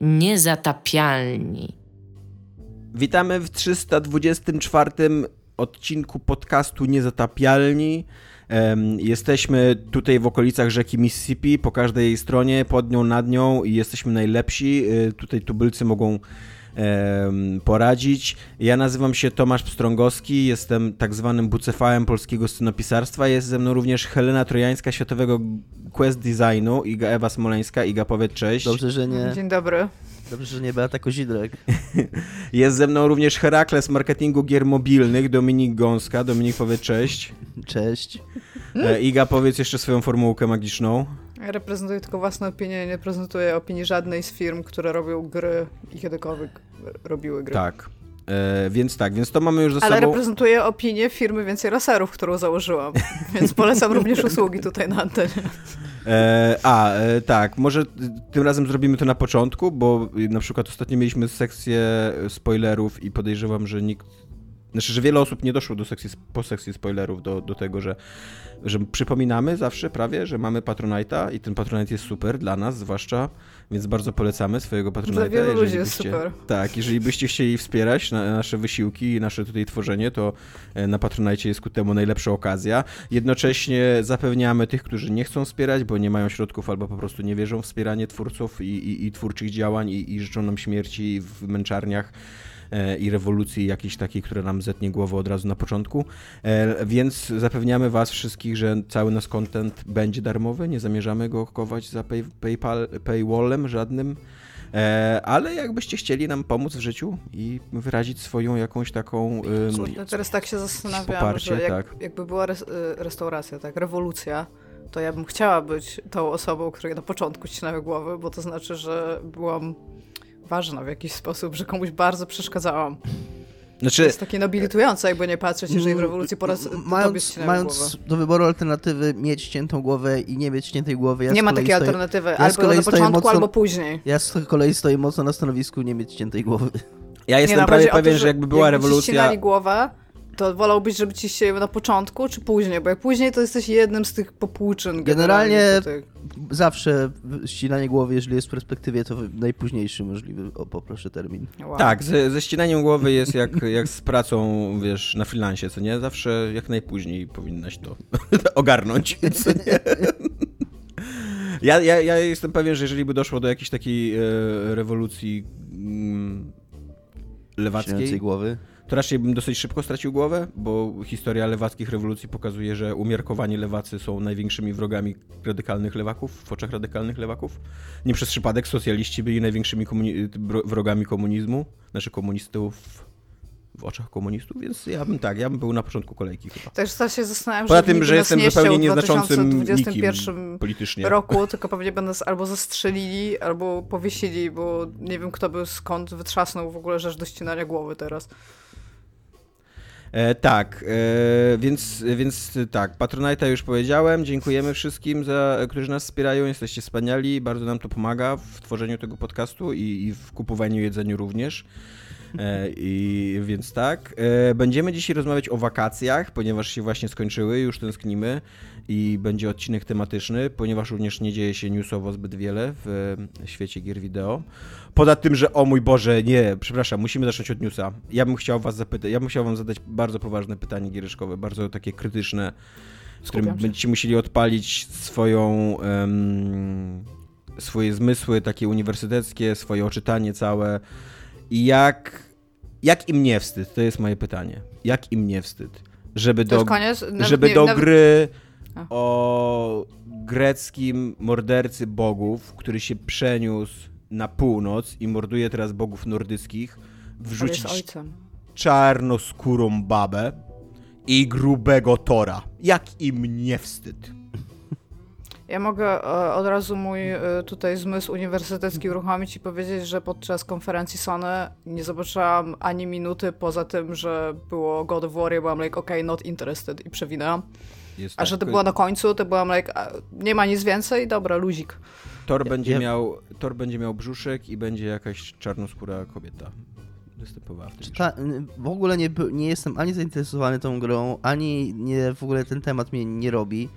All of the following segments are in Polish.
Niezatapialni. Witamy w 324 odcinku podcastu Niezatapialni. Jesteśmy tutaj w okolicach rzeki Mississippi, po każdej stronie, pod nią, nad nią i jesteśmy najlepsi. Y, tutaj tubylcy mogą poradzić. Ja nazywam się Tomasz Pstrągowski, jestem tak zwanym bucefałem polskiego scenopisarstwa. Jest ze mną również Helena Trojańska, światowego quest designu, Iga Ewa Smoleńska. Iga, powiedz cześć. Dobrze, że nie... Dzień dobry. Dobrze, że nie Beata Kozidrek. Jest ze mną również Herakles marketingu gier mobilnych, Dominik Gąska. Dominik, powiedz cześć. Cześć. E, Iga, powiedz jeszcze swoją formułkę magiczną. Ja reprezentuję tylko własne opinie, nie prezentuję opinii żadnej z firm, które robią gry i kiedykolwiek robiły gry. Tak. E, więc tak, więc to mamy już za Ale sobą. Ale reprezentuję opinię firmy Więcej Raserów, którą założyłam, więc polecam również usługi tutaj na antenie. E, a, e, tak, może tym razem zrobimy to na początku, bo na przykład ostatnio mieliśmy sekcję spoilerów i podejrzewam, że nikt znaczy, że wiele osób nie doszło do sekcji, po sekcji spoilerów do, do tego, że, że przypominamy zawsze prawie, że mamy Patronite'a i ten Patronite jest super dla nas zwłaszcza, więc bardzo polecamy swojego Patronite'a. Dla wielu ludzi jest super. Tak, jeżeli byście chcieli wspierać na, nasze wysiłki i nasze tutaj tworzenie, to e, na Patronite jest ku temu najlepsza okazja. Jednocześnie zapewniamy tych, którzy nie chcą wspierać, bo nie mają środków albo po prostu nie wierzą w wspieranie twórców i, i, i twórczych działań i, i życzą nam śmierci w męczarniach i rewolucji jakiejś takiej, która nam zetnie głowę od razu na początku. E, więc zapewniamy Was wszystkich, że cały nasz content będzie darmowy, nie zamierzamy go kować za pay, PayPal, paywallem żadnym. E, ale jakbyście chcieli nam pomóc w życiu i wyrazić swoją jakąś taką. Um, teraz tak się zastanawiam, że jak, tak. jakby była res, restauracja, tak, rewolucja, to ja bym chciała być tą osobą, której na początku ścinały głowy, bo to znaczy, że byłam ważna w jakiś sposób, że komuś bardzo przeszkadzałam. Znaczy, to jest takie nobilitujące, jakby nie patrzeć, jeżeli w rewolucji po raz mając, mając do wyboru alternatywy mieć ściętą głowę i nie mieć ściętej głowy. Ja nie ma takiej alternatywy, ja albo na początku, mocno, albo później. Ja z kolei stoję mocno na stanowisku nie mieć ściętej głowy. Ja jestem nie, no, prawie pewien, to, że jakby była jakby rewolucja... głowę, to wolałbyś, żeby ci się na początku, czy później? Bo jak później, to jesteś jednym z tych popłuczyn. Generalnie, generalnie zawsze ścinanie głowy, jeżeli jest w perspektywie, to najpóźniejszy możliwy, o, poproszę termin. Wow. Tak, ze, ze ścinaniem głowy jest jak, jak z pracą, wiesz, na freelancie, co nie? Zawsze jak najpóźniej powinnaś to ogarnąć, co nie? Ja, ja, ja jestem pewien, że jeżeli by doszło do jakiejś takiej e, rewolucji mm, lewackiej... głowy? To raczej bym dosyć szybko stracił głowę, bo historia lewackich rewolucji pokazuje, że umiarkowani lewacy są największymi wrogami radykalnych lewaków, w oczach radykalnych lewaków. Nie przez przypadek socjaliści byli największymi komuni wrogami komunizmu, znaczy komunistów w oczach komunistów, więc ja bym tak, ja bym był na początku kolejki chyba. Też się zastanawiam, Poza tym, że jestem zupełnie nieznaczącym nikim politycznie. roku, tylko pewnie będą nas albo zastrzelili, albo powiesili, bo nie wiem kto by skąd wytrzasnął w ogóle rzecz do ścinania głowy teraz. E, tak, e, więc, więc tak, Patronite'a już powiedziałem. Dziękujemy wszystkim, za, którzy nas wspierają. Jesteście wspaniali, bardzo nam to pomaga w tworzeniu tego podcastu i, i w kupowaniu jedzeniu również. E, I więc tak. E, będziemy dzisiaj rozmawiać o wakacjach, ponieważ się właśnie skończyły, już tęsknimy i będzie odcinek tematyczny, ponieważ również nie dzieje się newsowo zbyt wiele w świecie gier wideo. Poza tym, że o mój Boże, nie, przepraszam, musimy zacząć od newsa. Ja bym chciał was zapytać, ja bym chciał wam zadać bardzo poważne pytanie giereszkowe, bardzo takie krytyczne, z którym będziecie musieli odpalić swoją um, swoje zmysły takie uniwersyteckie, swoje oczytanie całe jak jak im nie wstyd? To jest moje pytanie. Jak im nie wstyd? Żeby do, żeby nie, do nawet... gry o greckim mordercy bogów, który się przeniósł na północ i morduje teraz bogów nordyckich, wrzucić czarnoskórą babę i grubego Tora. Jak im nie wstyd? Ja mogę e, od razu mój e, tutaj zmysł uniwersytecki uruchomić i powiedzieć, że podczas konferencji Sony nie zobaczyłam ani minuty poza tym, że było God of War i byłam like, okay, not interested i przewinęłam. Jest a tak, że to było na końcu, to byłam like, nie ma nic więcej, dobra, luzik. Thor będzie, ja... miał, Thor będzie miał brzuszek i będzie jakaś czarnoskóra kobieta występowała w tym Ta, W ogóle nie, nie jestem ani zainteresowany tą grą, ani nie, w ogóle ten temat mnie nie robi.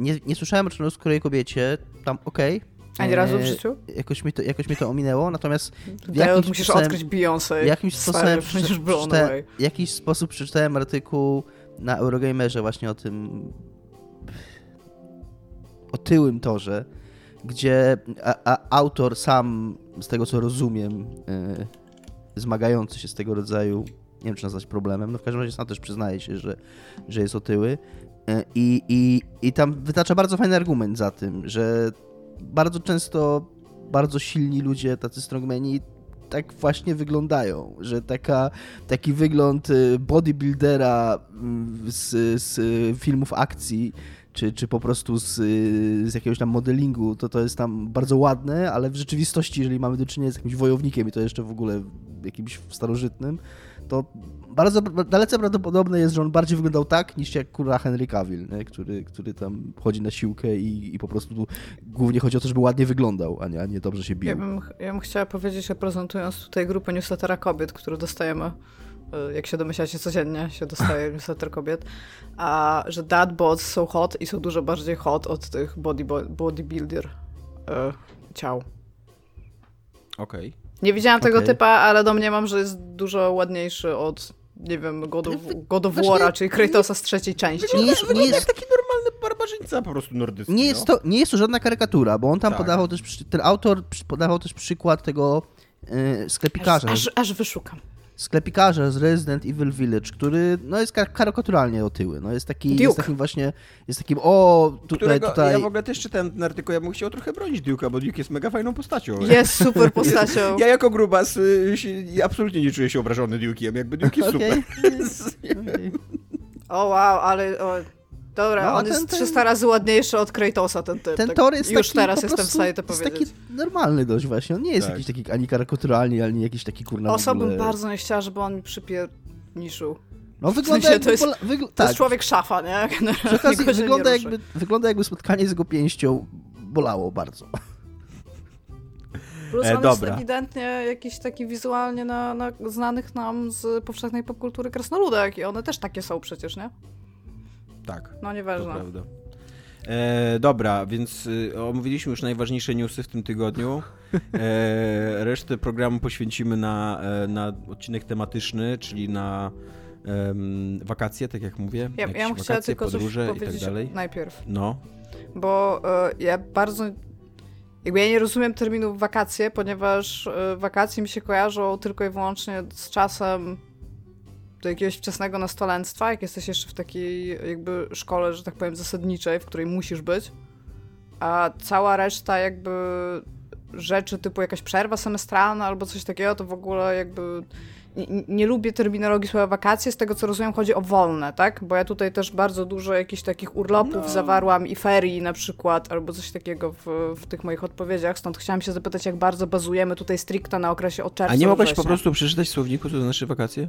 Nie, nie słyszałem o czarnoskórej kobiecie, tam okej, okay, Ani razu w życiu? Jakoś mi to, jakoś mi to ominęło, natomiast w Jakimś musisz sposobem- odkryć Beyoncé. jakimś sposobem blown przeczyta- jakiś sposób przeczytałem artykuł na Eurogamerze właśnie o tym otyłym torze, gdzie a, a, autor sam, z tego co rozumiem, e, zmagający się z tego rodzaju, nie wiem czy nazwać problemem, no w każdym razie sam też przyznaje się, że, że jest otyły e, i, i, i tam wytacza bardzo fajny argument za tym, że bardzo często bardzo silni ludzie, tacy strongmeni, tak właśnie wyglądają, że taka, taki wygląd y, bodybuildera mm, z, z filmów akcji, czy, czy po prostu z, z jakiegoś tam modelingu, to to jest tam bardzo ładne, ale w rzeczywistości, jeżeli mamy do czynienia z jakimś wojownikiem i to jeszcze w ogóle jakimś starożytnym, to bardzo dalece prawdopodobne jest, że on bardziej wyglądał tak, niż jak kurwa Henry Cavill, nie? Który, który tam chodzi na siłkę i, i po prostu głównie chodzi o to, żeby ładnie wyglądał, a nie, a nie dobrze się bił. Ja bym, ja bym chciała powiedzieć, reprezentując tutaj grupę newslettera kobiet, które dostajemy, y, jak się domyślacie, codziennie się dostaje newsletter kobiet, a że dadbots są hot i są dużo bardziej hot od tych body, bodybuilder y, ciał. Okej. Nie widziałam tego Okej. typa, ale domniemam, że jest dużo ładniejszy od, nie wiem, God of, God of Znaczy, War'a, czyli Kratosa z trzeciej części. Nie jest, nie Wygląda jest, taki normalny barbarzyńca po prostu nordycki. nie, no. jest to, nie jest to żadna karykatura, bo on tam Tak. podawał też, ten autor podawał też przykład tego y, sklepikarza, Aż, aż wyszukam. Sklepikarza z Resident Evil Village, który no, jest kar- karykaturalnie otyły. No, jest, taki, Duke. jest takim właśnie, jest takim, o, tutaj, Którego, tutaj... Ja w ogóle też czytałem ten artykuł, ja bym chciał trochę bronić Duke'a, bo Duke jest mega fajną postacią. Jest super postacią. Ja jako grubas y, ja absolutnie nie czuję się obrażony Duke'iem, jakby Duke jest Okej. super. Okej. O wow, ale... O, dobra, No, on ten- jest ten- 300 razy ładniejszy od Kratosa, ten typ. Ten tak tor jest Już taki teraz po jestem w stanie to jest powiedzieć. taki normalny dość właśnie, on nie jest Tak. jakiś taki ani karykaturalny, ani jakiś taki kurna w Osobą ogóle... bardzo nie chciała, żeby on mi przypierniszył. No wygląda sensie jakby... to jest- pola- wygl- To tak, jest człowiek szafa, nie? Okazji nie wygląda ruszy. jakby, wygląda jakby spotkanie z jego pięścią bolało bardzo. Plus E, on jest dobra. ewidentnie jakiś taki wizualnie na, na znanych nam z powszechnej popkultury krasnoludek i one też takie są przecież, nie? Tak, No to nieważne. prawda. E, dobra, więc y, omówiliśmy już najważniejsze newsy w tym tygodniu. E, resztę programu poświęcimy na, e, na odcinek tematyczny, czyli na em, wakacje, tak jak mówię. Ja, ja bym chciała tylko coś podróże i tak powiedzieć dalej. najpierw, No, bo e, ja bardzo... Jakby ja nie rozumiem terminu wakacje, ponieważ e, wakacje mi się kojarzą tylko i wyłącznie z czasem do jakiegoś wczesnego nastolenstwa, jak jesteś jeszcze w takiej jakby szkole, że tak powiem, zasadniczej, w której musisz być, a cała reszta jakby rzeczy typu jakaś przerwa semestralna albo coś takiego, to w ogóle jakby nie, nie lubię terminologii słowa wakacje, z tego co rozumiem chodzi o wolne, tak? Bo ja tutaj też bardzo dużo jakichś takich urlopów No. zawarłam i ferii na przykład, albo coś takiego w, w tych moich odpowiedziach, stąd chciałam się zapytać, jak bardzo bazujemy tutaj stricte na okresie od czerwca a nie mogłaś po prostu przeczytać w słowniku, co to znaczy wakacje?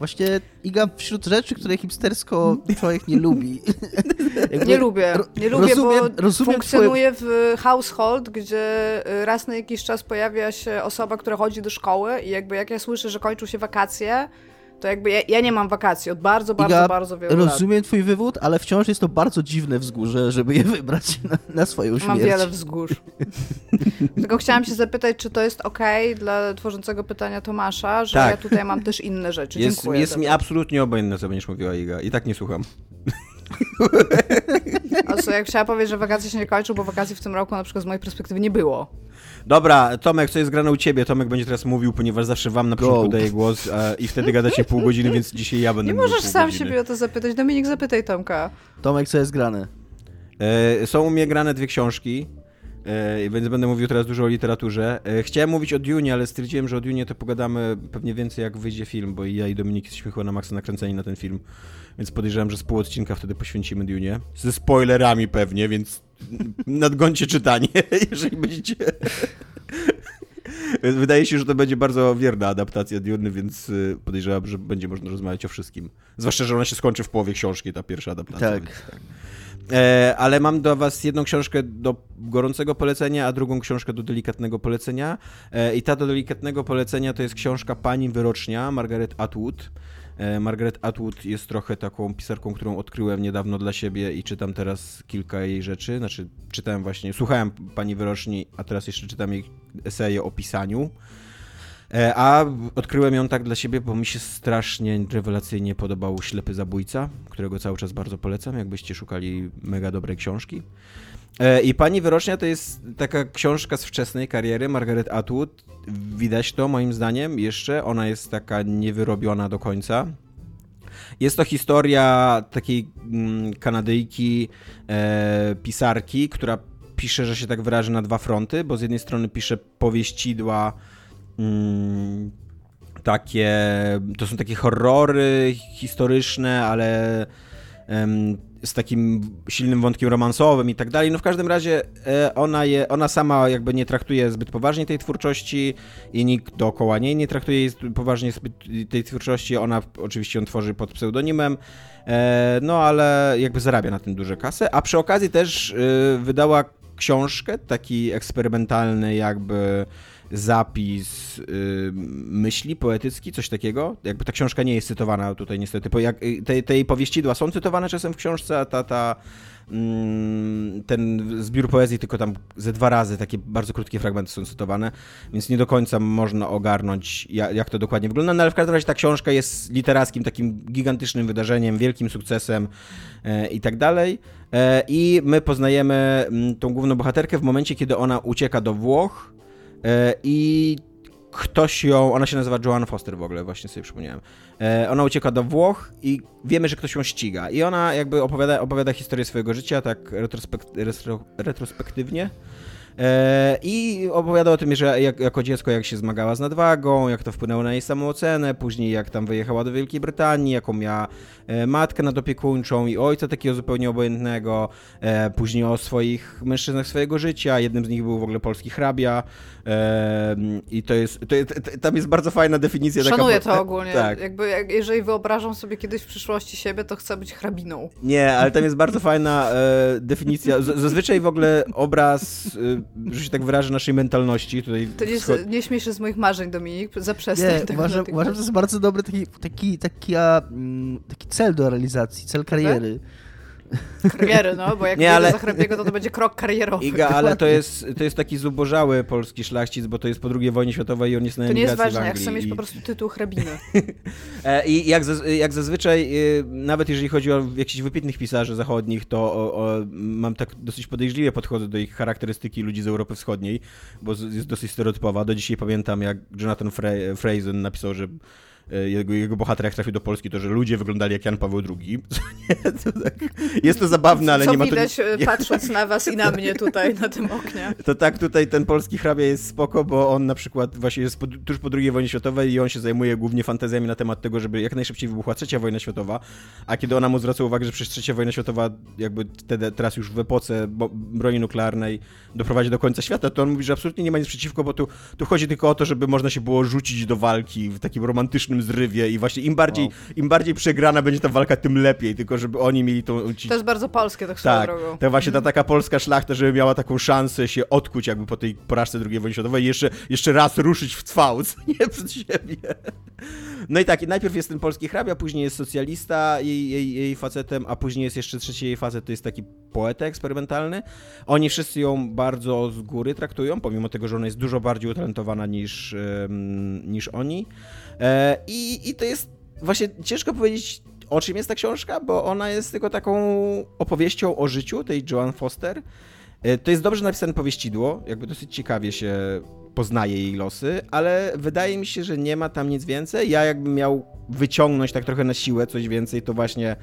Właśnie Iga wśród rzeczy, które hipstersko człowiek nie lubi. Nie lubię, nie lubię, rozumiem, bo rozumiem funkcjonuję w household, gdzie raz na jakiś czas pojawia się osoba, która chodzi do szkoły i jakby jak ja słyszę, że kończą się wakacje, to jakby ja, ja nie mam wakacji od bardzo, bardzo, Iga, bardzo wielu lat. Rozumiem twój wywód, ale wciąż jest to bardzo dziwne wzgórze, żeby je wybrać na, na swoją śmierć. Mam wiele wzgórz. Tylko chciałam się zapytać, czy to jest okej dla tworzącego pytania Tomasza, że Tak. ja tutaj mam też inne rzeczy. Jest, Dziękuję. jest mi to. absolutnie obojętne, co będziesz mówiła, Iga. I tak nie słucham. A co, jak chciała powiedzieć, że wakacje się nie kończą, bo wakacji w tym roku na przykład z mojej perspektywy nie było. Dobra, Tomek, co jest grane u ciebie? Tomek będzie teraz mówił, ponieważ zawsze wam na początku daję głos a, i wtedy gadacie pół godziny, więc dzisiaj ja będę Nie mówił możesz pół sam godziny. siebie o to zapytać. Dominik, zapytaj Tomka. Tomek, co jest grane? E, są u mnie grane dwie książki, e, więc będę mówił teraz dużo o literaturze. E, chciałem mówić o Dune, ale stwierdziłem, że o Dune to pogadamy pewnie więcej jak wyjdzie film, bo i ja i Dominik jesteśmy chyba na maksa nakręceni na ten film, więc podejrzewam, że z pół odcinka wtedy poświęcimy Dune. Ze spoilerami pewnie, więc nadgońcie czytanie, jeżeli będziecie... Wydaje się, że to będzie bardzo wierna adaptacja Dune, więc y, podejrzewam, że będzie można rozmawiać o wszystkim. Zwłaszcza, że ona się skończy w połowie książki, ta pierwsza adaptacja. Tak. Więc, tak. E, ale mam do was jedną książkę do gorącego polecenia, a drugą książkę do delikatnego polecenia. E, I ta do delikatnego polecenia to jest książka Pani Wyrocznia, Margaret Atwood. E, Margaret Atwood jest trochę taką pisarką, którą odkryłem niedawno dla siebie i czytam teraz kilka jej rzeczy. Znaczy, czytałem właśnie, słuchałem pani wyroczni, a teraz jeszcze czytam jej eseje o pisaniu. E, a odkryłem ją tak dla siebie, bo mi się strasznie rewelacyjnie podobał Ślepy Zabójca, którego cały czas bardzo polecam, jakbyście szukali mega dobrej książki. E, I Pani Wyrocznia to jest taka książka z wczesnej kariery Margaret Atwood. Widać to moim zdaniem jeszcze. Ona jest taka niewyrobiona do końca. Jest to historia takiej mm, Kanadyjki, e, pisarki, która pisze, że się tak wyrażę, na dwa fronty, bo z jednej strony pisze powieścidła takie, to są takie horrory historyczne, ale z takim silnym wątkiem romansowym i tak dalej. No w każdym razie e, ona, je, ona sama jakby nie traktuje zbyt poważnie tej twórczości i nikt dookoła niej nie traktuje poważnie tej twórczości. Ona oczywiście ją tworzy pod pseudonimem, e, no ale jakby zarabia na tym duże kasę, a przy okazji też e, wydała książkę, taki eksperymentalny jakby zapis yy, myśli poetycki, coś takiego. Jakby ta książka nie jest cytowana tutaj niestety. Bo jak, y, te, te jej są cytowane czasem w książce, a ta, ta, mm, ten zbiór poezji tylko tam ze dwa razy takie bardzo krótkie fragmenty są cytowane, więc nie do końca można ogarnąć, jak, to dokładnie wygląda. No ale w każdym razie ta książka jest literackim takim gigantycznym wydarzeniem, wielkim sukcesem e, i tak dalej. I my poznajemy mm, tą główną bohaterkę w momencie, kiedy ona ucieka do Włoch I ktoś ją, ona się nazywa Joanna Foster w ogóle, właśnie sobie przypomniałem. E, ona ucieka do Włoch i wiemy, że ktoś ją ściga. I ona jakby opowiada, opowiada historię swojego życia tak retrospekt, retrospektywnie. E, I opowiada o tym, że jak, jako dziecko jak się zmagała z nadwagą, jak to wpłynęło na jej samoocenę, później jak tam wyjechała do Wielkiej Brytanii, jaką miała e, matkę nadopiekuńczą i ojca takiego zupełnie obojętnego, e, później o swoich mężczyznach swojego życia, jednym z nich był w ogóle polski hrabia i to jest, to jest tam jest bardzo fajna definicja. Szanuję taka, to ogólnie, tak. jakby jak, jeżeli wyobrażam sobie kiedyś w przyszłości siebie, to chcę być hrabiną. Nie, ale tam jest bardzo fajna definicja, Z, zazwyczaj w ogóle obraz że się tak wyrażę, naszej mentalności. Tutaj to nie, jest, nie śmiej się z moich marzeń, Dominik, zaprzestań. Nie, tak uważam, uważam, że to jest bardzo dobry taki, taki, taki, mm, taki cel do realizacji, cel kariery. Tak? Kariery, no, bo jak nie, ale... za hrabiego, to to będzie krok karierowy. Iga, ale to jest, to jest taki zubożały polski szlachcic, bo to jest po II wojnie światowej i on jest na To nie jest ważne, ja chcę mieć po prostu tytuł hrabiny. E, I jak, jak zazwyczaj, y, nawet jeżeli chodzi o jakichś wypiętnych pisarzy zachodnich, to o, o, mam tak dosyć podejrzliwie podchodzę do ich charakterystyki ludzi z Europy Wschodniej, bo jest dosyć stereotypowa. Do dzisiaj pamiętam, jak Jonathan Frazen napisał, że jego, jego bohater jak trafił do Polski, to że ludzie wyglądali jak Jan Paweł II. to tak, jest to zabawne, ale Co nie ma to... widać e, patrząc na was i na mnie tutaj na tym oknie. To tak, tutaj ten polski hrabia jest spoko, bo on na przykład właśnie jest po, tuż po II wojnie światowej i on się zajmuje głównie fantazjami na temat tego, żeby jak najszybciej wybuchła trzecia wojna światowa, a kiedy ona mu zwraca uwagę, że przez trzecia wojna światowa jakby wtedy, teraz już w epoce broni nuklearnej doprowadzi do końca świata, to on mówi, że absolutnie nie ma nic przeciwko, bo tu, tu chodzi tylko o to, żeby można się było rzucić do walki w takim romantycznym zrywie i właśnie im bardziej, wow. im bardziej przegrana będzie ta walka, tym lepiej, tylko żeby oni mieli tą... Ci... To jest bardzo polskie, tak tak, drogą. To właśnie ta mhm. taka polska szlachta, żeby miała taką szansę się odkuć jakby po tej porażce II wojny światowej i jeszcze, jeszcze raz ruszyć w cwał, nie przed siebie. No i tak, najpierw jest ten polski hrabia, później jest socjalista jej, jej, jej facetem, a później jest jeszcze trzeci jej facet, to jest taki poeta eksperymentalny. Oni wszyscy ją bardzo z góry traktują, pomimo tego, że ona jest dużo bardziej utalentowana niż, niż oni. E, I, I to jest właśnie ciężko powiedzieć, o czym jest ta książka, bo ona jest tylko taką opowieścią o życiu tej Joan Foster. E, to jest dobrze napisane powieścidło, jakby dosyć ciekawie się poznaje jej losy, ale wydaje mi się, że nie ma tam nic więcej. Ja jakbym miał wyciągnąć tak trochę na siłę coś więcej, to właśnie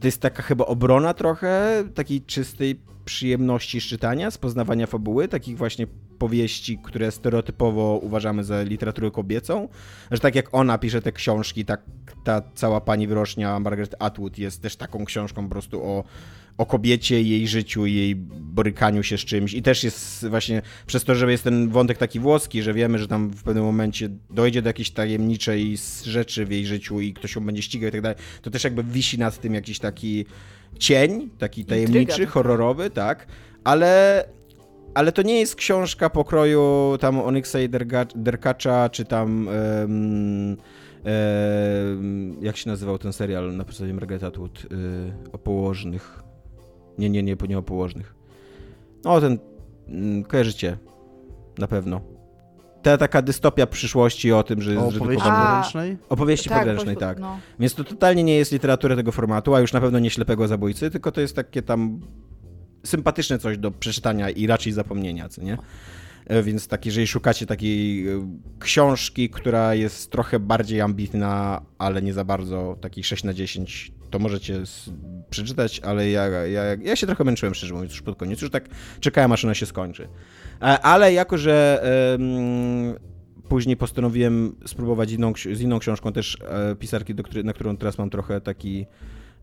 to jest taka chyba obrona trochę takiej czystej przyjemności z czytania, z poznawania fabuły, takich właśnie powieści, które stereotypowo uważamy za literaturę kobiecą, że tak jak ona pisze te książki, tak ta cała pani wyrocznia Margaret Atwood jest też taką książką po prostu o, o kobiecie, jej życiu, jej borykaniu się z czymś i też jest właśnie przez to, że jest ten wątek taki włoski, że wiemy, że tam w pewnym momencie dojdzie do jakiejś tajemniczej rzeczy w jej życiu i ktoś ją będzie ścigał i tak dalej, to też jakby wisi nad tym jakiś taki cień, taki tajemniczy, Intryga. horrorowy, tak, ale ale to nie jest książka pokroju tam Onyxa i Derkacza, czy tam um, jak się nazywał ten serial na podstawie Margaret Atwood o położnych? Nie, nie, nie, nie o położnych. No, ten mm, kojarzycie na pewno. Ta taka dystopia przyszłości o tym, że... O opowieści podręcznej? Opowieści tak, podręcznej, tak. No. Więc to totalnie nie jest literatura tego formatu, a już na pewno nie ślepego zabójcy, tylko to jest takie tam sympatyczne coś do przeczytania i raczej zapomnienia, co nie? E, więc tak, jeżeli szukacie takiej e, książki, która jest trochę bardziej ambitna, ale nie za bardzo, takiej 6 na 10, to możecie przeczytać, ale ja, ja, ja się trochę męczyłem, szczerze mówiąc, już pod koniec. Już tak czekałem, aż ona się skończy. E, ale jako, że później postanowiłem spróbować inną, z inną książką też pisarki, na którą teraz mam trochę taki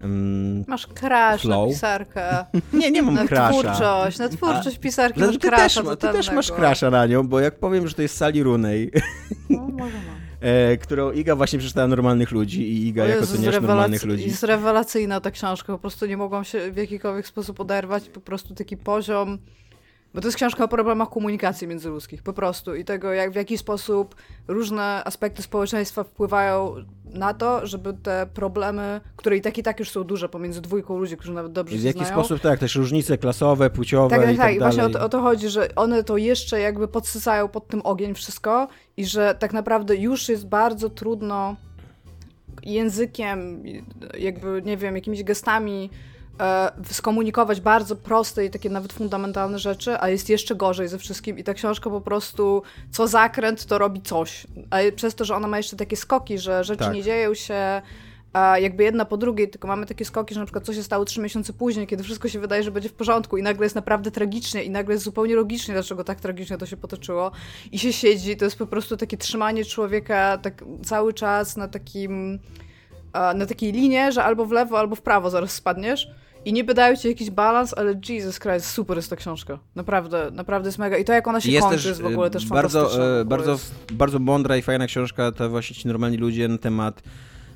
Um, masz crash flow. na pisarkę. Nie, nie mam na crasha. twórczość, na twórczość pisarki masz ty też, ty też masz crasha na nią, bo jak powiem, że to jest Sally Rooney, no, może mam. E, którą Iga właśnie przeczytała Normalnych Ludzi i Iga jako ceniasz Normalnych Ludzi. Jest rewelacyjna ta książka, po prostu nie mogłam się w jakikolwiek sposób oderwać, po prostu taki poziom bo to jest książka o problemach komunikacji międzyludzkich, po prostu. I tego, jak w jaki sposób różne aspekty społeczeństwa wpływają na to, żeby te problemy, które i tak i tak już są duże pomiędzy dwójką ludzi, którzy nawet dobrze I w jaki znają. sposób, tak, też różnice klasowe, płciowe tak, tak, i tak, tak. I właśnie o to, o to chodzi, że one to jeszcze jakby podsycają pod tym ogień wszystko i że tak naprawdę już jest bardzo trudno językiem, jakby, nie wiem, jakimiś gestami skomunikować bardzo proste i takie nawet fundamentalne rzeczy, a jest jeszcze gorzej ze wszystkim i ta książka po prostu co zakręt to robi coś. A przez to, że ona ma jeszcze takie skoki, że rzeczy tak. nie dzieją się jakby jedna po drugiej, tylko mamy takie skoki, że na przykład co się stało trzy miesiące później, kiedy wszystko się wydaje, że będzie w porządku i nagle jest naprawdę tragicznie i nagle jest zupełnie logicznie, dlaczego tak tragicznie to się potoczyło i się siedzi, to jest po prostu takie trzymanie człowieka tak cały czas na takim na takiej linie, że albo w lewo, albo w prawo zaraz spadniesz i nie dają ci jakiś balans, ale Jesus Christ, super jest ta książka. Naprawdę, naprawdę jest mega. I to jak ona się jest kończy też, jest w ogóle też bardzo, fantastyczna. Bardzo, jest... bardzo mądra i fajna książka, to właśnie ci normalni ludzie na temat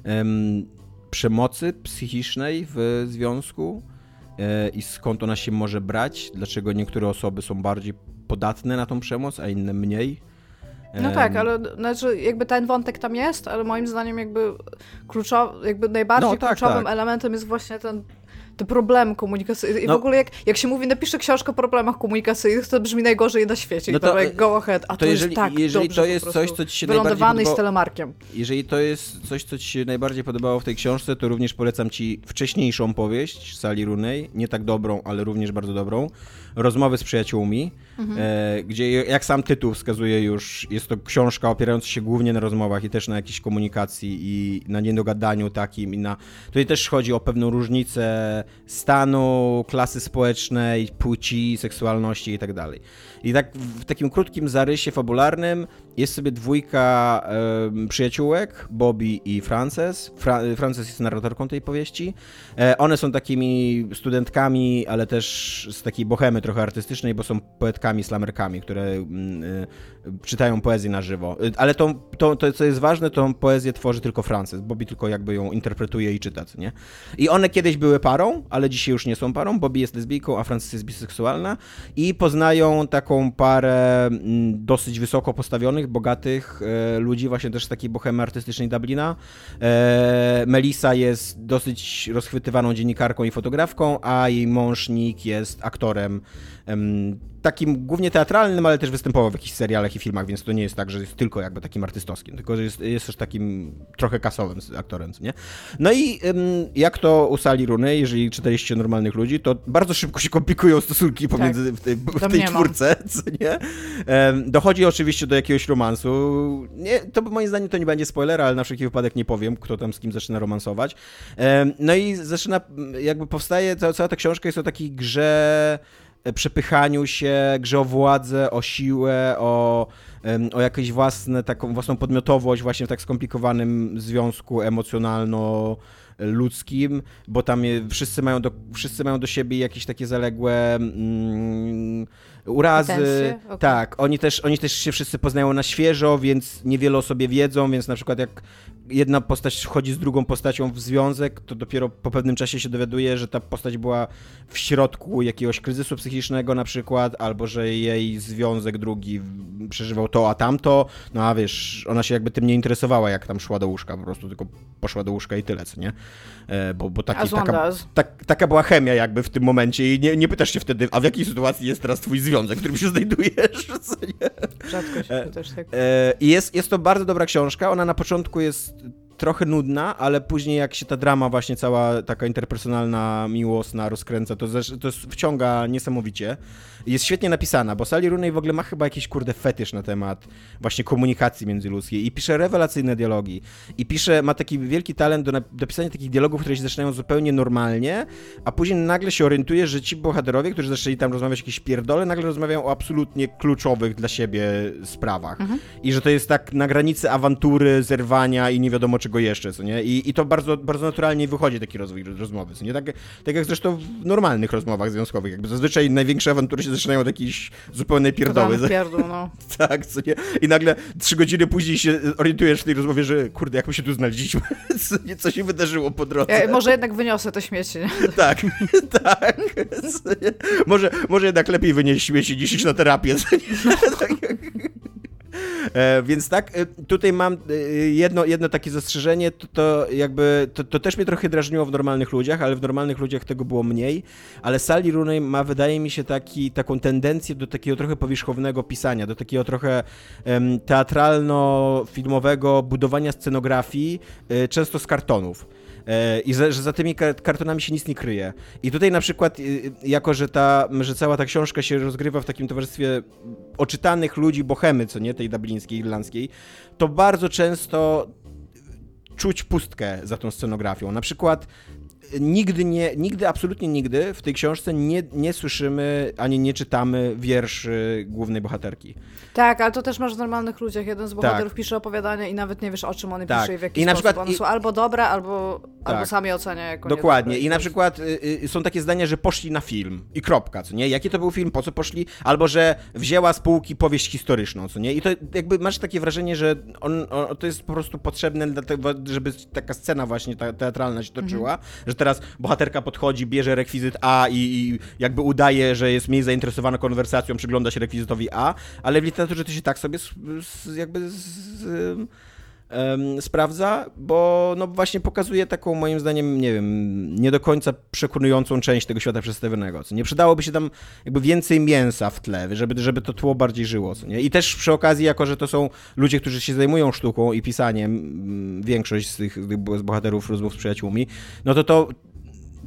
um, przemocy psychicznej w związku e, i skąd ona się może brać, dlaczego niektóre osoby są bardziej podatne na tą przemoc, a inne mniej. No tak, ale znaczy jakby ten wątek tam jest, ale moim zdaniem jakby kluczowy, jakby najbardziej no, tak, kluczowym tak. elementem jest właśnie ten te problemy komunikacyjne. I no, w ogóle jak, jak się mówi, napiszę książkę o problemach komunikacyjnych, to brzmi najgorzej na świecie. No to, I to go ahead. A to, to jeżeli, jest tak jeżeli dobrze to jest coś, co ci się najbardziej podobało, z telemarkiem. Jeżeli to jest coś, co ci się najbardziej podobało w tej książce, to również polecam ci wcześniejszą powieść Sali Runej, nie tak dobrą, ale również bardzo dobrą, Rozmowy z przyjaciółmi, mhm. e, gdzie jak sam tytuł wskazuje już, jest to książka opierająca się głównie na rozmowach i też na jakiejś komunikacji i na niedogadaniu takim i na... Tutaj też chodzi o pewną różnicę stanu, klasy społecznej, płci, seksualności i tak dalej. I tak w takim krótkim zarysie fabularnym jest sobie dwójka przyjaciółek, Bobby i Frances. Fra Frances jest narratorką tej powieści. E, one są takimi studentkami, ale też z takiej bohemy trochę artystycznej, bo są poetkami, slamerkami, które mm, e, czytają poezję na żywo. E, ale to, to, to, co jest ważne, tą poezję tworzy tylko Frances. Bobby tylko jakby ją interpretuje i czyta, nie? I one kiedyś były parą, ale dzisiaj już nie są parą. Bobby jest lesbijką, a Frances jest biseksualna i poznają taką parę mm, dosyć wysoko postawionych, bogatych e, ludzi, właśnie też z takiej bohemy artystycznej Dublina. E, Melissa jest dosyć rozchwytywaną dziennikarką i fotografką, a jej mąż Nick jest aktorem takim głównie teatralnym, ale też występował w jakichś serialach i filmach, więc to nie jest tak, że jest tylko jakby takim artystowskim, tylko że jest, jest też takim trochę kasowym aktorem, nie? No i jak to u Sali Runy, jeżeli czytaliście normalnych ludzi, to bardzo szybko się komplikują stosunki tak. pomiędzy w tej, w tej czwórce, co nie? Dochodzi oczywiście do jakiegoś romansu. Nie, to moim zdaniem to nie będzie spoiler, ale na wszelki wypadek nie powiem, kto tam z kim zaczyna romansować. No i zaczyna, jakby powstaje, cała ta książka jest o takiej grze przepychaniu się, grze o władzę, o siłę, o, o jakąś własne, taką własną podmiotowość właśnie w tak skomplikowanym związku emocjonalno ludzkim, bo tam wszyscy, mają do, wszyscy mają do siebie jakieś takie zaległe mm, urazy. Okay. Tak, oni też, oni też się wszyscy poznają na świeżo, więc niewiele o sobie wiedzą, więc na przykład jak jedna postać wchodzi z drugą postacią w związek, to dopiero po pewnym czasie się dowiaduje, że ta postać była w środku jakiegoś kryzysu psychicznego na przykład, albo że jej związek drugi przeżywał to, a tamto, no a wiesz, ona się jakby tym nie interesowała, jak tam szła do łóżka, po prostu tylko poszła do łóżka i tyle, co nie? E, bo, bo taki, taka, tak, taka była chemia jakby w tym momencie i nie, nie pytasz się wtedy, a w jakiej sytuacji jest teraz twój związek, w którym się znajdujesz, co nie? Rzadko się pytasz tak. I jest, jest to bardzo dobra książka, ona na początku jest trochę nudna, ale później jak się ta drama właśnie cała taka interpersonalna, miłosna rozkręca, to, to wciąga niesamowicie. Jest świetnie napisana, bo Sally Rooney w ogóle ma chyba jakiś kurde fetysz na temat właśnie komunikacji międzyludzkiej i pisze rewelacyjne dialogi. I pisze, ma taki wielki talent do, do pisania takich dialogów, które się zaczynają zupełnie normalnie, a później nagle się orientuje, że ci bohaterowie, którzy zaczęli tam rozmawiać jakieś pierdole, nagle rozmawiają o absolutnie kluczowych dla siebie sprawach. Mhm. I że to jest tak na granicy awantury, zerwania i nie wiadomo czego jeszcze, co nie? I, i to bardzo, bardzo naturalnie wychodzi taki rozwój rozmowy, co nie? Tak, tak jak zresztą w normalnych rozmowach związkowych, jakby zazwyczaj największe awantury się zaczynają od jakiejś zupełnej pierdoły. Pierdół, no. tak, co nie? I nagle trzy godziny później się orientujesz w tej rozmowie, że kurde, jak my się tu znaleźliśmy, co się wydarzyło po drodze. Ja, może jednak wyniosę te śmieci, nie? tak, tak. Może, może jednak lepiej wynieść śmieci niż iść na terapię. E, więc tak, e, tutaj mam e, jedno, jedno takie zastrzeżenie, to, to jakby, to, to, też mnie trochę drażniło w normalnych ludziach, ale w normalnych ludziach tego było mniej, ale Sally Rooney ma, wydaje mi się, taki, taką tendencję do takiego trochę powierzchownego pisania, do takiego trochę um, teatralno-filmowego budowania scenografii, często z kartonów. E, i że, że za tymi kartonami się nic nie kryje. I tutaj na przykład, y, jako że, ta, że cała ta książka się rozgrywa w takim towarzystwie oczytanych ludzi bohemy, co nie, tej dublińskiej, irlandzkiej, to bardzo często czuć pustkę za tą scenografią. Na przykład nigdy, nie, nigdy, absolutnie nigdy w tej książce nie, nie słyszymy ani nie czytamy wierszy głównej bohaterki. Tak, ale to też masz w normalnych ludziach. Jeden z bohaterów tak. pisze opowiadania i nawet nie wiesz o czym on tak. pisze i w jaki I na sposób. Przykład, One i... są albo dobre, albo, tak. albo sami ocenia jako Dokładnie. I na przykład y, y, są takie zdania, że poszli na film i kropka, co nie? Jaki to był film, po co poszli? Albo, że wzięła z półki powieść historyczną, co nie? I to jakby masz takie wrażenie, że on, on to jest po prostu potrzebne, żeby taka scena właśnie ta, teatralna się toczyła, mhm. że teraz bohaterka podchodzi, bierze rekwizyt A i, i, jakby udaje, że jest mniej zainteresowana konwersacją, przygląda się rekwizytowi A, ale w literaturze to się tak sobie z, z, jakby z, sprawdza, bo no właśnie pokazuje taką moim zdaniem, nie wiem, nie do końca przekonującą część tego świata przedstawionego. Co nie przydałoby się tam jakby więcej mięsa w tle, żeby, żeby to tło bardziej żyło. Co nie? I też przy okazji, jako że to są ludzie, którzy się zajmują sztuką i pisaniem, większość z tych, tych bohaterów rozmów z przyjaciółmi, no to to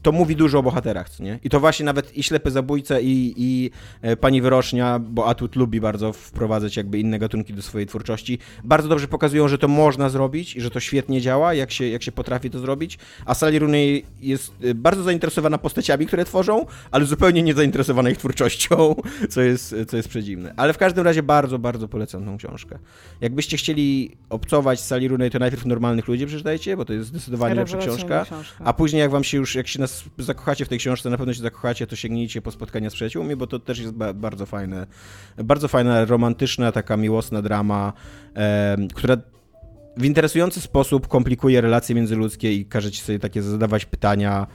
to mówi dużo o bohaterach, co nie? I to właśnie nawet i Ślepy Zabójca i, i e, Pani Wyrocznia, bo Atwood lubi bardzo wprowadzać jakby inne gatunki do swojej twórczości, bardzo dobrze pokazują, że to można zrobić i że to świetnie działa, jak się, jak się potrafi to zrobić, a Sally Rooney jest e, bardzo zainteresowana postaciami, które tworzą, ale zupełnie nie zainteresowana ich twórczością, co jest, co jest przedziwne. Ale w każdym razie bardzo, bardzo polecam tą książkę. Jakbyście chcieli obcować z Sally Rooney, to najpierw normalnych ludzi przeczytajcie, bo to jest zdecydowanie lepsza książka, książka, a później jak wam się już, jak się nas zakochacie w tej książce, na pewno się zakochacie, to sięgnijcie po spotkania z przyjaciółmi, bo to też jest ba bardzo fajne, bardzo fajna, romantyczna, taka miłosna drama, e, która w interesujący sposób komplikuje relacje międzyludzkie i każe ci sobie takie zadawać pytania,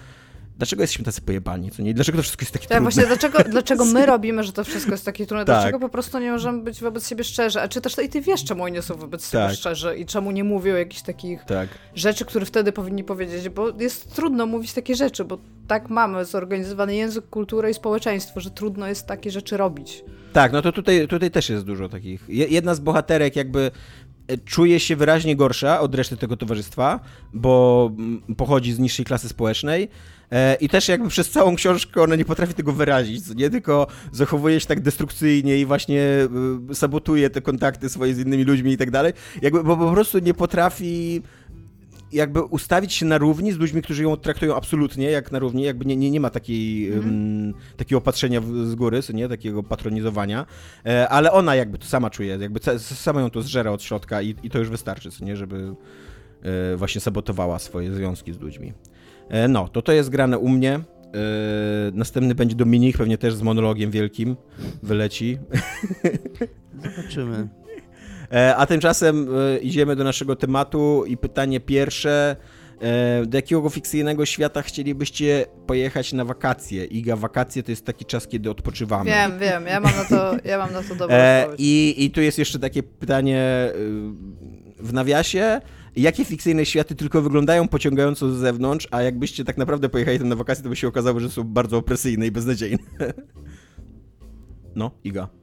dlaczego jesteśmy tacy pojebani, co nie? Dlaczego to wszystko jest takie tak, trudne? właśnie, dlaczego, dlaczego my robimy, że to wszystko jest takie trudne? Tak. Dlaczego po prostu nie możemy być wobec siebie szczerzy? A czy też i ty wiesz, czemu oni nie są wobec tak. siebie szczerzy i czemu nie mówią jakichś takich tak. rzeczy, które wtedy powinni powiedzieć, bo jest trudno mówić takie rzeczy, bo tak mamy zorganizowany język, kulturę i społeczeństwo, że trudno jest takie rzeczy robić. Tak, no to tutaj, tutaj też jest dużo takich. Jedna z bohaterek jakby e, czuje się wyraźnie gorsza od reszty tego towarzystwa, bo mm, pochodzi z niższej klasy społecznej I też jakby przez całą książkę ona nie potrafi tego wyrazić, nie? Tylko zachowuje się tak destrukcyjnie i właśnie e, sabotuje te kontakty swoje z innymi ludźmi i tak dalej, jakby, bo po prostu nie potrafi jakby ustawić się na równi z ludźmi, którzy ją traktują absolutnie jak na równi, jakby nie, nie, nie ma takiej, mm. um, takiego opatrzenia z góry, nie, takiego patronizowania, e, ale ona jakby to sama czuje, jakby sama ją to zżera od środka i, i to już wystarczy, nie, żeby e, właśnie sabotowała swoje związki z ludźmi. E, no, to to jest grane u mnie. E, następny będzie Dominik, pewnie też z monologiem wielkim wyleci. Zobaczymy. E, a tymczasem idziemy do naszego tematu i pytanie pierwsze. Do jakiego fikcyjnego świata chcielibyście pojechać na wakacje? Iga, wakacje to jest taki czas, kiedy odpoczywamy. Wiem, wiem, ja mam na to, ja mam na to dobrą odpowiedź. i, I tu jest jeszcze takie pytanie y, w nawiasie. Jakie fikcyjne światy tylko wyglądają pociągająco z zewnątrz, a jakbyście tak naprawdę pojechali tam na wakacje, to by się okazało, że są bardzo opresyjne i beznadziejne. No, Iga.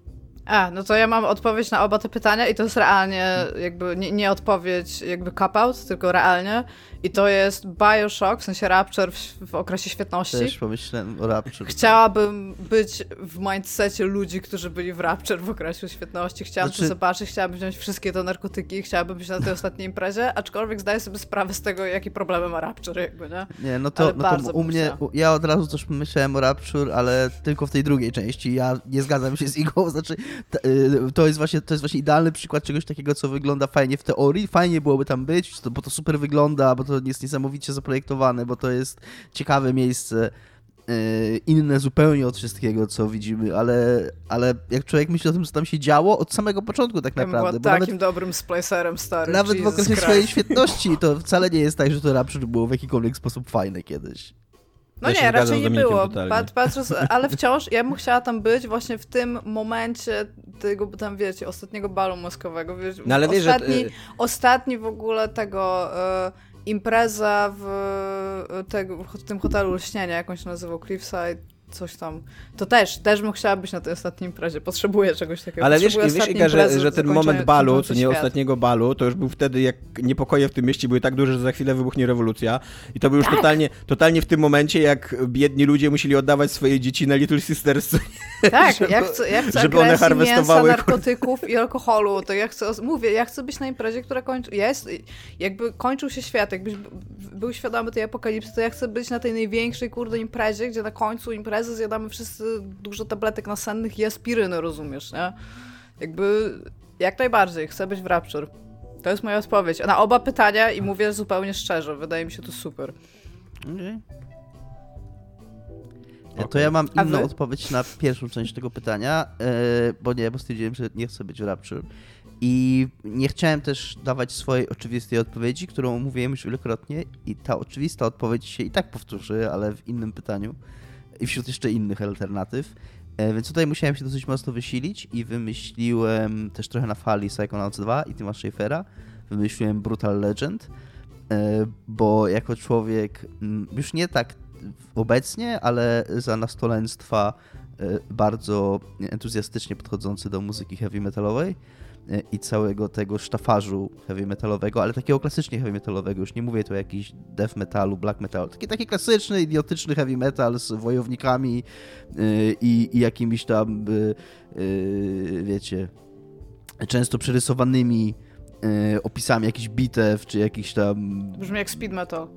A, no to ja mam odpowiedź na oba te pytania i to jest realnie jakby nie, nie odpowiedź jakby cop-out, tylko realnie i to jest Bioshock, w sensie Rapture w, w okresie świetności. Też pomyślałem o Rapture. Chciałabym być w mindsetie ludzi, którzy byli w Rapture w okresie świetności. Chciałam Znaczy- to zobaczyć, chciałabym wziąć wszystkie te narkotyki, chciałabym być na tej ostatniej imprezie, aczkolwiek zdaję sobie sprawę z tego, jakie problemy ma Rapture jakby, nie? Nie, no to, Ale no to u mnie, u, ja od razu też myślałem o Rapture, ale tylko w tej drugiej części. Ja nie zgadzam się z Igą, znaczy to, jest właśnie, to jest właśnie idealny przykład czegoś takiego, co wygląda fajnie w teorii. Fajnie byłoby tam być, bo to super wygląda, bo to jest niesamowicie zaprojektowane, bo to jest ciekawe miejsce. y, Inne zupełnie od wszystkiego, co widzimy, ale, ale jak człowiek myśli o tym, co tam się działo, od samego początku tak Ja naprawdę. była Bo takim nawet, dobrym splicerem stary. nawet w Jesus okresie Christ. swojej świetności to wcale nie jest tak, że to Rapture było w jakikolwiek sposób fajne kiedyś. No Ja nie, raczej nie było. Pat, patrząc, ale wciąż ja bym chciała tam być właśnie w tym momencie tego, tam wiecie, ostatniego balu mózgowego. Wiesz, No ale wiesz, że... ostatni, ostatni w ogóle tego e, impreza w, e, tego, w tym hotelu lśnienia, jak on się nazywał, Cliffside, coś tam. To też, też bym chciała być na tej ostatniej imprezie. Potrzebuję czegoś takiego. Ale wiesz, wiesz Iga, że, że ten moment balu, co nie świat. ostatniego balu, to już był wtedy, jak niepokoje w tym mieście były tak duże, że za chwilę wybuchnie rewolucja. I to był już Tak. totalnie, totalnie w tym momencie, jak biedni ludzie musieli oddawać swoje dzieci na Little Sisters. Tak, żeby- ja chcę, ja chcę żeby one harwestowały, mięsa, narkotyków i alkoholu, to ja chcę, mówię, ja chcę być na imprezie, która kończy, jest, jakby kończył się świat, jakbyś był świadomy tej apokalipsy, to ja chcę być na tej największej, kurde, imprezie, gdzie na końcu imprezy zjadamy wszyscy dużo tabletek nasennych i aspiryny, rozumiesz, nie? Jakby, jak najbardziej, chcę być w Rapture. To jest moja odpowiedź. Na oba pytania i mówię zupełnie szczerze, wydaje mi się to super. Okay. To ja mam inną odpowiedź na pierwszą część tego pytania, e, bo nie, bo stwierdziłem, że nie chcę być w Rapture. I nie chciałem też dawać swojej oczywistej odpowiedzi, którą mówiłem już wielokrotnie i ta oczywista odpowiedź się i tak powtórzy, ale w innym pytaniu i wśród jeszcze innych alternatyw. E, Więc tutaj musiałem się dosyć mocno wysilić i wymyśliłem też trochę na fali Psychonauts 2 i Tima Schafera. Wymyśliłem Brutal Legend, e, bo jako człowiek mm, już nie tak obecnie, ale za nastolenstwa e, bardzo entuzjastycznie podchodzący do muzyki heavy metalowej i całego tego sztafarzu heavy metalowego, ale takiego klasycznie heavy metalowego, już nie mówię tu o jakiś death metalu, black metalu, taki, taki klasyczny, idiotyczny heavy metal z wojownikami e, i, i jakimiś tam, e, e, wiecie, często przerysowanymi opisami jakichś bitew, czy jakichś tam Brzmi jak speed metal.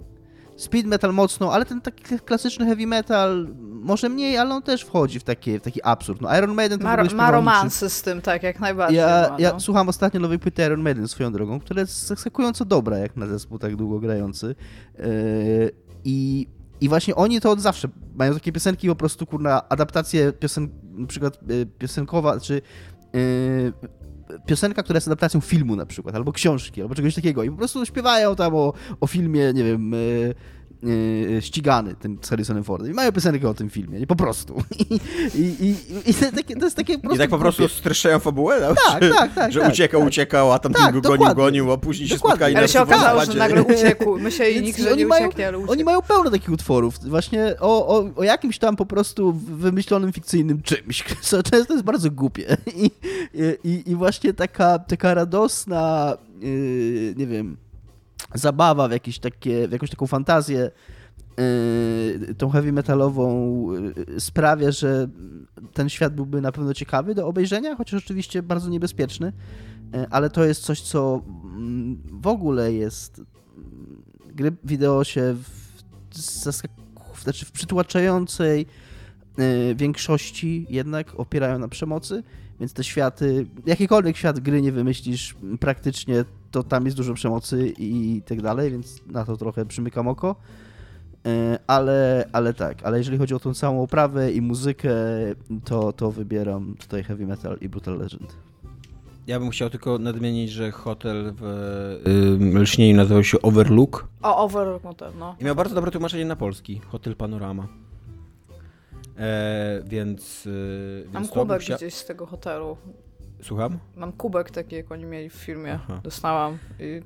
Speed metal mocno, ale ten taki klasyczny heavy metal może mniej, ale on też wchodzi w, takie, w taki absurd. No Iron Maiden to Ma, ma romansy z tym, tak, jak najbardziej. Ja, ma, ja no. słucham ostatnio nowej płyty Iron Maiden swoją drogą, która jest zaskakująco dobra, jak na zespół tak długo grający. Yy, I i właśnie oni to od zawsze mają takie piosenki po prostu, kurna, adaptacje piosen, na przykład y, piosenkowa, czy y, piosenka, która jest adaptacją filmu na przykład, albo książki, albo czegoś takiego. I po prostu śpiewają tam o, o filmie, nie wiem, y, y, ścigany, ten z Harrisonem Fordem. I mają piosenkę o tym filmie, nie? Po prostu. I, i, i, i to, takie, to jest takie po I tak po prostu streszczają fabułę? No? Tak, Że- tak, tak. Że tak, uciekał, tak. uciekał, a tamten Tak, go gonił, gonił, a później się Dokładnie. spotkali Ale na się okazało, że nagle uciekł. Myśleli nikt, że nie mają- ucieknie, ale uciekł. Oni mają pełno takich utworów, właśnie o, o, o jakimś tam po prostu wymyślonym fikcyjnym czymś, co często jest bardzo głupie. I, i, i właśnie taka, taka radosna, yy, nie wiem, zabawa w, jakieś takie, w jakąś taką fantazję yy, tą heavy metalową yy, sprawia, że ten świat byłby na pewno ciekawy do obejrzenia, chociaż oczywiście bardzo niebezpieczny, yy, ale to jest coś, co mm, w ogóle jest gry wideo się w, znaczy w przytłaczającej większości jednak opierają na przemocy, więc te światy, jakikolwiek świat gry nie wymyślisz praktycznie, to tam jest dużo przemocy i tak dalej, więc na to trochę przymykam oko. Y, Ale, ale tak, ale jeżeli chodzi o tą całą oprawę i muzykę, to, to wybieram tutaj Heavy Metal i Brutal Legend. Ja bym chciał tylko nadmienić, że hotel w y, Lśnieniu nazywał się Overlook O, Overlook Motel, no. i miał bardzo dobre tłumaczenie na polski. Hotel Panorama. E, więc, Mam więc bym kubek chcia- gdzieś z tego hotelu. Słucham? Mam kubek taki, jak oni mieli w filmie. Aha. Dostałam. I...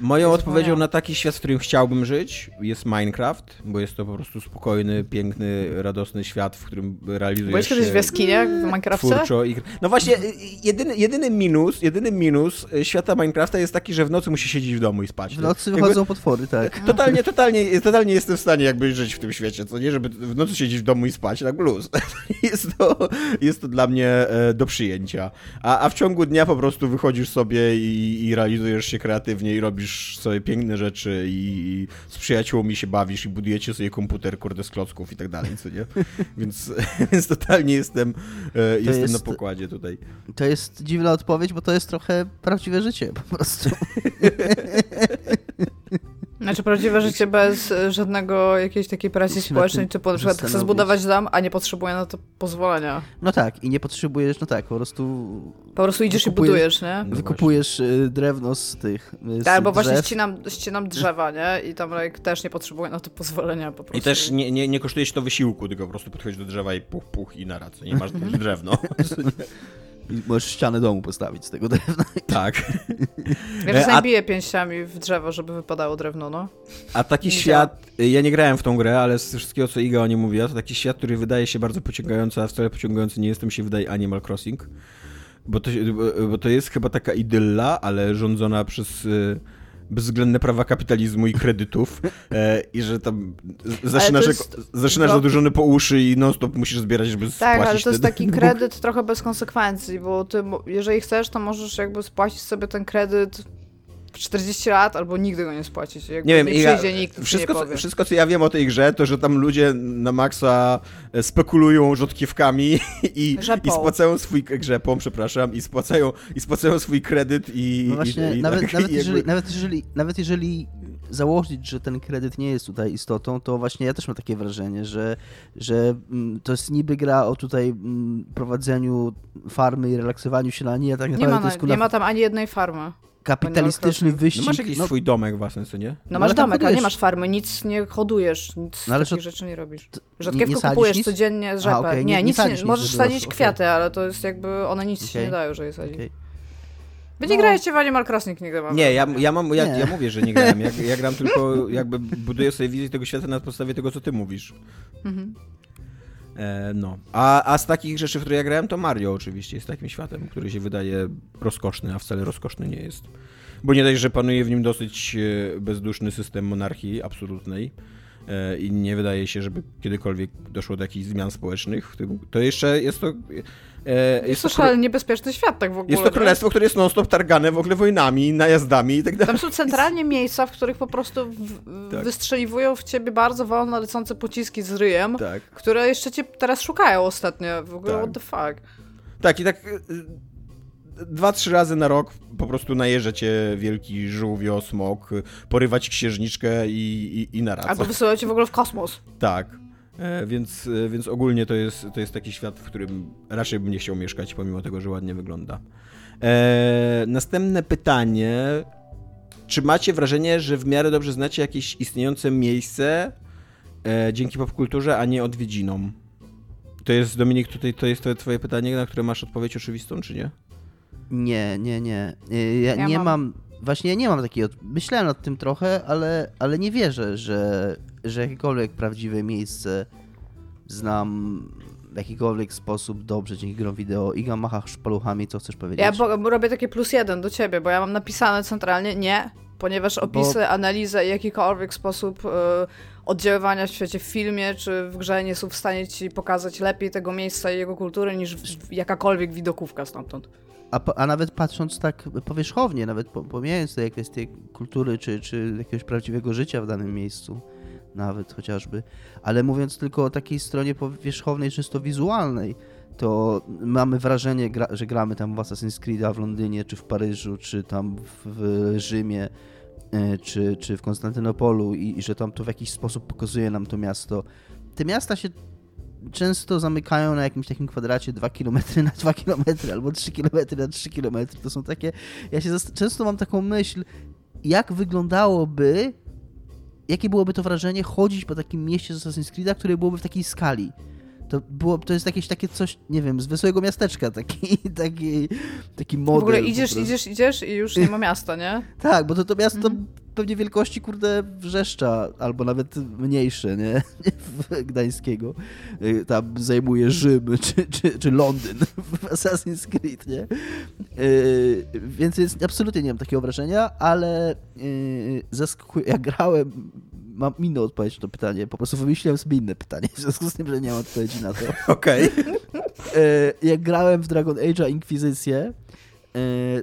Moją Jest odpowiedzią moja. na taki świat, w którym chciałbym żyć, jest Minecraft, bo jest to po prostu spokojny, piękny, radosny świat, w którym realizujesz Byłeś kiedyś się w jaskiniach w Minecrafcie? twórczo. I... No właśnie, y, jedyny, jedyny minus, jedyny minus y, świata Minecrafta jest taki, że w nocy musi siedzieć w domu i spać. W nocy Jakby- wychodzą potwory, tak. Totalnie, totalnie, totalnie jestem w stanie jakby żyć w tym świecie, co nie, żeby w nocy siedzieć w domu i spać, tak blues. Jest to, jest to dla mnie e, do przyjęcia. A, a w ciągu dnia po prostu wychodzisz sobie i, i realizujesz się kreatywnie i robisz sobie piękne rzeczy i, i z przyjaciółmi się bawisz i budujecie sobie komputer, kurde, z klocków i tak dalej, co nie? Więc, więc totalnie jestem, e, jestem jest- na pokładzie tutaj. To jest dziwna odpowiedź, bo to jest trochę prawdziwe życie po prostu. Znaczy prawdziwe życie bez e, żadnego jakiejś takiej presji społecznej, typu na przykład chcę zbudować dom, a nie potrzebuję na to pozwolenia. No tak, i nie potrzebujesz, no tak, po prostu Po prostu idziesz i budujesz, nie? No wykupujesz y, drewno z tych y, z Tak, albo właśnie ścinam, ścinam drzewa, nie? I tam like, też nie potrzebuję na to pozwolenia po prostu. I też nie, nie, nie kosztuje się to wysiłku, tylko po prostu podchodzisz do drzewa i puch, puch i na. Nie masz drewno. I możesz ścianę domu postawić z tego drewna. tak. Ja czasami a- biję pięściami w drzewo, żeby wypadało drewno, no. A taki Nie świat, ja nie grałem w tą grę, ale z wszystkiego co Iga o niej mówiła, to taki świat, który wydaje się bardzo pociągający, a wcale pociągający nie jest, to mi się wydaje Animal Crossing. Bo to, bo to jest chyba taka idylla, ale rządzona przez y, bezwzględne prawa kapitalizmu i kredytów e, i że tam zaczynasz, to jest zaczynasz drop- zadłużony po uszy i non-stop musisz zbierać, żeby Tak, spłacić ale to jest taki dług. kredyt trochę bez konsekwencji, bo ty, jeżeli chcesz, to możesz jakby spłacić sobie ten kredyt 40 lat, albo nigdy go nie spłacić. Jakby Nie wiem, nie przyjdzie nikt, nic wszystko, nie co, wszystko co ja wiem o tej grze, to że tam ludzie na maksa e, spekulują rzodkiewkami i, Rzepą. i spłacają swój grzepą, przepraszam, i spłacają, i spłacają swój kredyt i. No właśnie, i, i nawet, tak, nawet, jeżeli, jakby- nawet, jeżeli, nawet jeżeli założyć, że ten kredyt nie jest tutaj istotą, to właśnie ja też mam takie wrażenie, że, że mm, to jest niby gra o tutaj mm, prowadzeniu farmy i relaksowaniu się na niej, a tak Nie naprawdę ma, to jest na, nie ma tam ani jednej farmy. Kapitalistyczny Animal wyścig. No masz jakiś swój domek własny, co nie? No, No masz domek, ale nie masz farmy, nic nie hodujesz, nic No ale takich rzeczy nie robisz. sadzisz kupujesz nic? codziennie z rzepę. okej, nie- nie, nie nic sadzisz nie, nic, możesz żeby sadzić rosło, kwiaty, ale to jest jakby, one nic Okej. nie dają, że je sadzisz. Okej. Wy nie No. graliście w Animal Crossing nigdy mam. Nie, ja, ja, mam, ja, Nie. ja mówię, że nie grałem. Ja, ja gram tylko, jakby buduję sobie wizję tego świata na podstawie tego, co ty mówisz. Mhm. E, no. A, a z takich rzeczy, w które ja grałem, to Mario oczywiście jest takim światem, który się wydaje rozkoszny, a wcale rozkoszny nie jest. Bo nie dość, że panuje w nim dosyć e, bezduszny system monarchii absolutnej e, i nie wydaje się, żeby kiedykolwiek doszło do jakichś zmian społecznych, to jeszcze jest to... E, Jest to szalenie niebezpieczny świat, tak w ogóle. jest to królestwo, które jest non-stop targane w ogóle wojnami, najazdami i tak dalej. Tam są centralnie miejsca, w których po prostu w, Tak. wystrzeliwują w ciebie bardzo wolno lecące pociski z ryjem, Tak. które jeszcze cię teraz szukają ostatnio. W ogóle Tak. what the fuck. Tak, i tak y, dwa, trzy razy na rok po prostu najeżdża cię wielki żółwio, smok, porywa ci księżniczkę i, i, i na raz. Albo wysyłają cię w ogóle w kosmos. Tak. E, więc, e, więc ogólnie to jest, to jest taki świat, w którym raczej bym nie chciał mieszkać, pomimo tego, że ładnie wygląda. E, następne pytanie. Czy macie wrażenie, że w miarę dobrze znacie jakieś istniejące miejsce e, dzięki popkulturze, a nie odwiedzinom? To jest, Dominik, tutaj to jest to twoje pytanie, na które masz odpowiedź oczywistą, czy nie? Nie, nie, nie. Y, Ja, Ja nie mam. mam... Właśnie ja nie mam takiej... Od... Myślałem nad tym trochę, ale, ale nie wierzę, że, że jakiekolwiek prawdziwe miejsce znam w jakikolwiek sposób dobrze dzięki grom wideo. Iga machasz paluchami, co chcesz powiedzieć? Ja bo, robię takie plus jeden do ciebie, bo ja mam napisane centralnie nie, ponieważ opisy, analizę i jakikolwiek sposób e, oddziaływania w świecie w filmie czy w grze nie są w stanie ci pokazać lepiej tego miejsca i jego kultury niż jakakolwiek widokówka stamtąd. A, po- a nawet patrząc tak powierzchownie, nawet po- pomijając te kwestie kultury czy, czy jakiegoś prawdziwego życia w danym miejscu, nawet chociażby, ale mówiąc tylko o takiej stronie powierzchownej, czysto wizualnej, to mamy wrażenie, że gramy tam w Assassin's Creed'a w Londynie, czy w Paryżu, czy tam w, w Rzymie, e, czy, czy w Konstantynopolu i, i że tam to w jakiś sposób pokazuje nam to miasto. Te miasta się często zamykają na jakimś takim kwadracie 2 km na 2 km albo 3 km na 3 km. To są takie. Ja się często mam taką myśl, jak wyglądałoby, jakie byłoby to wrażenie chodzić po takim mieście z Assassin's Creed'a, które byłoby w takiej skali. To, było, to jest jakieś takie coś, nie wiem, z wesołego miasteczka, taki, taki, taki model. W ogóle idziesz, idziesz, idziesz i już nie ma miasta, nie? tak, bo to, to miasto mhm. Pewnie wielkości, kurde, Wrzeszcza, albo nawet mniejsze, nie? Gdańskiego. Y, tam zajmuje Rzym, czy, czy, czy Londyn w Assassin's Creed, nie? Yy, więc jest, absolutnie nie mam takiego wrażenia, ale yy, zaskakuje, ja grałem mam inną odpowiedź na to pytanie. Po prostu wymyśliłem sobie inne pytanie, w związku z tym, że nie mam odpowiedzi na to. Okej. Okay. Jak grałem w Dragon Age'a Inkwizycję,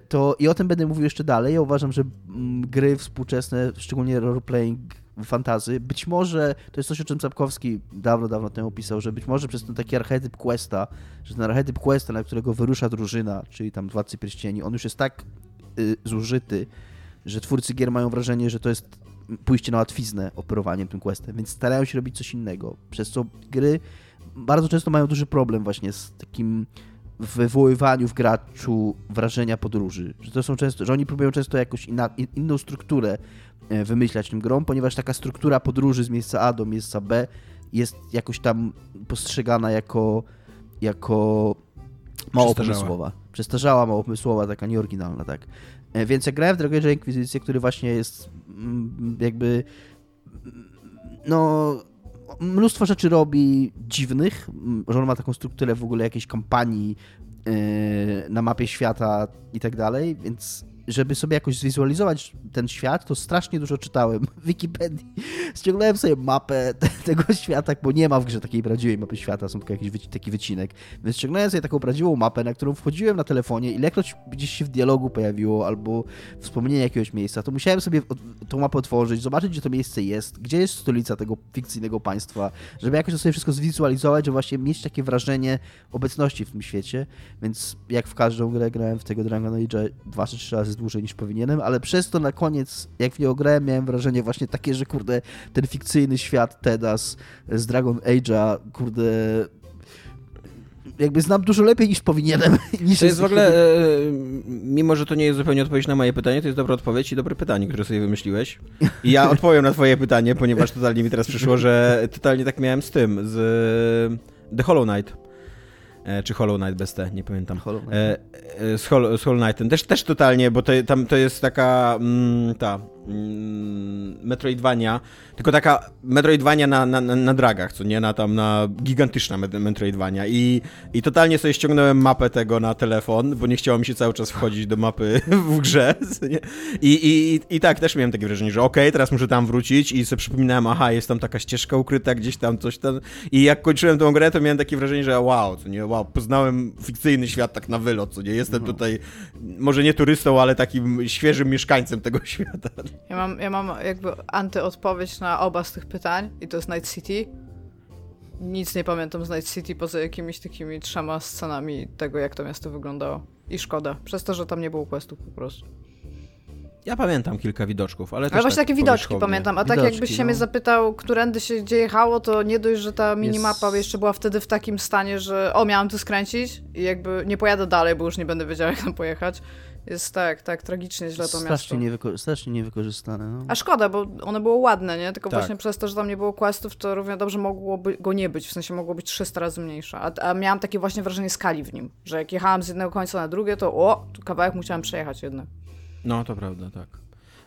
to i o tym będę mówił jeszcze dalej. Ja uważam, że mm, gry współczesne, szczególnie roleplaying fantazy, być może, to jest coś, o czym Sapkowski dawno, dawno temu pisał, że być może przez ten taki archetyp questa, że ten archetyp questa, na którego wyrusza drużyna, czyli tam Władcy Pierścieni, on już jest tak y, zużyty, że twórcy gier mają wrażenie, że to jest pójście na łatwiznę operowaniem tym questem, więc starają się robić coś innego, przez co gry bardzo często mają duży problem właśnie z takim wywoływaniu w graczu wrażenia podróży, że to są często, że oni próbują często jakąś inna, inną strukturę e, wymyślać tym grom, ponieważ taka struktura podróży z miejsca A do miejsca B jest jakoś tam postrzegana jako, jako mało pomysłowa. Przestarzała, mało pomysłowa, taka nieoryginalna, tak. E, więc jak grałem w Dragon Age Inkwizycję, który właśnie jest mm, jakby no mnóstwo rzeczy robi dziwnych, że on ma taką strukturę w ogóle jakiejś kampanii e, na mapie świata i tak dalej, więc żeby sobie jakoś zwizualizować ten świat, to strasznie dużo czytałem w Wikipedii. Ściągnąłem sobie mapę tego świata, bo nie ma w grze takiej prawdziwej mapy świata, są tylko jakiś taki wycinek. Więc ściągnąłem sobie taką prawdziwą mapę, na którą wchodziłem na telefonie ilekroć gdzieś się w dialogu pojawiło albo wspomnienie jakiegoś miejsca, to musiałem sobie tą mapę otworzyć, zobaczyć, gdzie to miejsce jest, gdzie jest stolica tego fikcyjnego państwa, żeby jakoś to sobie wszystko zwizualizować, żeby właśnie mieć takie wrażenie obecności w tym świecie. Więc jak w każdą grę grałem w tego Dragon Age dwa czy trzy razy dłużej niż powinienem, ale przez to na koniec, jak w niego grałem, miałem wrażenie właśnie takie, że kurde, ten fikcyjny świat Tedas z Dragon Age'a, kurde, jakby znam dużo lepiej niż powinienem. Niż to jest w ogóle, e, mimo że to nie jest zupełnie odpowiedź na moje pytanie, to jest dobra odpowiedź i dobre pytanie, które sobie wymyśliłeś. I ja odpowiem na twoje pytanie, ponieważ totalnie mi teraz przyszło, że totalnie tak miałem z tym, z The Hollow Knight. E, czy Hollow Knight bez T, nie pamiętam. Hollow Knight. E, e, z, Hol z Hollow Knightem. Też, też totalnie, bo to, tam to jest taka mm, ta Metroidvania, tylko taka Metroidvania na, na, na dragach, co nie? Na tam, na gigantyczna Metroidvania I, i totalnie sobie ściągnąłem mapę tego na telefon, bo nie chciało mi się cały czas wchodzić do mapy w grze, I, i, i, tak też miałem takie wrażenie, że okej, okay, teraz muszę tam wrócić i sobie przypominałem, aha, jest tam taka ścieżka ukryta gdzieś tam, coś tam i jak kończyłem tą grę, to miałem takie wrażenie, że wow, co nie, wow, poznałem fikcyjny świat tak na wylot, co nie, jestem no. tutaj może nie turystą, ale takim świeżym mieszkańcem tego świata. Ja mam, ja mam jakby antyodpowiedź na oba z tych pytań i to jest Night City. Nic nie pamiętam z Night City poza jakimiś takimi trzema scenami tego, jak to miasto wyglądało. I szkoda, przez to, że tam nie było questów po prostu. Ja pamiętam kilka widoczków, ale też Ale właśnie tak takie widoczki pamiętam, a widoczki, tak jakbyś się no. mnie zapytał, którędy się gdzie jechało, to nie dość, że ta minimapa jest... jeszcze była wtedy w takim stanie, że o, miałam tu skręcić i jakby nie pojadę dalej, bo już nie będę wiedziała, jak tam pojechać. Jest tak, tak, tragicznie źle to strasznie miasto. Niewyko- strasznie niewykorzystane. No. A szkoda, bo one było ładne, nie? Tylko tak. właśnie przez to, że tam nie było questów, to równie dobrze mogłoby go nie być. W sensie mogło być 300 razy mniejsze. A, a miałam takie właśnie wrażenie skali w nim, że jak jechałam z jednego końca na drugie, to o, kawałek musiałam przejechać jednak. No, to prawda, tak.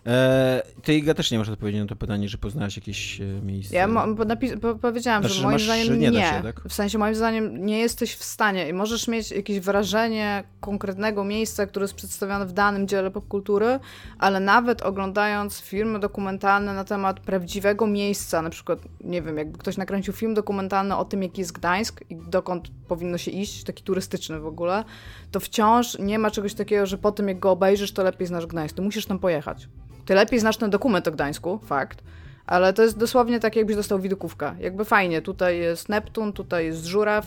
E, ty, Iga, też nie masz odpowiedzi na to pytanie, że poznałaś jakieś e, miejsce. Ja napis- po powiedziałam, znaczy, że moim masz, zdaniem nie. nie. Się, tak? W sensie, moim zdaniem nie jesteś w stanie i możesz mieć jakieś wrażenie konkretnego miejsca, które jest przedstawione w danym dziele popkultury, ale nawet oglądając filmy dokumentalne na temat prawdziwego miejsca, na przykład, nie wiem, jakby ktoś nakręcił film dokumentalny o tym, jaki jest Gdańsk i dokąd powinno się iść, taki turystyczny w ogóle, to wciąż nie ma czegoś takiego, że po tym, jak go obejrzysz, to lepiej znasz Gdańsk. Ty musisz tam pojechać. Ty lepiej znasz ten dokument o Gdańsku, fakt, ale to jest dosłownie tak, jakbyś dostał widokówkę. Jakby fajnie, tutaj jest Neptun, tutaj jest Żuraw,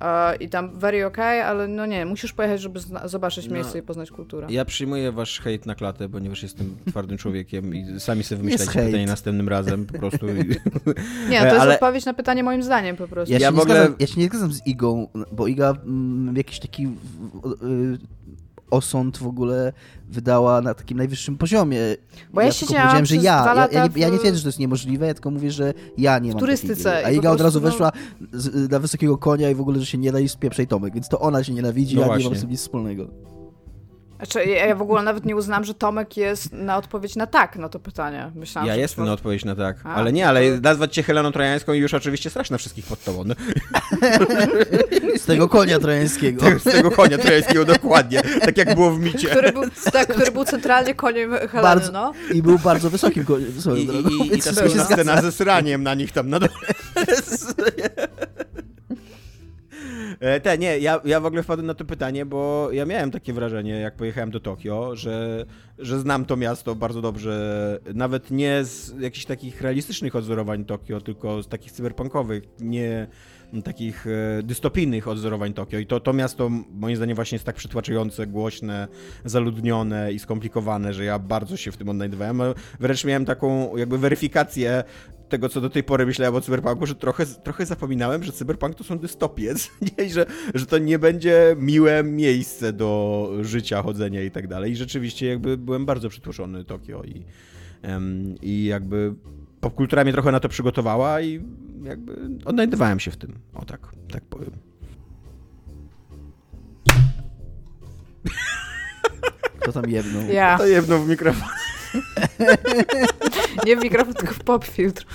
E, I tam very okay, ale no nie, musisz pojechać, żeby zobaczyć No. miejsce i poznać kulturę. Ja przyjmuję wasz hejt na klatę, ponieważ jestem twardym człowiekiem i sami sobie wymyślajcie hejt. pytanie następnym razem po prostu. Nie, to jest ale- odpowiedź na pytanie moim zdaniem po prostu. Ja, Ja się w nie zgadzam, ja się nie zgadzam z Igą, bo Iga mm, jakiś taki w- y, osąd w ogóle wydała na takim najwyższym poziomie. Bo ja tylko siedziałam powiedziałem, że ja, ja, ja, nie, ja nie w- twierdzę, że to jest niemożliwe, ja tylko mówię, że ja nie mam turystyce takiej wiedzy. A Iga od razu no- weszła z, na wysokiego konia i w ogóle, że się nie da i spieprzej Tomek, więc to ona się nienawidzi, No ja nie właśnie. mam z tym nic wspólnego. Znaczy, ja, w ogóle nawet nie uznam, że Tomek jest na odpowiedź na tak na to pytanie. Myślałam, Ja że jestem po- na odpowiedź na tak. A, ale nie, to- ale nazwać cię Heleną Trojańską i już oczywiście strasz na wszystkich pod tobą. No. Z tego konia trojańskiego. Z tego konia trojańskiego dokładnie. Tak jak było w micie. który był, tak, który był centralnie koniem Heleny, Bardzo- no. I był bardzo wysokim koniem, I, i, i, i ta to scena ze sraniem na nich tam na dole. E, Te, nie, ja, ja w ogóle wpadłem na to pytanie, bo ja miałem takie wrażenie, jak pojechałem do Tokio, że, że znam to miasto bardzo dobrze, nawet nie z jakichś takich realistycznych odzorowań Tokio, tylko z takich cyberpunkowych, nie takich e, dystopijnych odzorowań Tokio. I to, to miasto moim zdaniem właśnie jest tak przytłaczające, głośne, zaludnione i skomplikowane, że ja bardzo się w tym odnajdywałem. A Wręcz miałem taką jakby weryfikację tego, co do tej pory myślałem o cyberpunku, że trochę, trochę zapominałem, że cyberpunk to są dystopie, nie? Że, że to nie będzie miłe miejsce do życia, chodzenia i tak dalej. I rzeczywiście jakby byłem bardzo przytłoczony Tokio i, em, i jakby popkultura mnie trochę na to przygotowała i jakby odnajdywałem się w tym. O tak, tak powiem. Kto tam jedną? Ja. To jedno w mikrofon. Nie w mikrofon, tylko w pop filtr.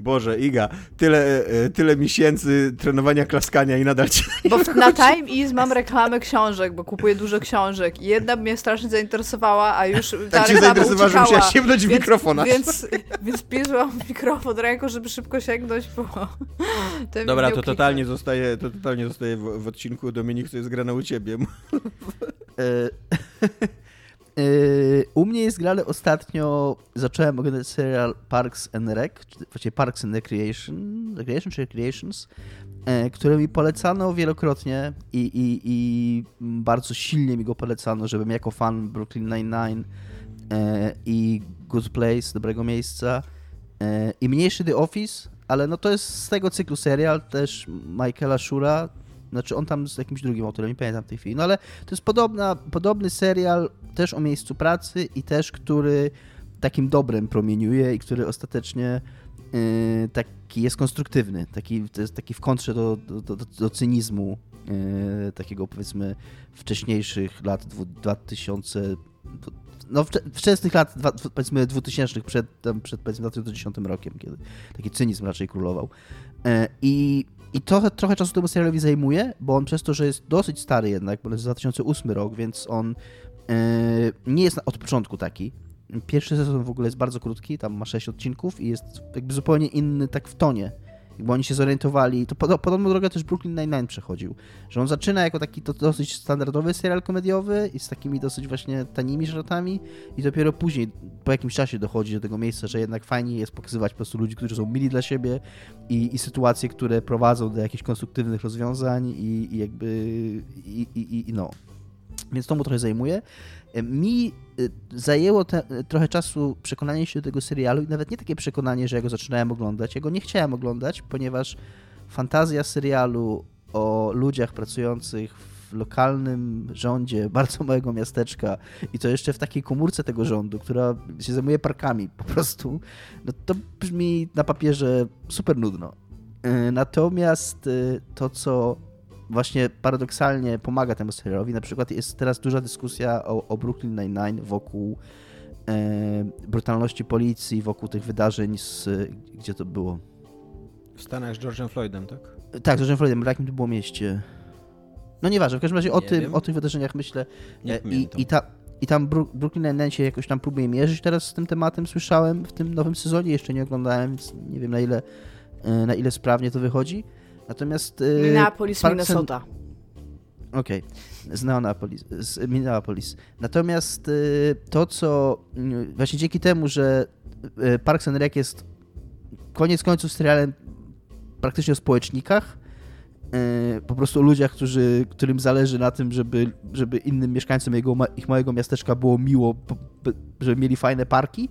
Boże, Iga, tyle, e, tyle miesięcy trenowania klaskania i nadal cię Bo w- na Time Ease mam reklamy książek, bo kupuję dużo książek. I jedna mnie strasznie zainteresowała, a już ta tak cię zainteresowała, że musiałaś sięgnąć w Więc- mikrofon. Więc, więc pisłam mikrofon ręką, żeby szybko sięgnąć po ten Dobra, to totalnie zostaje, to totalnie zostaje w, w odcinku Dominik, co jest grane u ciebie. E, U mnie jest grane ostatnio, zacząłem oglądać serial Parks and Rec, czy właściwie Parks and Recreation, Recreation czy Recreations, e, który mi polecano wielokrotnie i, i, i bardzo silnie mi go polecano, żebym jako fan Brooklyn Nine-Nine e, i Good Place, dobrego miejsca e, i mniejszy The Office, ale no to jest z tego cyklu serial też Michaela Shura, znaczy on tam z jakimś drugim autorem, nie pamiętam w tej chwili, no ale to jest podobna, podobny serial też o miejscu pracy i też, który takim dobrem promieniuje i który ostatecznie yy, taki jest konstruktywny, taki, to jest taki w kontrze do, do, do, do cynizmu yy, takiego powiedzmy wcześniejszych lat dwu- 2000 no wcze- wczesnych lat powiedzmy 2000 przed, przed powiedzmy 2010 rokiem, kiedy taki cynizm raczej królował. E, I, i trochę, trochę czasu temu serialowi zajmuje, bo on przez to, że jest dosyć stary jednak, bo to jest 2008 rok, więc on e, nie jest od początku taki. Pierwszy sezon w ogóle jest bardzo krótki, tam ma 6 odcinków i jest jakby zupełnie inny tak w tonie. Jakby oni się zorientowali, to pod, podobną drogę też Brooklyn Nine-Nine przechodził, że on zaczyna jako taki to, dosyć standardowy serial komediowy i z takimi dosyć właśnie tanimi żartami i dopiero później, po jakimś czasie dochodzi do tego miejsca, że jednak fajnie jest pokazywać po prostu ludzi, którzy są mili dla siebie i, i sytuacje, które prowadzą do jakichś konstruktywnych rozwiązań i, i jakby i, i, i no. Więc to mu trochę zajmuje. Mi y, zajęło te, trochę czasu przekonanie się do tego serialu i nawet nie takie przekonanie, że ja go zaczynałem oglądać. Ja go nie chciałem oglądać, ponieważ fantazja serialu o ludziach pracujących w lokalnym rządzie bardzo małego miasteczka i to jeszcze w takiej komórce tego rządu, która się zajmuje parkami po prostu, no to brzmi na papierze super nudno. Y, Natomiast y, to, co właśnie paradoksalnie pomaga temu serialowi, na przykład jest teraz duża dyskusja o, o Brooklyn Nine-Nine wokół e, brutalności policji, wokół tych wydarzeń z... gdzie to było? W Stanach z George'em Floydem, tak? Tak, z George'em Floydem, w jakim to było mieście? No nieważne, w każdym razie o, Nie tym, wiem. o tych wydarzeniach myślę. Nie E, I, i, ta, I tam Brooklyn Nine-Nine się jakoś tam próbuje mierzyć teraz z tym tematem, słyszałem w tym nowym sezonie, jeszcze nie oglądałem, więc nie wiem na ile, e, na ile sprawnie to wychodzi. Natomiast... e, Minneapolis, Minnesota. Okej, z Neonapolis, z Minneapolis. Natomiast y, to, co y, właśnie dzięki temu, że y, Parks and Rec jest koniec końców serialem praktycznie o społecznikach, po prostu o ludziach, którzy, którym zależy na tym, żeby, żeby innym mieszkańcom jego, ich małego miasteczka było miło, żeby mieli fajne parki,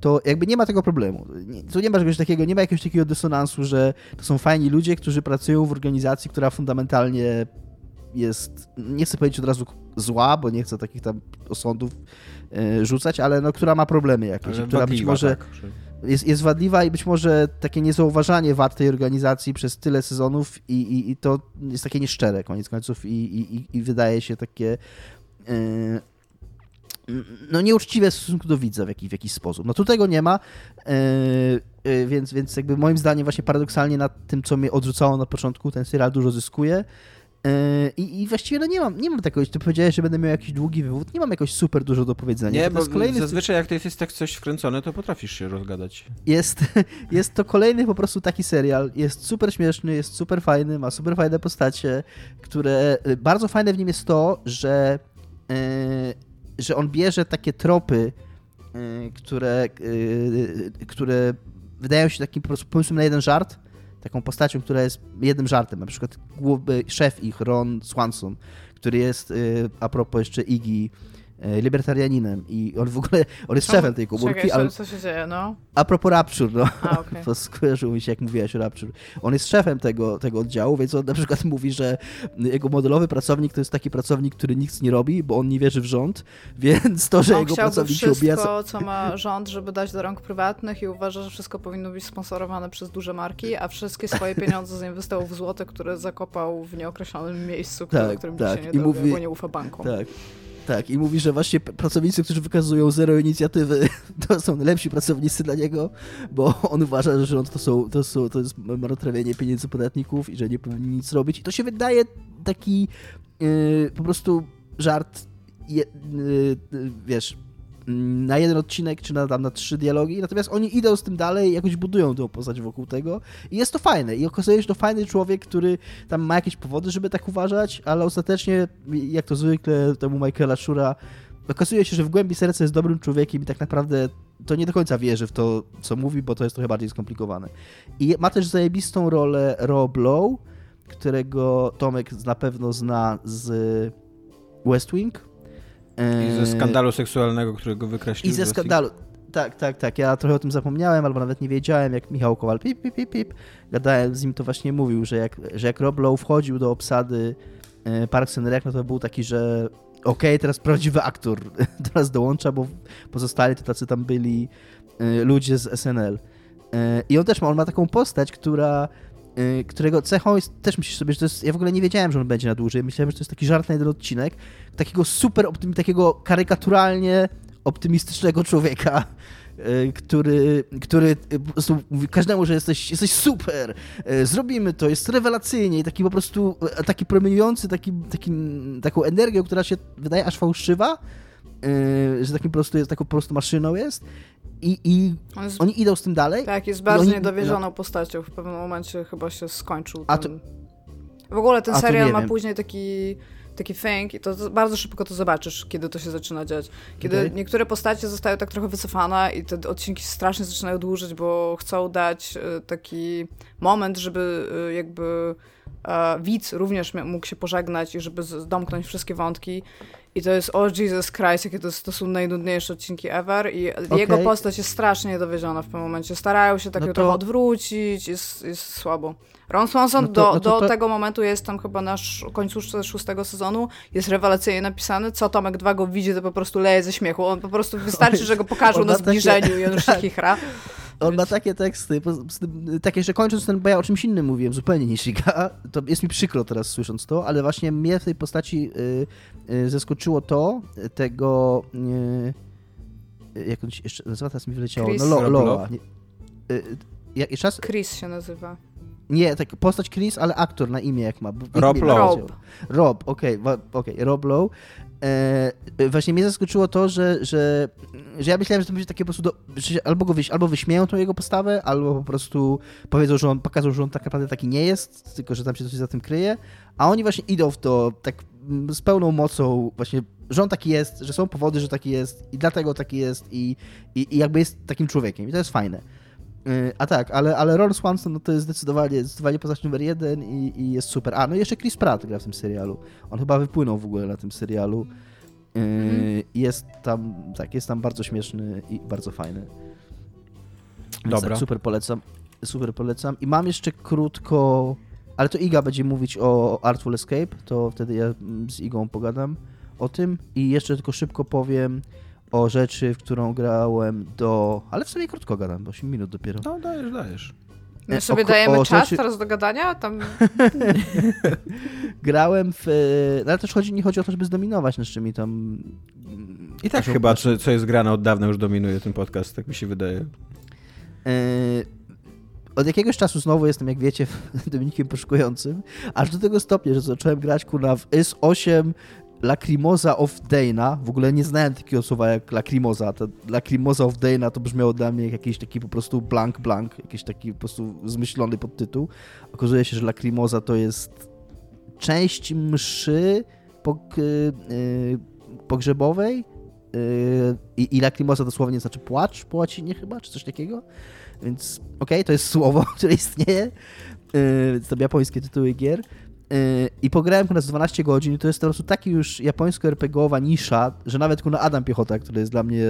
to jakby nie ma tego problemu. Tu nie ma czegoś takiego, nie ma jakiegoś takiego dysonansu, że to są fajni ludzie, którzy pracują w organizacji, która fundamentalnie jest, nie chcę powiedzieć od razu zła, bo nie chcę takich tam osądów e, rzucać, ale no, która ma problemy jakieś, ale która być może tak, jest, jest wadliwa i być może takie niezauważanie wad tej organizacji przez tyle sezonów i, i, i to jest takie nieszczere koniec końców i, i, i wydaje się takie yy, no nieuczciwe w stosunku do widza w jakiś, w jakiś sposób. No tu tego nie ma, yy, yy, więc, więc jakby moim zdaniem właśnie paradoksalnie na tym, co mnie odrzucało na początku, ten serial dużo zyskuje. Yy, I, I, właściwie no nie mam, nie mam takiego, ty powiedziałeś, że będę miał jakiś długi wywód, nie mam jakoś super dużo do powiedzenia. Nie, to bo kolejny... zazwyczaj jak to jest tak coś wkręcone, to potrafisz się rozgadać. Jest, jest to kolejny po prostu taki serial, jest super śmieszny, jest super fajny, ma super fajne postacie, które, y, bardzo fajne w nim jest to, że, że on bierze takie tropy, yy, które, yy, które wydają się takim po prostu pomysłem na jeden żart, taką postacią, która jest jednym żartem. Na przykład szef ich, Ron Swanson, który jest y, a propos jeszcze Iggy libertarianinem i on w ogóle, on jest szefem tej komórki, Czekaj, ale... co się dzieje, no? A propos Rapture, no. A, okay. to skojarzyło mi się, jak mówiłaś o Rapture. On jest szefem tego, tego oddziału, więc on na przykład mówi, że jego modelowy pracownik to jest taki pracownik, który nic nie robi, bo on nie wierzy w rząd, więc to, że on jego pracownik się objaca... wszystko, co ma rząd, żeby dać do rąk prywatnych i uważa, że wszystko powinno być sponsorowane przez duże marki, a wszystkie swoje pieniądze zainwestował w złote, które zakopał w nieokreślonym miejscu, tak, którym tak. się nie I mówi... bo nie ufa bankom. Tak. Tak, i mówi, że właśnie pracownicy, którzy wykazują zero inicjatywy, to są najlepsi pracownicy dla niego, bo on uważa, że rząd to, są, to, są, to jest marnotrawienie pieniędzy podatników i że nie powinni nic robić. I to się wydaje taki yy, po prostu żart, je, yy, wiesz, na jeden odcinek, czy na, tam na trzy dialogi, natomiast oni idą z tym dalej jakoś budują tę postać wokół tego i jest to fajne i okazuje się, że to fajny człowiek, który tam ma jakieś powody, żeby tak uważać, ale ostatecznie, jak to zwykle temu Michaela Shura, okazuje się, że w głębi serca jest dobrym człowiekiem i tak naprawdę to nie do końca wierzy w to, co mówi, bo to jest trochę bardziej skomplikowane. I ma też zajebistą rolę Rob Lowe, którego Tomek na pewno zna z West Wing, i ze eee, skandalu seksualnego, którego wykreślił. I ze skandalu. Tak, tak, tak. Ja trochę o tym zapomniałem, albo nawet nie wiedziałem, jak Michał Kowal pip, pip, pip, pip. Gadałem z nim, to właśnie mówił, że jak, że jak Rob Lowe wchodził do obsady e, Parks and Rec, no to był taki, że okej, okay, teraz prawdziwy aktor teraz dołącza, bo pozostali to tacy tam byli e, ludzie z SNL. E, I on też ma, on ma taką postać, która którego cechą jest, też myślisz sobie, że to jest, ja w ogóle nie wiedziałem, że on będzie na dłużej, myślałem, że to jest taki żart na jeden odcinek, takiego super, optym, takiego karykaturalnie optymistycznego człowieka, y, który, który po prostu mówi każdemu, że jesteś, jesteś super, y, zrobimy to, jest rewelacyjnie i taki po prostu, taki promieniujący, taki, taki, taką energią, która się wydaje aż fałszywa, że takim po prostu jest, taką po prostu maszyną jest i, i jest, oni idą z tym dalej. Tak, jest bardzo oni, niedowierzoną no. postacią. W pewnym momencie chyba się skończył. Ten... To, w ogóle ten serial ma wiem. później taki taki thing i to bardzo szybko to zobaczysz, kiedy to się zaczyna dziać. Kiedy okay. niektóre postacie zostają tak trochę wycofane i te odcinki strasznie zaczynają dłużyć, bo chcą dać e, taki moment, żeby e, jakby widz również mógł się pożegnać i żeby domknąć wszystkie wątki i to jest, oh Jesus Christ, jakie to, to są najnudniejsze odcinki ever i okay. jego postać jest strasznie niedowieziona w tym momencie. Starają się tak no to... trochę odwrócić, jest, jest słabo. Ron Swanson no to, do, no to, do tego momentu jest tam chyba na końcu szóstego sezonu, jest rewelacyjnie napisany. Co Tomek 2 go widzi, to po prostu leje ze śmiechu. On po prostu wystarczy, że go pokażą na zbliżeniu takie... i on już się chichra. On ma takie teksty, takie, że kończąc ten, bo ja o czymś innym mówiłem, zupełnie niż Iga, to jest mi przykro teraz słysząc to, ale właśnie mnie w tej postaci y, y, zaskoczyło to, tego, y, jak on się jeszcze nazywa, teraz mi wyleciało, Chris. no Lo, Loa. Jak, jeszcze raz? Chris się nazywa. Nie, tak postać Chris, ale aktor na imię jak ma. Rob Lowe. Rob, Rob okej, okay, okay, Rob Lowe. E, właśnie mnie zaskoczyło to, że, że, że ja myślałem, że to będzie takie po prostu, do, albo go wyś, albo wyśmieją tą jego postawę, albo po prostu powiedzą, że on pokazał, że on tak naprawdę taki nie jest, tylko że tam się coś za tym kryje, a oni właśnie idą w to tak z pełną mocą właśnie, że on taki jest, że są powody, że taki jest i dlatego taki jest i, i, i jakby jest takim człowiekiem i to jest fajne. Y, a tak, ale, ale Ron Swanson no to jest zdecydowanie, zdecydowanie postać numer jeden i, i jest super. A, no i jeszcze Chris Pratt gra w tym serialu. On chyba wypłynął w ogóle na tym serialu. Mm. Jest tam, tak, jest tam bardzo śmieszny i bardzo fajny. Więc Dobra. Tak, super polecam. Super polecam. I mam jeszcze krótko, ale to Iga będzie mówić o Artful Escape, to wtedy ja z Igą pogadam o tym. I jeszcze tylko szybko powiem o rzeczy, w którą grałem do... Ale w sumie krótko gadam, bo 8 minut dopiero. No, dajesz, dajesz. My E, sobie o- dajemy o czas rzeczy- teraz do gadania? Tam Grałem w... No ale też chodzi, nie chodzi o to, żeby zdominować nad czymś tam... I tak Naszą- chyba, co, co jest grane od dawna już dominuje ten podcast, tak mi się wydaje. E, Od jakiegoś czasu znowu jestem, jak wiecie, Dominikiem poszukującym, aż do tego stopnia, że zacząłem grać kurna w S8 Lacrimosa of Dana. W ogóle nie znałem takiego słowa jak Lacrimosa. To Lacrimosa of Dana to brzmiało dla mnie jak jakiś taki po prostu blank blank, jakiś taki po prostu zmyślony podtytuł. Okazuje się, że Lacrimosa to jest część mszy pog- y, pogrzebowej y, i, i Lacrimosa dosłownie znaczy płacz po łacinie chyba, czy coś takiego. Więc okej, to jest słowo, które istnieje. Yy, to japońskie tytuły gier. Yy, I pograłem nas 12 godzin i to jest po prostu taki już japońsko-RPGowa nisza, że nawet kuna Adam Piechota, który jest dla mnie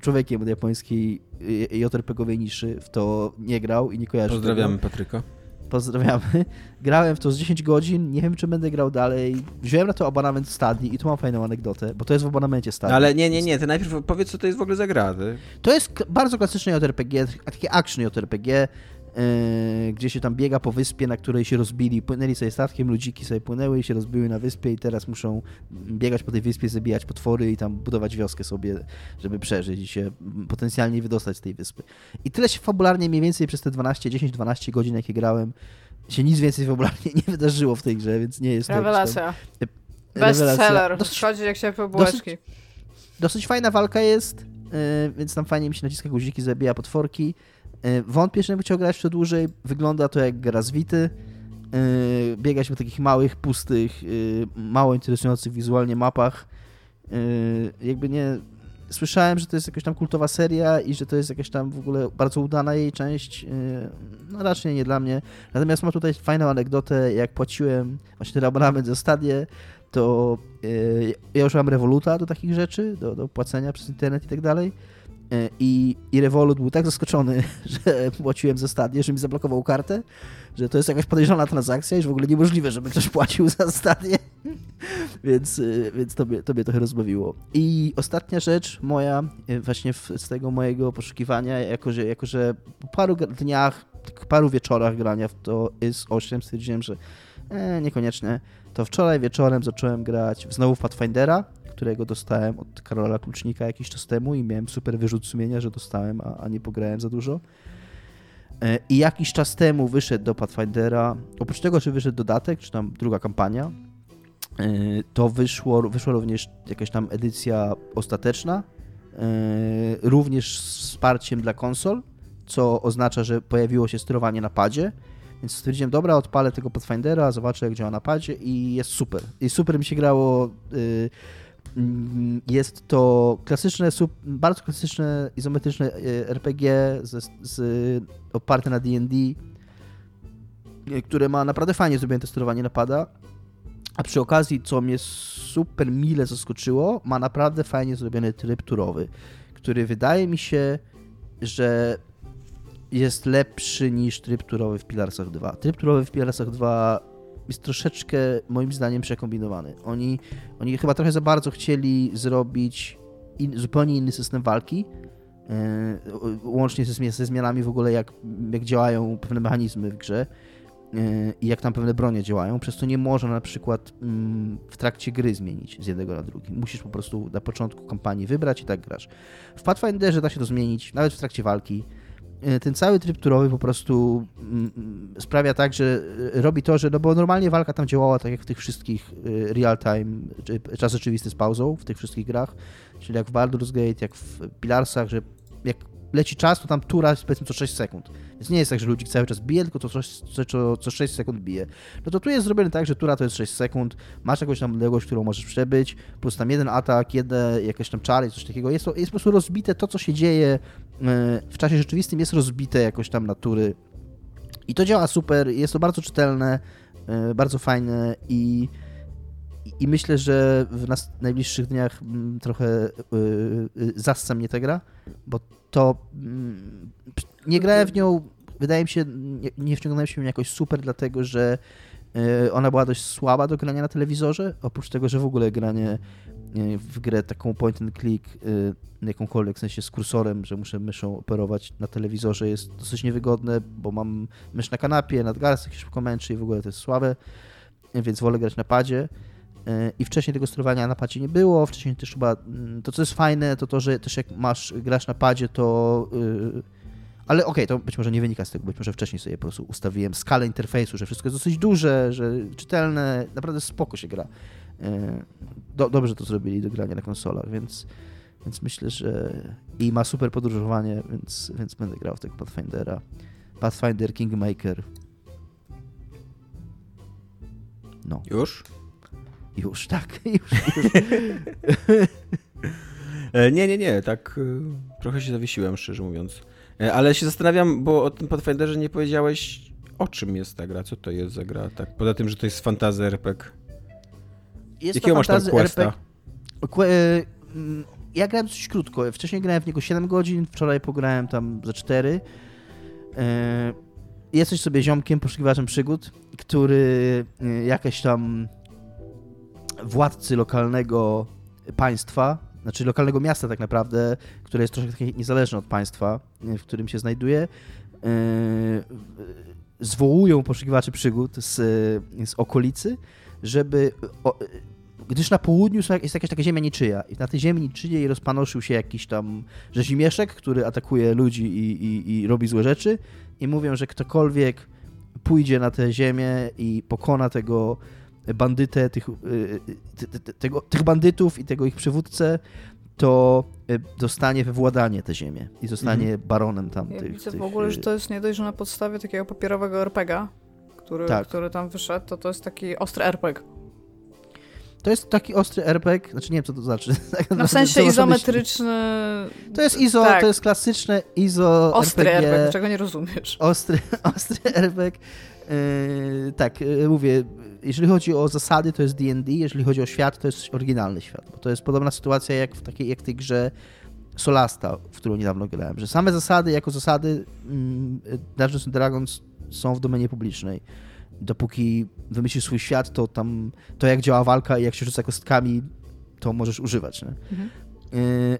człowiekiem od japońskiej y, JRPGowej niszy, w to nie grał i nie kojarzy Pozdrawiamy Tego. Patryka. Pozdrawiamy. Grałem w to z 10 godzin, nie wiem czy będę grał dalej. Wziąłem na to abonament Stadii i tu mam fajną anegdotę, bo to jest w abonamencie Stadii. Ale nie, nie, nie, ty najpierw powiedz, co to jest w ogóle za gra. Ty. To jest bardzo klasyczne JRPG, takie action JRPG, yy, gdzie się tam biega po wyspie, na której się rozbili, płynęli sobie statkiem, ludziki sobie płynęły i się rozbiły na wyspie i teraz muszą biegać po tej wyspie, zabijać potwory i tam budować wioskę sobie, żeby przeżyć i się potencjalnie wydostać z tej wyspy. I tyle się fabularnie mniej więcej przez te 12, 10-12 godzin, jakie grałem, się nic więcej fabularnie nie wydarzyło w tej grze, więc nie jest to jakiś tam- rewelacja. rewelacja. Bestseller. Dosyć- Chodzi jak ciepłe bułeczki. Dosyć fajna walka jest, yy, więc tam fajnie mi się naciska guziki, zabija potworki. Yy, wątpię, że bym chciał grać jeszcze dłużej. Wygląda to jak gra z Vity. Yy, biegać po takich małych, pustych, yy, mało interesujących wizualnie mapach. Jakby nie... Słyszałem, że to jest jakaś tam kultowa seria i że to jest jakaś tam w ogóle bardzo udana jej część. No raczej nie dla mnie. Natomiast mam tutaj fajną anegdotę, jak płaciłem właśnie ten abonament za stadię, to ja używam Revoluta do takich rzeczy, do, do płacenia przez internet i tak dalej. Yy, I, I Revolut był tak zaskoczony, że płaciłem za stadię, że mi zablokował kartę, że to jest jakaś podejrzana transakcja i że w ogóle niemożliwe, żeby ktoś płacił za stadię. więc yy, więc to, mnie, to mnie trochę rozbawiło. I ostatnia rzecz moja, yy, właśnie z tego mojego poszukiwania, jako że, jako że po paru dniach, tak paru wieczorach grania w to is 8 stwierdziłem, że e, niekoniecznie to wczoraj wieczorem zacząłem grać znowu w Pathfindera, którego dostałem od Karola Klucznika jakiś czas temu i miałem super wyrzut sumienia, że dostałem, a, a nie pograłem za dużo. E, I jakiś czas temu wyszedł do Pathfindera, oprócz tego, że wyszedł dodatek, czy tam druga kampania, e, to wyszło, wyszła również jakaś tam edycja ostateczna, e, również z wsparciem dla konsol, co oznacza, że pojawiło się sterowanie na padzie, więc stwierdziłem, dobra, odpalę tego Pathfindera, zobaczę jak działa na padzie i jest super. I super mi się grało. Mm, Jest to klasyczne, bardzo klasyczne, izometryczne y, RPG z, z, oparte na D&D, y, które ma naprawdę fajnie zrobione testowanie napada. A przy okazji, co mnie super mile zaskoczyło, ma naprawdę fajnie zrobiony tryb turowy, który wydaje mi się, że jest lepszy niż tryb turowy w Pilarsach 2. Tryb turowy w Pilarsach 2 jest troszeczkę, moim zdaniem, przekombinowany. Oni, oni chyba trochę za bardzo chcieli zrobić in, zupełnie inny system walki, yy, łącznie ze, ze zmianami w ogóle, jak, jak działają pewne mechanizmy w grze yy, i jak tam pewne bronie działają, przez co nie można na przykład mm, w trakcie gry zmienić z jednego na drugi. Musisz po prostu na początku kampanii wybrać i tak grasz. W Pathfinderze da się to zmienić, nawet w trakcie walki. Y, ten cały tryb turowy po prostu mm, mm, sprawia tak, że y, robi to, że no bo normalnie walka tam działała tak jak w tych wszystkich y, real time, czy czas rzeczywisty z pauzą w tych wszystkich grach, czyli jak w Baldur's Gate, jak w Pilarsach, że jak leci czas, to tam tura powiedzmy co 6 sekund. Więc nie jest tak, że ludzik cały czas bije, tylko to co, co, co 6 sekund bije. No to tu jest zrobione tak, że tura to jest 6 sekund, masz jakąś tam odległość, którą możesz przebyć, plus tam jeden atak, jedne jakieś tam czary, coś takiego. Jest, to, jest po prostu rozbite to, co się dzieje e, w czasie rzeczywistym, jest rozbite jakoś tam na tury. I to działa super, jest to bardzo czytelne, e, bardzo fajne i i myślę, że w nas najbliższych dniach mm, trochę yy, zassam mnie ta gra, bo to yy, nie grałem w nią, wydaje mi się, nie, nie wciągnąłem się w nią jakoś super, dlatego że yy, ona była dość słaba do grania na telewizorze, oprócz tego, że w ogóle granie y, w grę taką point and click, y, jakąkolwiek, w sensie z kursorem, że muszę myszą operować na telewizorze jest dosyć niewygodne, bo mam mysz na kanapie, nadgarstek się szybko męczy i w ogóle to jest słabe, więc wolę grać na padzie. E, I wcześniej tego sterowania na padzie nie było. Wcześniej też chyba mm, to, co jest fajne, to to, że też jak masz, grasz na padzie, to. Yy, ale okej, okay, to być może nie wynika z tego, być może wcześniej sobie po prostu ustawiłem skalę interfejsu, że wszystko jest dosyć duże, że czytelne, naprawdę spoko się gra. Yy, do, dobrze to zrobili do grania na konsolach, więc, więc myślę, że i ma super podróżowanie, więc, więc będę grał w tego Pathfindera. Pathfinder Kingmaker. No. Już? Już, tak, już. już. E, nie, nie, nie, tak e, trochę się zawiesiłem, szczerze mówiąc. E, ale się zastanawiam, bo o tym Pathfinderze nie powiedziałeś, o czym jest ta gra, co to jest za gra, tak? Poza tym, że to jest fantazy RPG. Jest Jakiego masz tam questa? Mm, ja grałem dość krótko. Wcześniej grałem w niego 7 godzin, wczoraj pograłem tam za 4. Jesteś sobie ziomkiem, poszukiwaczem przygód, który jakieś tam władcy lokalnego państwa, znaczy lokalnego miasta tak naprawdę, które jest troszkę niezależne od państwa, w którym się znajduje, yy, zwołują poszukiwaczy przygód z, z okolicy, żeby o, gdyż na południu jest jakaś taka ziemia niczyja i na tej ziemi niczyjej rozpanoszył się jakiś tam rzezimieszek, który atakuje ludzi i, i, i robi złe rzeczy i mówią, że ktokolwiek pójdzie na tę ziemię i pokona tego bandytę, tych, y, y, tego, tych bandytów i tego ich przywódcę, to y, dostanie we władanie tę ziemię i zostanie mhm. baronem tam. Ja tych, widzę tych... w ogóle, że to jest nie dość, że na podstawie takiego papierowego RPGa, który, tak. który tam wyszedł, to to jest taki ostry RPG. To jest taki ostry RPG, znaczy nie wiem co to znaczy. No w sensie izometryczny. To jest izo, tak. to jest klasyczne izo Ostry RPG, RPG czego nie rozumiesz. Ostry, ostry RPG. Yy, tak, mówię, jeżeli chodzi o zasady, to jest D&D, jeżeli chodzi o świat, to jest oryginalny świat. Bo to jest podobna sytuacja jak w takiej, jak tej grze Solasta, w którą niedawno grałem, że same zasady jako zasady mm, Dungeons and Dragons są w domenie publicznej. Dopóki wymyślisz swój świat, to tam to jak działa walka i jak się rzuca kostkami, to możesz używać. Mhm. Yy,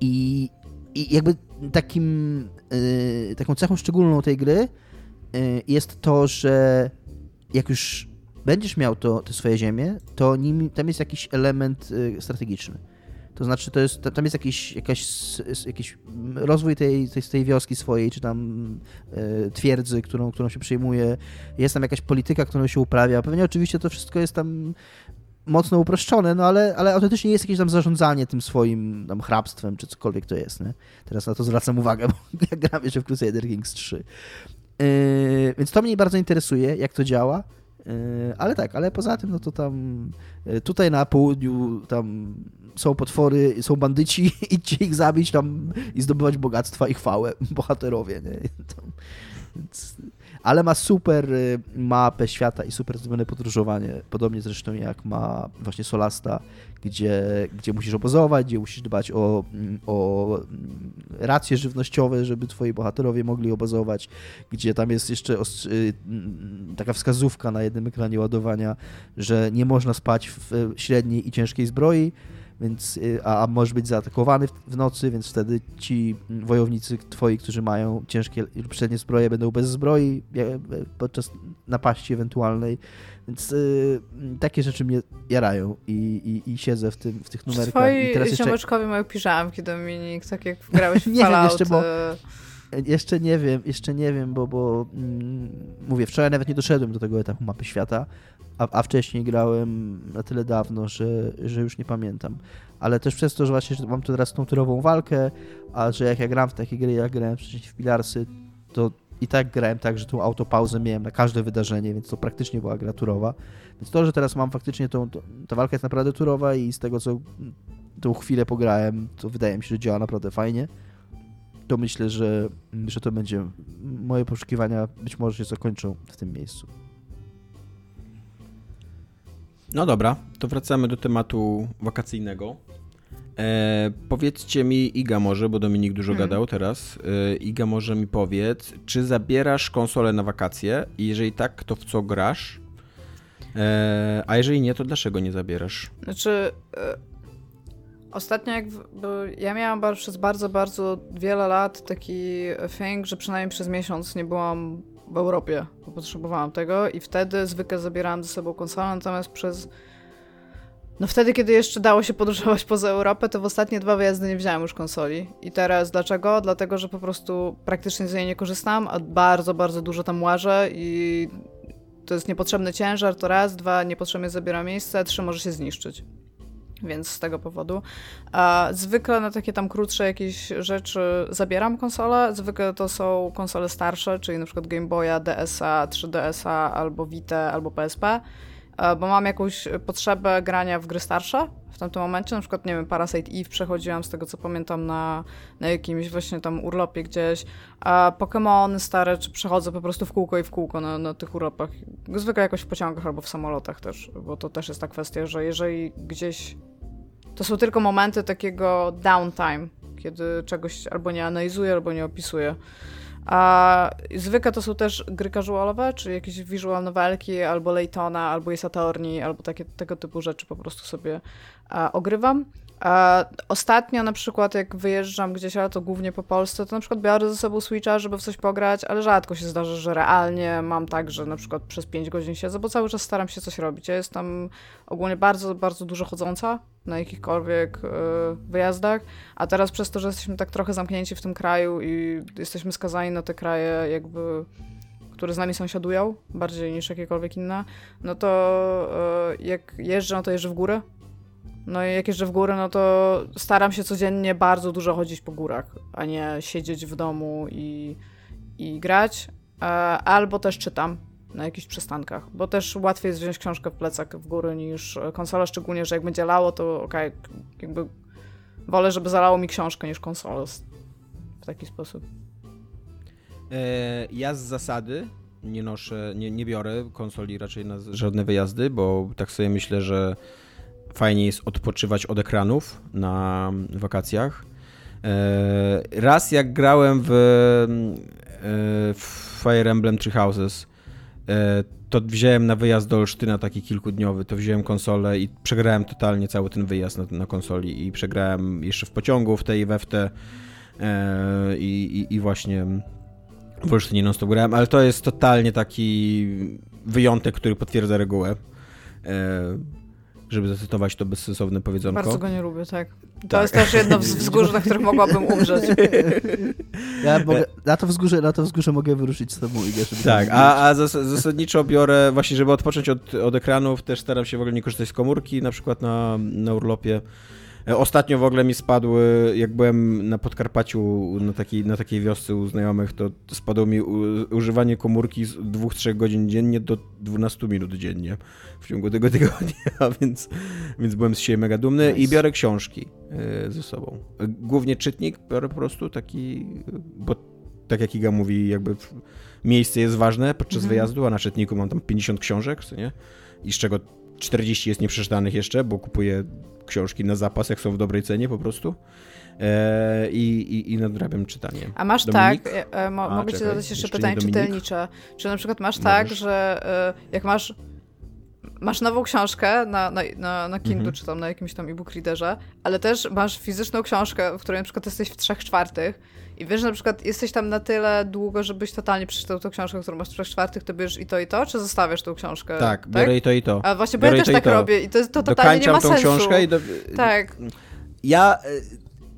I, I jakby takim, yy, taką cechą szczególną tej gry yy, jest to, że jak już będziesz miał to, te swoje ziemię, to nim, tam jest jakiś element y, strategiczny. To znaczy, to jest, tam jest jakiś, jakaś, jakiś rozwój tej, tej, tej wioski swojej, czy tam y, twierdzy, którą, którą się przyjmuje. Jest tam jakaś polityka, którą się uprawia. Pewnie oczywiście to wszystko jest tam mocno uproszczone, no ale, ale autentycznie jest jakieś tam zarządzanie tym swoim tam hrabstwem, czy cokolwiek to jest. Nie? Teraz na to zwracam uwagę, bo ja gram jeszcze w Crusader Kings 3. Yy, więc to mnie bardzo interesuje, jak to działa. Yy, ale tak, ale poza tym, no to tam yy, tutaj na południu tam są potwory, są bandyci, idźcie ich zabić tam i zdobywać bogactwa i chwałę, bohaterowie, nie? Więc ale ma super y, mapę świata i super zrobione podróżowanie, podobnie zresztą jak ma właśnie Solasta, gdzie, gdzie musisz obozować, gdzie musisz dbać o, o racje żywnościowe, żeby twoi bohaterowie mogli obozować, gdzie tam jest jeszcze y, mm, taka wskazówka na jednym ekranie ładowania, że nie można spać w średniej i ciężkiej zbroi, więc, y, a, a możesz być zaatakowany w, w, nocy, więc wtedy ci wojownicy twoi, którzy mają ciężkie lub średnie zbroje, będą bez zbroi podczas napaści ewentualnej. Więc y, takie rzeczy mnie jarają i, i, i siedzę w, tym, w tych numerkach. Twoi I teraz jeszcze... ziomeczkowie mają piżamki, Dominik, tak jak grałeś w Nie wiem jeszcze, bo... jeszcze nie wiem, jeszcze nie wiem, bo, bo mm, mówię, wczoraj nawet nie doszedłem do tego etapu mapy świata, a, a wcześniej grałem na tyle dawno, że, że już nie pamiętam. Ale też przez to, że właśnie że mam teraz tą turową walkę, a że jak ja gram w takie gry, jak grałem wcześniej w Pilarsy, to i tak grałem tak, że tą autopauzę miałem na każde wydarzenie, więc to praktycznie była gra turowa. Więc to, że teraz mam faktycznie tą, to, ta walka jest naprawdę turowa i z tego, co tą chwilę pograłem, to wydaje mi się, że działa naprawdę fajnie to myślę, że, że to będzie. Moje poszukiwania być może się zakończą w tym miejscu. No dobra, to wracamy do tematu wakacyjnego. E, powiedzcie mi, Iga może, bo Dominik dużo hmm. gadał teraz. E, Iga może mi powiedz, czy zabierasz konsolę na wakacje? I jeżeli tak, to w co grasz? E, a jeżeli nie, to dlaczego nie zabierasz? Znaczy, e, Ostatnio, jak bo ja miałam przez bardzo, bardzo wiele lat taki thing, że przynajmniej przez miesiąc nie byłam w Europie, bo potrzebowałam tego i wtedy zwykle zabierałam ze sobą konsolę, natomiast przez no wtedy, kiedy jeszcze dało się podróżować poza Europę, to w ostatnie dwa wyjazdy nie wziąłem już konsoli. I teraz dlaczego? Dlatego, że po prostu praktycznie z niej nie korzystam, a bardzo, bardzo dużo tam łażę i to jest niepotrzebny ciężar, to raz, dwa, niepotrzebnie zabiera miejsce, trzy, może się zniszczyć więc z tego powodu. Zwykle na takie tam krótsze jakieś rzeczy zabieram konsole. Zwykle to są konsole starsze, czyli na przykład Game Boya, DSa, 3DS-a, albo Vita, albo PSP, bo mam jakąś potrzebę grania w gry starsze w tamtym momencie. Na przykład, nie wiem, Parasite Eve przechodziłam z tego, co pamiętam, na, na jakimś właśnie tam urlopie gdzieś. A Pokémon stare, czy przechodzę po prostu w kółko i w kółko na, na tych urlopach. Zwykle jakoś w pociągach albo w samolotach też, bo to też jest ta kwestia, że jeżeli gdzieś to są tylko momenty takiego downtime, kiedy czegoś albo nie analizuję, albo nie opisuję. A zwykle to są też gry casualowe, czyli jakieś visual novelki, albo Laytona, albo Attorney, albo takie, tego typu rzeczy po prostu sobie a, ogrywam. Ostatnio na przykład jak wyjeżdżam gdzieś, ale to głównie po Polsce, to na przykład biorę ze sobą Switcha, żeby w coś pograć, ale rzadko się zdarza, że realnie mam tak, że na przykład przez 5 godzin siedzę, bo cały czas staram się coś robić. Ja jestem ogólnie bardzo, bardzo dużo chodząca na jakichkolwiek y, wyjazdach, a teraz przez to, że jesteśmy tak trochę zamknięci w tym kraju i jesteśmy skazani na te kraje jakby które z nami sąsiadują, bardziej niż jakiekolwiek inne, no to y, jak jeżdżę, no to jeżdżę w górę, no i jak jeżdżę w górę, no to staram się codziennie bardzo dużo chodzić po górach, a nie siedzieć w domu i, i grać. E, albo też czytam na jakichś przystankach, bo też łatwiej jest wziąć książkę w plecach w góry niż konsolę, szczególnie, że jak będzie lało, to okej, okay, jakby wolę, żeby zalało mi książkę niż konsolę w taki sposób. E, ja z zasady nie noszę, nie, nie biorę konsoli raczej na żadne wyjazdy, bo tak sobie myślę, że fajnie jest odpoczywać od ekranów na wakacjach. E, raz jak grałem w, e, w Fire Emblem Three Houses, e, to wziąłem na wyjazd do Olsztyna taki kilkudniowy, to wziąłem konsolę i przegrałem totalnie cały ten wyjazd na, na konsoli i przegrałem jeszcze w pociągu, w tej i we w te i, i, i właśnie w Olsztynie non stop grałem, ale to jest totalnie taki wyjątek, który potwierdza regułę żeby zacytować to bezsensowne powiedzonko. Bardzo go nie lubię, tak. To tak. jest też jedno z wzgórz, na których mogłabym umrzeć. Ja mogę, na, to wzgórze, na to wzgórze mogę wyruszyć z tobą, Iga. Tak, a, a zas zasadniczo biorę, właśnie żeby odpocząć od, od ekranów, też staram się w ogóle nie korzystać z komórki, na przykład na, na urlopie. E, ostatnio w ogóle mi spadły, jak byłem na Podkarpaciu na takiej, na takiej wiosce u znajomych, to spadło mi używanie komórki z 2-3 godzin dziennie do 12 minut dziennie w ciągu tego tygodnia, więc, więc byłem z siebie mega dumny nice. i biorę książki e, ze sobą. E, głównie czytnik biorę po prostu taki, bo tak jak Iga mówi, jakby miejsce jest ważne podczas mhm. wyjazdu, a na czytniku mam tam 50 książek, co nie? I z czego 40 jest nieprzeczytanych jeszcze, bo kupuję książki na zapas, jak są w dobrej cenie po prostu. E, i, i, i nadrabiam czytanie. A masz Dominik? tak, e, mo, A, mogę ci zadać jeszcze, jeszcze pytanie czytelnicze. Czy na przykład masz tak, Możesz. tak, że e, jak masz masz nową książkę na, na, na, na Kindle, mhm. czy tam na jakimś tam e-book readerze, ale też masz fizyczną książkę, w której na przykład jesteś w trzech czwartych i wiesz, że na przykład jesteś tam na tyle długo, żebyś totalnie przeczytał tą książkę, którą masz w trzech czwartych, to bierzesz i to i to, czy zostawiasz tą książkę? Tak, tak? biorę i to i to. A właśnie, bo biorę ja też tak robię i to, to totalnie Dokańczam nie ma tą sensu. książkę i do... Tak. Ja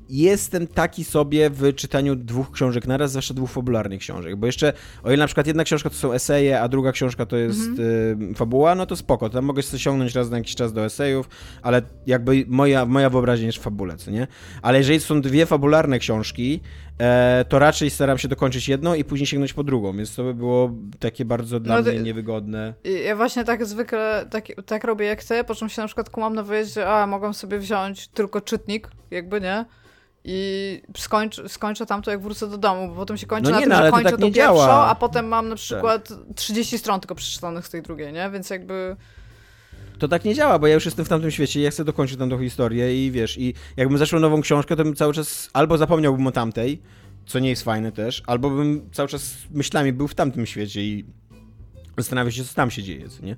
jestem taki sobie w czytaniu dwóch książek naraz, zwłaszcza dwóch fabularnych książek, bo jeszcze, o ile na przykład jedna książka to są eseje, a druga książka to jest Mhm. y, fabuła, no to spoko, tam mogę sobie sięgnąć raz na jakiś czas do esejów, ale jakby moja, moja wyobraźnia jest w fabule, co nie? Ale jeżeli są dwie fabularne książki, e, to raczej staram się dokończyć jedną i później sięgnąć po drugą, więc to by było takie bardzo dla No mnie niewygodne. I Ja właśnie tak zwykle tak, tak robię jak ty, po czym się na przykład kumam na wyjeździe, a mogłam sobie wziąć tylko czytnik, jakby nie. I skończ, skończę tamto, jak wrócę do domu, bo potem się kończy No na nie, tym, no, że to kończę tak pierwszą, działa. Tak. a potem mam na przykład 30 stron tylko przeczytanych z tej drugiej, nie? Więc jakby... To tak nie działa, bo ja już jestem w tamtym świecie i ja chcę dokończyć tamtą historię i wiesz, i jakbym zaczął nową książkę, to bym cały czas albo zapomniałbym o tamtej, co nie jest fajne też, albo bym cały czas myślami był w tamtym świecie i zastanawiał się, co tam się dzieje, co nie?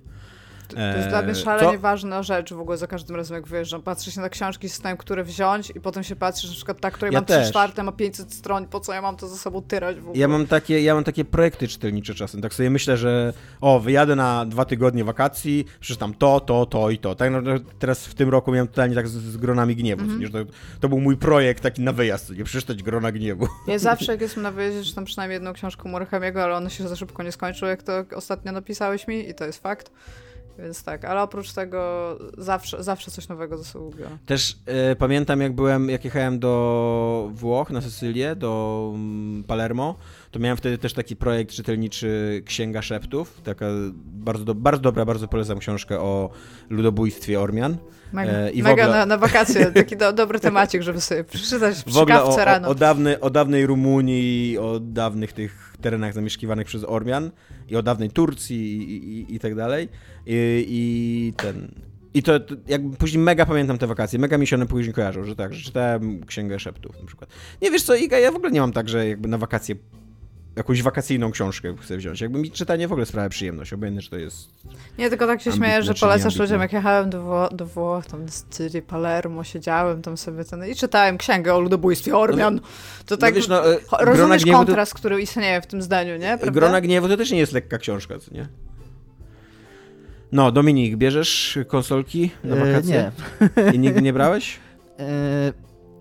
To, to jest dla mnie Eee, szalenie co- ważna rzecz w ogóle za każdym razem, jak wyjeżdżam. Patrzę się na książki, zastanawiam, które wziąć i potem się patrzę, że na przykład ta, której Ja mam 3 też. czwarte, ma 500 stron, po co ja mam to ze sobą tyrać w ogóle? Ja mam takie, ja mam takie projekty czytelnicze czasem, tak sobie myślę, że o, wyjadę na dwa tygodnie wakacji, przeczytam to, to, to i to. Tak teraz w tym roku miałem totalnie tak z, z gronami gniewu, mm to, to był mój projekt taki na wyjazd, nie przeczytać grona gniewu. Ja zawsze, jak jestem na wyjeździe, czytam przynajmniej jedną książkę Murakamiego, ale one się za szybko nie skończyły, jak to ostatnio napisałeś mi i to jest fakt. Więc tak, ale oprócz tego zawsze, zawsze coś nowego ze sobą biorę. Też e, pamiętam, jak byłem, jak jechałem do Włoch, na Sycylię, do mm, Palermo, to miałem wtedy też taki projekt czytelniczy Księga Szeptów. Taka bardzo, do, bardzo dobra, bardzo polecam książkę o ludobójstwie Ormian. Mega, E, i mega ogóle- na, na wakacje, taki do, dobry temacik, żeby sobie przeczytać przy W ogóle o, kawce o, rano. o, dawny, o dawnej Rumunii, o dawnych tych terenach zamieszkiwanych przez Ormian i o dawnej Turcji i, i, i tak dalej. I, i ten... I to, to jakby później mega pamiętam te wakacje, mega mi się one później kojarzą, że tak, że czytałem Księgę Szeptów na przykład. Nie wiesz co, Iga, ja w ogóle nie mam tak, że jakby na wakacje jakąś wakacyjną książkę chcę wziąć. Jakby mi czytanie w ogóle sprawia przyjemność, obojętne, że to jest... Nie, tylko tak się śmieję, że czy polecasz ludziom, jak jechałem do, Wło- do Włoch, tam do Sycylii, Palermo, siedziałem tam sobie ten i czytałem księgę o ludobójstwie Ormian. To tak, no wiesz, no, e, rozumiesz Gniewu to- kontrast, który istnieje w tym zdaniu, nie? Prawda? Grona Gniewu to też nie jest lekka książka, co nie? No, Dominik, bierzesz konsolki na E, wakacje? nie. I nigdy nie brałeś? E,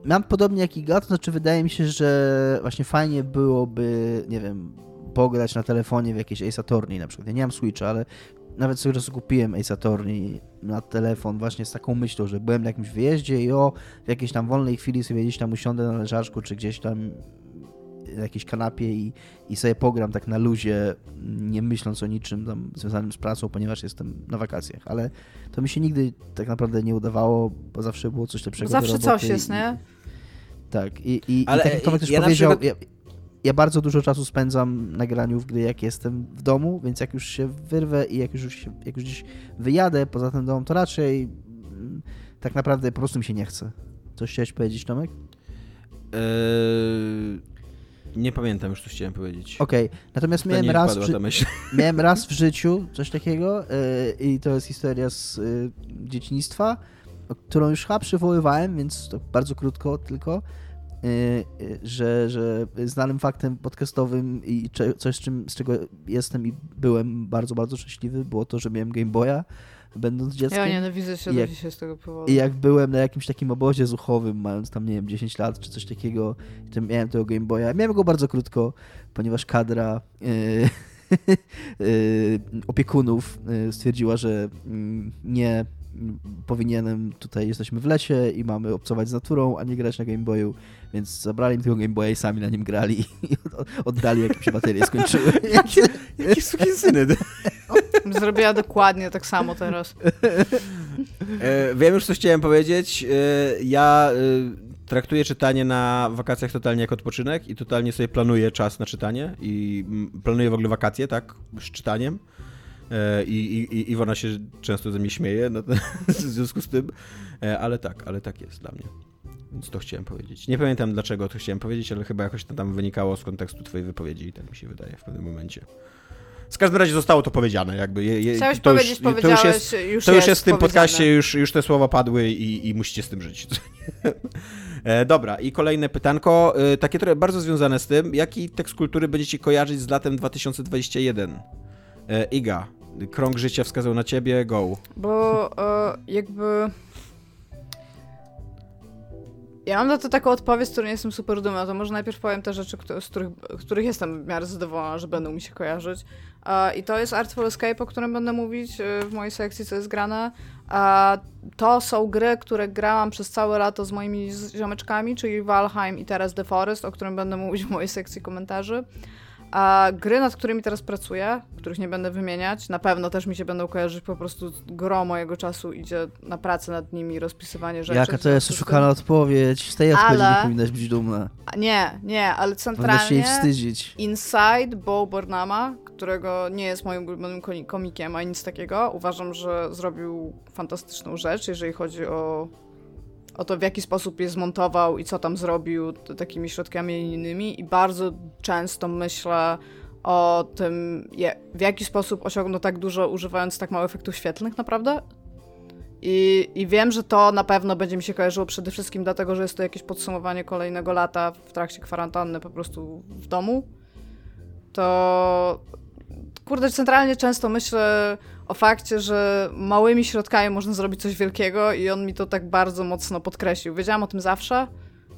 mam podobnie jak Iga, to znaczy wydaje mi się, że właśnie fajnie byłoby, nie wiem, pograć na telefonie w jakieś Ace Attorney na przykład. Ja nie mam Switcha, ale nawet sobie kupiłem Ace Attorney na telefon właśnie z taką myślą, że byłem na jakimś wyjeździe i o, w jakiejś tam wolnej chwili sobie gdzieś tam usiądę na leżaczku, czy gdzieś tam na jakiejś kanapie i, i sobie pogram tak na luzie, nie myśląc o niczym tam związanym z pracą, ponieważ jestem na wakacjach, ale to mi się nigdy tak naprawdę nie udawało, bo zawsze było coś lepszego Zawsze coś jest, i- nie? Tak, i, i, Ale i tak jak Tomek też ja powiedział, przykład- ja, ja bardzo dużo czasu spędzam na graniu w gry, jak jestem w domu, więc jak już się wyrwę i jak już, się, jak już gdzieś wyjadę poza ten dom, to raczej mm, tak naprawdę po prostu mi się nie chce. Coś chciałeś powiedzieć, Tomek? Eee, nie pamiętam już, co chciałem powiedzieć. Okej, natomiast To miałem raz, w, miałem raz w życiu coś takiego yy, i to jest historia z yy, dzieciństwa, którą już chyba przywoływałem, więc to bardzo krótko tylko, yy, yy, że, że znanym faktem podcastowym i coś, z, czym, z czego jestem i byłem bardzo, bardzo szczęśliwy, było to, że miałem Game Boya, będąc dzieckiem. Ja nienawidzę się I do jak- dzisiaj z tego powodu. I jak byłem na jakimś takim obozie zuchowym, mając tam, nie wiem, 10 lat czy coś takiego, to miałem tego Game Boya. Miałem go bardzo krótko, ponieważ kadra yy, yy, opiekunów stwierdziła, że mm, nie powinienem, tutaj jesteśmy w lesie i mamy obcować z naturą, a nie grać na Game Boyu, więc zabrali mi tego Game Boya i sami na nim grali i oddali, jak się baterie skończyły. Jakie, jakie sukinsyny. Zrobiła dokładnie tak samo teraz. E, wiem już, co chciałem powiedzieć. E, ja e, traktuję czytanie na wakacjach totalnie jak odpoczynek i totalnie sobie planuję czas na czytanie i planuję w ogóle wakacje, tak, z czytaniem. E, I, i, i Iwona się często ze mnie śmieje no, w związku z tym, E, ale tak, ale tak jest dla mnie. Więc to chciałem powiedzieć. Nie pamiętam dlaczego to chciałem powiedzieć, ale chyba jakoś to tam wynikało z kontekstu twojej wypowiedzi i tak mi się wydaje w pewnym momencie. W każdym razie zostało to powiedziane, jakby. Je, je, Chciałeś to powiedzieć, już, to już jest, już to już jest w tym podcaście, już, już te słowa padły i, i musicie z tym żyć. E, Dobra, i kolejne pytanko, e, takie trochę bardzo związane z tym. Jaki tekst kultury będziecie kojarzyć z latem 2021? E, Iga, krąg życia wskazał na ciebie, go. Bo e, jakby. Ja mam na to taką odpowiedź, z której nie jestem super dumna. To może najpierw powiem te rzeczy, z których, których jestem w miarę zadowolona, że będą mi się kojarzyć. I to jest Artful Escape, o którym będę mówić y, w mojej sekcji, co jest grane. To są gry, które grałam przez całe lato z moimi ziomeczkami, czyli Valheim i teraz The Forest, o którym będę mówić w mojej sekcji komentarzy. A gry, nad którymi teraz pracuję, których nie będę wymieniać, na pewno też mi się będą kojarzyć, po prostu gro mojego czasu idzie na pracę nad nimi, rozpisywanie rzeczy. Jaka to jest oszukana odpowiedź? Z tej odpowiedzi ale... nie powinnaś być dumna. Nie, nie, ale centralnie... Powinnaś się wstydzić. Inside Bo Burnhama, którego nie jest moim ulubionym komikiem, ani nic takiego, uważam, że zrobił fantastyczną rzecz, jeżeli chodzi o o to, w jaki sposób je zmontował i co tam zrobił takimi środkami innymi i bardzo często myślę o tym, w jaki sposób osiągnął tak dużo, używając tak mało efektów świetlnych, naprawdę. I, I wiem, że to na pewno będzie mi się kojarzyło przede wszystkim dlatego, że jest to jakieś podsumowanie kolejnego lata w trakcie kwarantanny po prostu w domu. To kurde, centralnie często myślę o fakcie, że małymi środkami można zrobić coś wielkiego i on mi to tak bardzo mocno podkreślił. Wiedziałam o tym zawsze,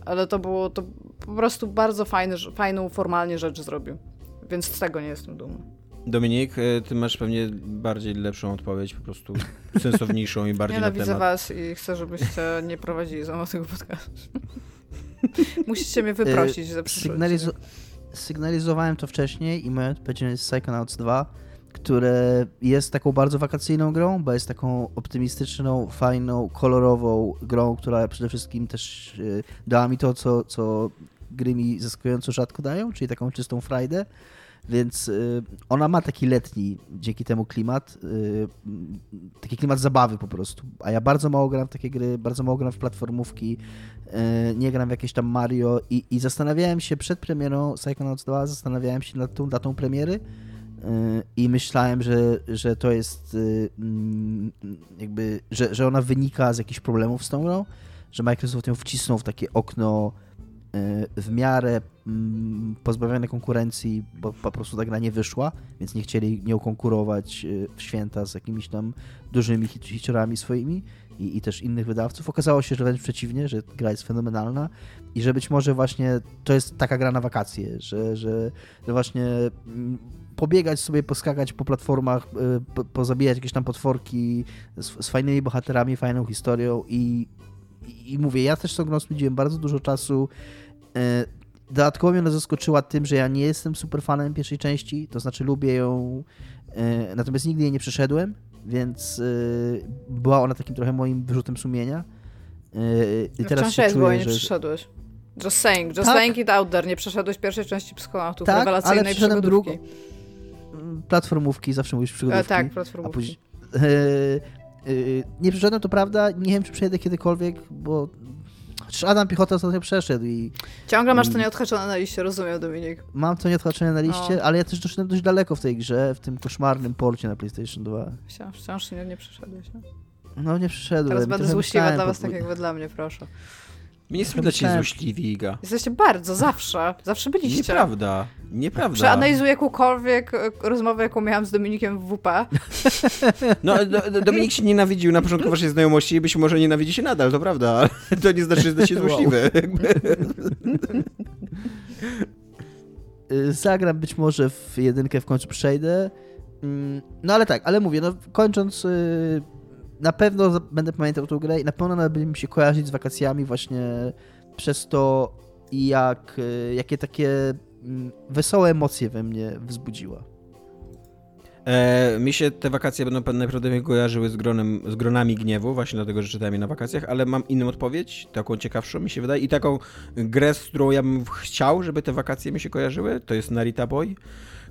ale to było to po prostu bardzo fajny, fajną formalnie rzecz zrobił. Więc z tego nie jestem dumny. Dominik, e, ty masz pewnie bardziej lepszą odpowiedź, po prostu sensowniejszą i bardziej Nienawidzę na temat. was i chcę, żebyście nie prowadzili za tego podcastu. Musicie mnie wyprosić za przyszłość. Sygnalizo- sygnalizowałem to wcześniej i moja odpowiedź jest Psychonauts 2 które jest taką bardzo wakacyjną grą, bo jest taką optymistyczną, fajną, kolorową grą, która przede wszystkim też y, dała mi to, co, co gry mi zaskakująco rzadko dają, czyli taką czystą frajdę. Więc y, ona ma taki letni dzięki temu klimat, y, taki klimat zabawy po prostu. A ja bardzo mało gram w takie gry, bardzo mało gram w platformówki, nie gram w jakieś tam Mario i, i zastanawiałem się przed premierą Psychonauts 2, zastanawiałem się nad tą datą premiery, i myślałem, że, że to jest y, mm, jakby, że, że ona wynika z jakichś problemów z tą grą, że Microsoft ją wcisnął w takie okno y, w miarę mm, pozbawione konkurencji, bo po prostu ta gra nie wyszła, więc nie chcieli nią konkurować y, w święta z jakimiś tam dużymi hiciorami swoimi i, i też innych wydawców. Okazało się, że wręcz przeciwnie, że gra jest fenomenalna i że być może właśnie to jest taka gra na wakacje, że, że, że właśnie mm, pobiegać sobie, poskakać po platformach, y, po, pozabijać jakieś tam potworki z, z fajnymi bohaterami, fajną historią i, i, i mówię, ja też tą grą spędziłem bardzo dużo czasu. Y, dodatkowo mnie ona zaskoczyła tym, że ja nie jestem super fanem pierwszej części, to znaczy lubię ją, y, natomiast nigdy jej nie przeszedłem, więc była ona takim trochę moim wyrzutem sumienia. I teraz w się czuję, że... nie przeszedłeś. Just saying, just tak. saying it out there. Nie przeszedłeś pierwszej części psychonautów, tak, rewelacyjnej ale przeszedłem drugą platformówki, zawsze mówisz przygodówki. E, tak, platformówki. A później, e, e, nie przeszedłem, to prawda, nie wiem, czy przejdę kiedykolwiek, bo Chociaż Adam Piechota ostatnio przeszedł i... Ciągle masz to nieodhaczone na liście, rozumiem, Dominik. Mam to nieodhaczone na liście, no. ale ja też doszedłem dość daleko w tej grze, w tym koszmarnym porcie na PlayStation 2. Wciąż, wciąż nie, nie przeszedłeś, no? No nie przeszedłem. Teraz będę złośliwa dla was, tak jakby dla mnie, proszę. My nie jesteśmy dla ciebie złośliwi, Iga. Jesteście bardzo, zawsze. Zawsze byliście. Nieprawda. Nieprawda. Przeanalizuję jakąkolwiek e, rozmowę, jaką miałam z Dominikiem w WP. No, do, Dominik się nienawidził na początku waszej znajomości i być może nienawidzi się nadal, to prawda. To nie znaczy, że jest się złośliwy. Y, zagram być może w jedynkę, w końcu przejdę. Mm, no ale tak, ale mówię, no kończąc y, na pewno będę pamiętał tą grę i na pewno nawet będzie mi się kojarzyć z wakacjami właśnie przez to, jak, e, jakie takie mm, wesołe emocje we mnie wzbudziła. E, mi się te wakacje będą najprawdopodobniej kojarzyły z, gronem, z gronami gniewu, właśnie dlatego, że czytałem je na wakacjach, ale mam inną odpowiedź, taką ciekawszą mi się wydaje i taką grę, z którą ja bym chciał, żeby te wakacje mi się kojarzyły, to jest Narita Boy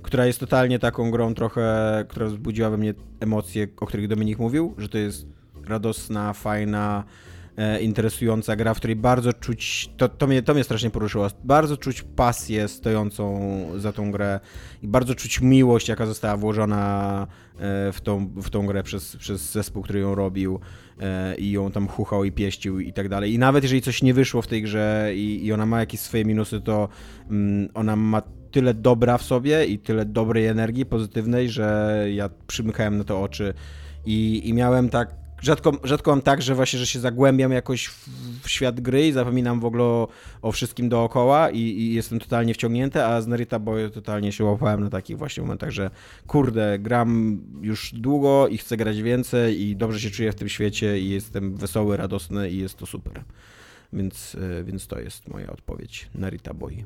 która jest totalnie taką grą trochę, która wzbudziła we mnie emocje, o których Dominik mówił, że to jest radosna, fajna, e, interesująca gra, w której bardzo czuć, to, to, mnie, to mnie strasznie poruszyło, bardzo czuć pasję stojącą za tą grę i bardzo czuć miłość, jaka została włożona e, w tą, w tą grę przez, przez zespół, który ją robił e, i ją tam chuchał i pieścił i tak dalej. I nawet jeżeli coś nie wyszło w tej grze i, i ona ma jakieś swoje minusy, to mm, ona ma tyle dobra w sobie i tyle dobrej energii pozytywnej, że ja przymykałem na to oczy i, i miałem tak rzadko, rzadko mam tak, że właśnie, że się zagłębiam jakoś w, w świat gry i zapominam w ogóle o, o wszystkim dookoła i, i, jestem totalnie wciągnięty, a z Narita Boy totalnie się łapałem na takich właśnie momentach, że kurde, gram już długo i chcę grać więcej i dobrze się czuję w tym świecie i jestem wesoły, radosny i jest to super. Więc, e, więc to jest moja odpowiedź. Narita Boy.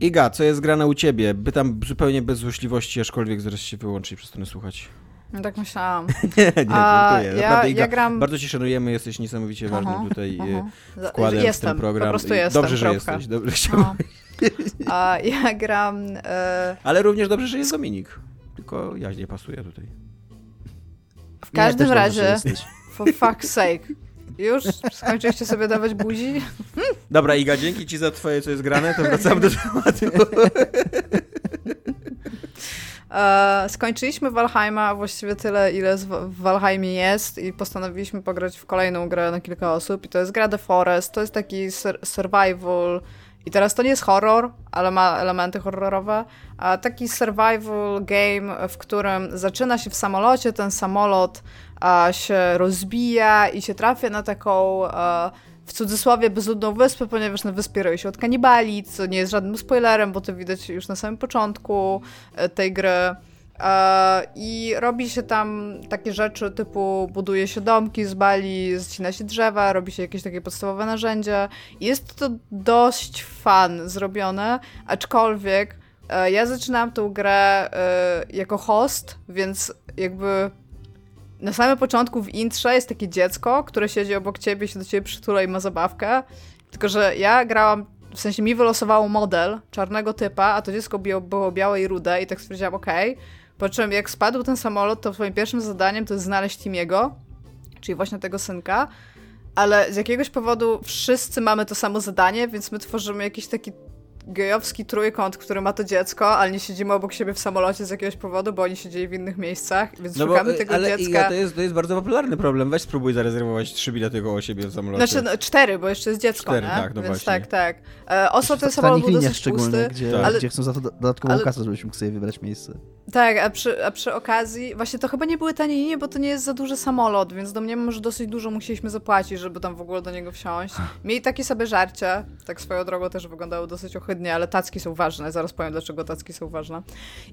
Iga, co jest grane u ciebie? Pytam zupełnie bez złośliwości, aczkolwiek zaraz się wyłączy i przestanę słuchać. No tak myślałam. nie, nie, A, dziękuję. Ja, Iga, ja gram... Bardzo cię szanujemy, jesteś niesamowicie ważny aha, tutaj aha. wkładem jestem, w ten program. Po prostu jestem, Dobrze, że jesteś. Dobrze, chciałbym... A ja gram... E... Ale również dobrze, że jest Dominik. Tylko ja nie pasuję tutaj. W każdym razie, for fuck's sake, już? Skończyliście sobie dawać buzi? Dobra, Iga, dzięki ci za twoje, co jest grane, to wracamy do tematu. E, skończyliśmy Valheima właściwie tyle, ile w Valheimie jest i postanowiliśmy pograć w kolejną grę na kilka osób i to jest gra The Forest, to jest taki survival i teraz to nie jest horror, ale ma elementy horrorowe, a taki survival game, w którym zaczyna się w samolocie, ten samolot się rozbija i się trafia na taką a, w cudzysłowie bezludną wyspę, ponieważ na wyspie roi się od kanibali, co nie jest żadnym spoilerem, bo to widać już na samym początku e, tej gry. E, I robi się tam takie rzeczy typu buduje się domki z bali, zacina się drzewa, robi się jakieś takie podstawowe narzędzia. Jest to dość fan zrobione, aczkolwiek e, ja zaczynałam tą grę jako host, więc jakby na samym początku w intrze jest takie dziecko, które siedzi obok ciebie, się do ciebie przytula i ma zabawkę. Tylko, że ja grałam, w sensie mi wylosowało model czarnego typa, a to dziecko było białe i rude i tak stwierdziłam, okej. Okay. Po czym jak spadł ten samolot, to swoim pierwszym zadaniem to jest znaleźć Timiego, czyli właśnie tego synka. Ale z jakiegoś powodu wszyscy mamy to samo zadanie, więc my tworzymy jakiś taki gejowski trójkąt, który ma to dziecko, ale nie siedzimy obok siebie w samolocie z jakiegoś powodu, bo oni siedzieli w innych miejscach, więc no szukamy bo, tego ale dziecka. Iga, to jest, to jest bardzo popularny problem. Weź spróbuj zarezerwować trzy bilety koło siebie w samolocie. Znaczy no, cztery, bo jeszcze jest dziecko, Cztery, nie? tak, no więc właśnie. tak, tak. E, Oso ten samolot był dosyć szczególnie, pusty. Gdzie, tak. gdzie chcą za to dodatkową ale, kasę, żebyś mógł sobie wybrać miejsce. Tak, a przy, a przy okazji, właśnie to chyba nie były tanie linie, bo to nie jest za duży samolot, więc do mnie że dosyć dużo musieliśmy zapłacić, żeby tam w ogóle do niego wsiąść. Mieli takie sobie żarcie, tak swoją drogą też wyglądało dosyć ohydnie, ale tacki są ważne, zaraz powiem dlaczego tacki są ważne.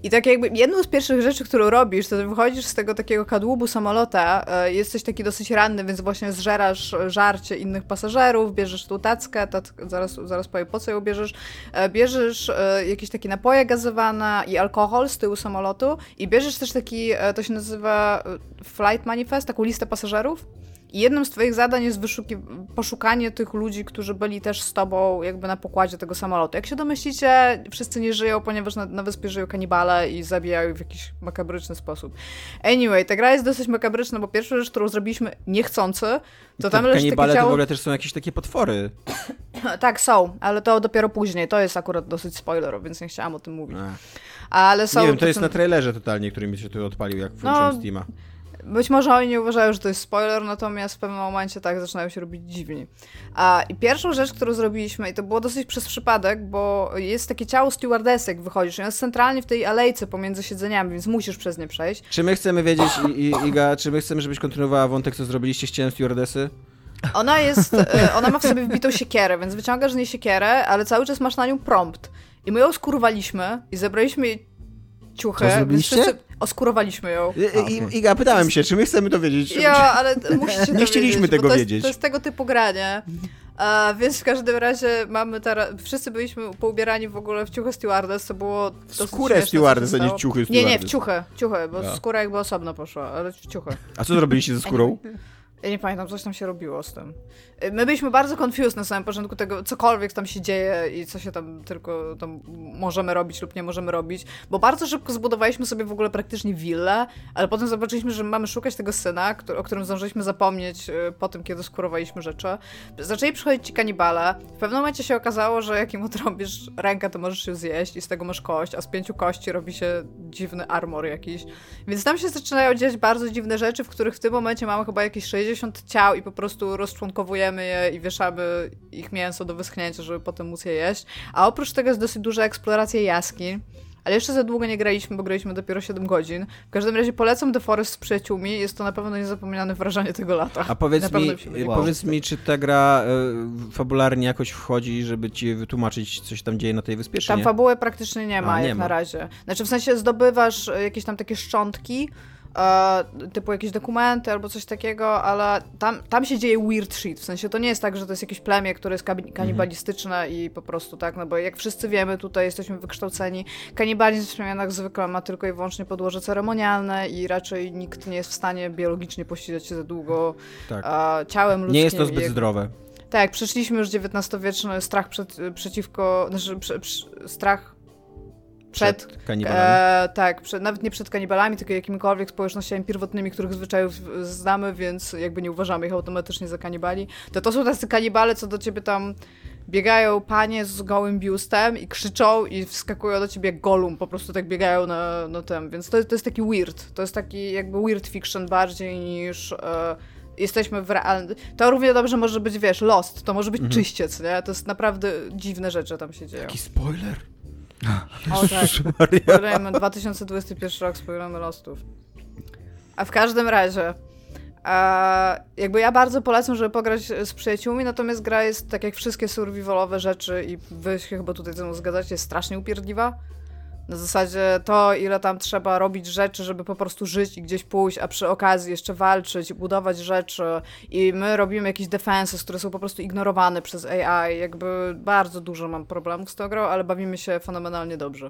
I tak jakby jedną z pierwszych rzeczy, którą robisz, to wychodzisz z tego takiego kadłubu samolota, e, jesteś taki dosyć ranny, więc właśnie zżerasz żarcie innych pasażerów, bierzesz tu tackę, zaraz, zaraz powiem po co ją bierzesz, e, bierzesz e, jakieś takie napoje gazowane i alkohol z tyłu samolotu i bierzesz też taki, to się nazywa flight manifest, taką listę pasażerów jednym z twoich zadań jest poszukanie tych ludzi, którzy byli też z tobą jakby na pokładzie tego samolotu. Jak się domyślicie, wszyscy nie żyją, ponieważ na, na wyspie żyją kanibale i zabijają w jakiś makabryczny sposób. Anyway, ta gra jest dosyć makabryczna, bo pierwsza rzecz, którą zrobiliśmy niechcący, to tam leży Kanibale ciało... to w ogóle też są jakieś takie potwory. tak, są, ale to dopiero później. To jest akurat dosyć spoiler, więc nie chciałam o tym mówić. Ale są... Nie wiem, to, to jest na trailerze totalnie, który mi się tu odpalił, jak włączyłem no, Steama. Być może oni nie uważają, że to jest spoiler, natomiast w pewnym momencie tak zaczynają się robić dziwni. A, I pierwszą rzecz, którą zrobiliśmy, i to było dosyć przez przypadek, bo jest takie ciało stewardessy, jak wychodzisz. Jest centralnie w tej alejce pomiędzy siedzeniami, więc musisz przez nie przejść. Czy my chcemy wiedzieć, I, Iga, czy my chcemy, żebyś kontynuowała wątek, co zrobiliście z ciałem stewardessy? Ona jest, e, ona ma w sobie wbitą siekierę, więc wyciągasz z niej siekierę, ale cały czas masz na nią prompt. I my ją skurwaliśmy i zebraliśmy jej ciuchy. Co zrobiliście? Wszyscy oskurowaliśmy ją. I, okay. Iga, pytałem się, czy my chcemy to wiedzieć? Ja, ale musicie Nie chcieliśmy wiedzieć, tego to wiedzieć. Jest, to jest tego typu granie. A, więc w każdym razie mamy teraz, wszyscy byliśmy poubierani w ogóle w ciuchy stewardess, co było W skórę stewardess, a nie ciuchy stewardess. Nie, nie, w ciuchy, ciuchy, bo ja. skóra jakby osobno poszła, ale w ciuchy. A co zrobiliście ze skórą? Ja nie pamiętam, coś tam się robiło z tym. My byliśmy bardzo confused na samym początku tego, cokolwiek tam się dzieje i co się tam tylko tam możemy robić lub nie możemy robić, bo bardzo szybko zbudowaliśmy sobie w ogóle praktycznie willę, ale potem zobaczyliśmy, że mamy szukać tego syna, o którym zdążyliśmy zapomnieć y, po tym, kiedy skurowaliśmy rzeczy. Zaczęli przychodzić ci kanibale. W pewnym momencie się okazało, że jak im odrobisz rękę, to możesz się zjeść i z tego masz kość, a z pięciu kości robi się dziwny armor jakiś. Więc tam się zaczynają dziać bardzo dziwne rzeczy, w których w tym momencie mamy chyba jakieś 60 ciał i po prostu rozczłonkowujemy je i wieszamy ich mięso do wyschnięcia, żeby potem móc je jeść. A oprócz tego jest dosyć duża eksploracja jaskiń. ale jeszcze za długo nie graliśmy, bo graliśmy dopiero 7 godzin. W każdym razie polecam The Forest z przyjaciółmi, jest to na pewno niezapomniane wrażenie tego lata. A powiedz, mi, powiedz mi, czy ta gra y, fabularnie jakoś wchodzi, żeby ci wytłumaczyć, coś tam dzieje na tej wyspie, Tam nie? fabuły praktycznie nie ma, A, nie jak ma. na razie. Znaczy w sensie zdobywasz e, jakieś tam takie szczątki, e, typu jakieś dokumenty albo coś takiego, ale tam, tam się dzieje weird shit, w sensie to nie jest tak, że to jest jakieś plemię, które jest kanibalistyczne mhm. i po prostu tak, no bo jak wszyscy wiemy, tutaj jesteśmy wykształceni, kanibalizm w przemianach zwykle ma tylko i wyłącznie podłoże ceremonialne i raczej nikt nie jest w stanie biologicznie pościgać się za długo tak. e, ciałem ludzkim. Nie jest to zbyt zdrowe. Tak, przeszliśmy już XIX-wieczny strach przed, przeciwko, znaczy, prze, strach przed, przed kanibalami. E, tak, przed, nawet nie przed kanibalami, tylko jakimikolwiek społecznościami pierwotnymi, których zwyczajów znamy, więc jakby nie uważamy ich automatycznie za kanibali. To to są tacy kanibale, co do ciebie tam biegają panie z gołym biustem i krzyczą i wskakują do ciebie golum, po prostu tak biegają na, na tym, więc to, to jest taki weird, to jest taki jakby weird fiction bardziej niż... E, jesteśmy w realnym... To równie dobrze może być, wiesz, Lost, to może być mhm. czyściec, nie? To jest naprawdę dziwne rzeczy tam się dzieją. Taki spoiler. O tak, spoilerujemy 2021 rok, spoilerujemy Lostów. A w każdym razie, e, jakby ja bardzo polecam, żeby pograć z przyjaciółmi, natomiast gra jest, tak jak wszystkie survivalowe rzeczy i wy się chyba tutaj ze mną zgadzacie, jest strasznie upierdliwa. Na zasadzie to, ile tam trzeba robić rzeczy, żeby po prostu żyć i gdzieś pójść, a przy okazji jeszcze walczyć, budować rzeczy. I my robimy jakieś defensy, które są po prostu ignorowane przez AI. Jakby bardzo dużo mam problemów z tą grą, ale bawimy się fenomenalnie dobrze.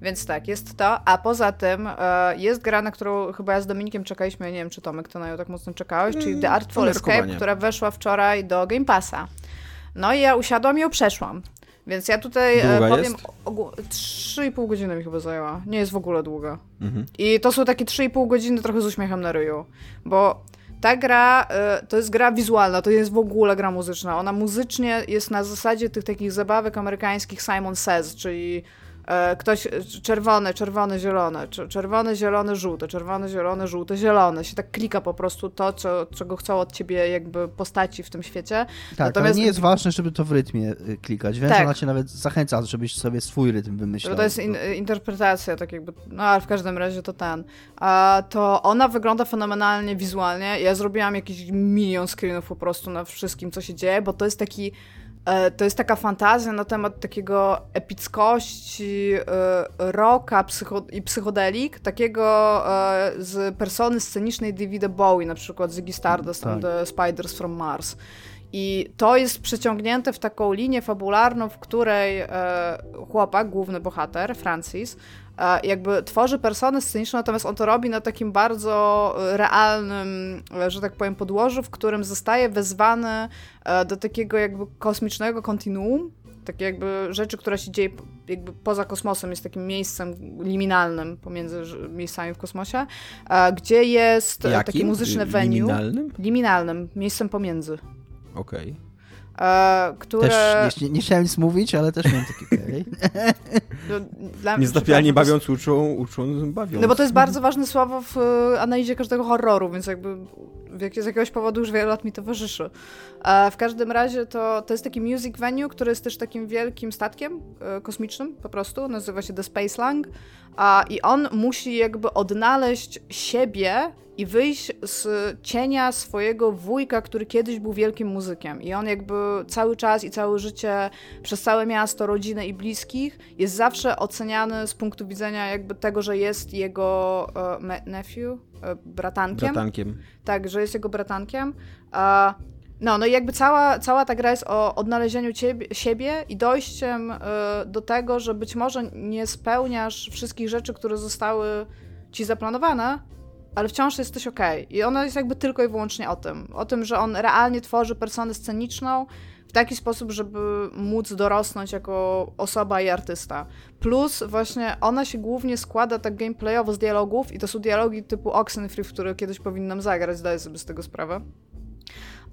Więc tak, jest to. A poza tym e, jest gra, na którą chyba ja z Dominikiem czekaliśmy, ja nie wiem, czy Tomek, to na nią tak mocno czekałeś, czyli The mm, Artful Escape, która weszła wczoraj do Game Passa. No i ja usiadłam i ją przeszłam. Więc ja tutaj e, długa powiem, jest? 3,5 godziny mi chyba zajęła. Nie jest w ogóle długa. Mhm. I to są takie 3,5 godziny trochę z uśmiechem na ryju, bo ta gra e, to jest gra wizualna, to jest w ogóle gra muzyczna. Ona muzycznie jest na zasadzie tych takich zabawek amerykańskich Simon Says, czyli ktoś czerwone, czerwone, zielone, czerwone, zielone, żółte, czerwone, zielone, żółte, zielone. Się tak klika po prostu to, co, czego chcą od ciebie jakby postaci w tym świecie. Tak, Natomiast... ale nie jest ważne, żeby to w rytmie y, klikać. Wręcz tak. ona cię nawet zachęca, żebyś sobie swój rytm wymyślał. To jest in interpretacja, tak jakby, no ale w każdym razie to ten. A to ona wygląda fenomenalnie wizualnie. Ja zrobiłam jakiś milion screenów po prostu na wszystkim, co się dzieje, bo to jest taki E, to jest taka fantazja na temat takiego epickości e, rocka psycho i psychodelik, takiego e, z persony scenicznej Davida Bowie, na przykład Ziggy Stardust tak. and the Spiders from Mars. I to jest przeciągnięte w taką linię fabularną, w której chłopak, główny bohater, Francis, jakby tworzy personę sceniczną, natomiast on to robi na takim bardzo realnym, że tak powiem, podłożu, w którym zostaje wezwany e, do takiego jakby kosmicznego kontinuum, takie jakby rzeczy, która się dzieje jakby poza kosmosem, jest takim miejscem liminalnym pomiędzy miejscami w kosmosie, gdzie jest Jakim? takie muzyczne venue. Liminalnym? Liminalnym, miejscem pomiędzy. Okej. Okay. E, które... Też nie, nie, chciałem nic mówić, ale też miałem takie okay. no, Niezdapialnie bawiąc uczą, uczą bawiąc. No bo to jest bardzo ważne słowo w e, analizie każdego horroru, więc jakby z jakiegoś powodu już wiele lat mi towarzyszy. E, w każdym razie to, to jest taki music venue, który jest też takim wielkim statkiem kosmicznym po prostu, nazywa się The Space Lang a, i on musi jakby odnaleźć siebie i wyjść z cienia swojego wujka, który kiedyś był wielkim muzykiem. I on jakby cały czas i całe życie przez całe miasto, rodzinę i bliskich jest zawsze oceniany z punktu widzenia jakby tego, że jest jego uh, nephew, uh, bratankiem. Bratankiem. Tak, że jest jego bratankiem. No, no i jakby cała, cała ta gra jest o odnalezieniu ciebie, siebie i dojściem y, do tego, że być może nie spełniasz wszystkich rzeczy, które zostały ci zaplanowane, ale wciąż jesteś ok. I ona jest jakby tylko i wyłącznie o tym. O tym, że on realnie tworzy personę sceniczną w taki sposób, żeby móc dorosnąć jako osoba i artysta. Plus właśnie ona się głównie składa tak gameplayowo z dialogów i to są dialogi typu Oxenfree, w które kiedyś powinnam zagrać, zdaję sobie z tego sprawę.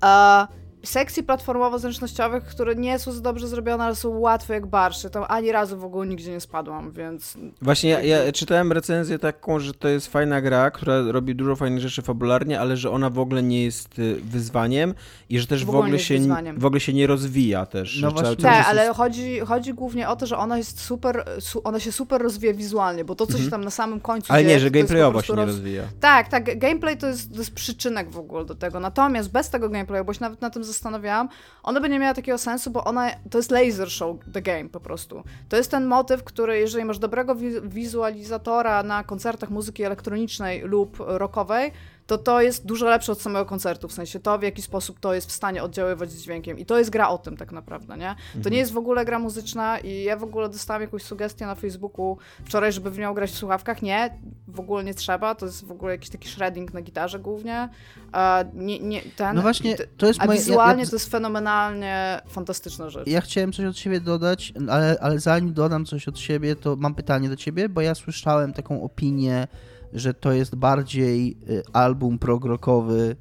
Uh, sekcji platformowo-zręcznościowych, które nie są za dobrze zrobione, ale są łatwe jak barszy. Tam ani razu w ogóle nigdzie nie spadłam, więc... Właśnie ja, ja czytałem recenzję taką, że to jest fajna gra, która robi dużo fajnych rzeczy fabularnie, ale że ona w ogóle nie jest y, wyzwaniem i że też w, W ogóle ogóle, nie jest się, wyzwaniem. w ogóle się nie rozwija też. No właśnie. Tak, jest- ale chodzi, chodzi głównie o to, że ona jest super, su, ona się super rozwija wizualnie, bo to, co się tam na samym końcu Mhm. Ale dzieje, nie, że jest gameplayowo się nie roz- rozwija. Tak, tak, gameplay to jest, to jest przyczynek w ogóle do tego. Natomiast bez tego gameplayu, bo się nawet na tym zastanawiałam, ona by nie miała takiego sensu, bo ona to jest laser show the game po prostu. To jest ten motyw, który jeżeli masz dobrego wi- wizualizatora na koncertach muzyki elektronicznej lub rockowej, to to jest dużo lepsze od samego koncertu, w sensie to, w jaki sposób to jest w stanie oddziaływać z dźwiękiem. I to jest gra o tym tak naprawdę, nie? To nie jest w ogóle gra muzyczna i ja w ogóle dostałam jakąś sugestię na Facebooku wczoraj, żeby w nią grać w słuchawkach. Nie, w ogóle nie trzeba, to jest w ogóle jakiś taki shredding na gitarze głównie. A nie, nie, ten, No właśnie, to jest moje... ja- wizualnie ja, to jest fenomenalnie fantastyczna rzecz. Ja chciałem coś od siebie dodać, ale, ale zanim dodam coś od siebie, to mam pytanie do ciebie, bo ja słyszałem taką opinię, że to jest bardziej y, album prog-rockowy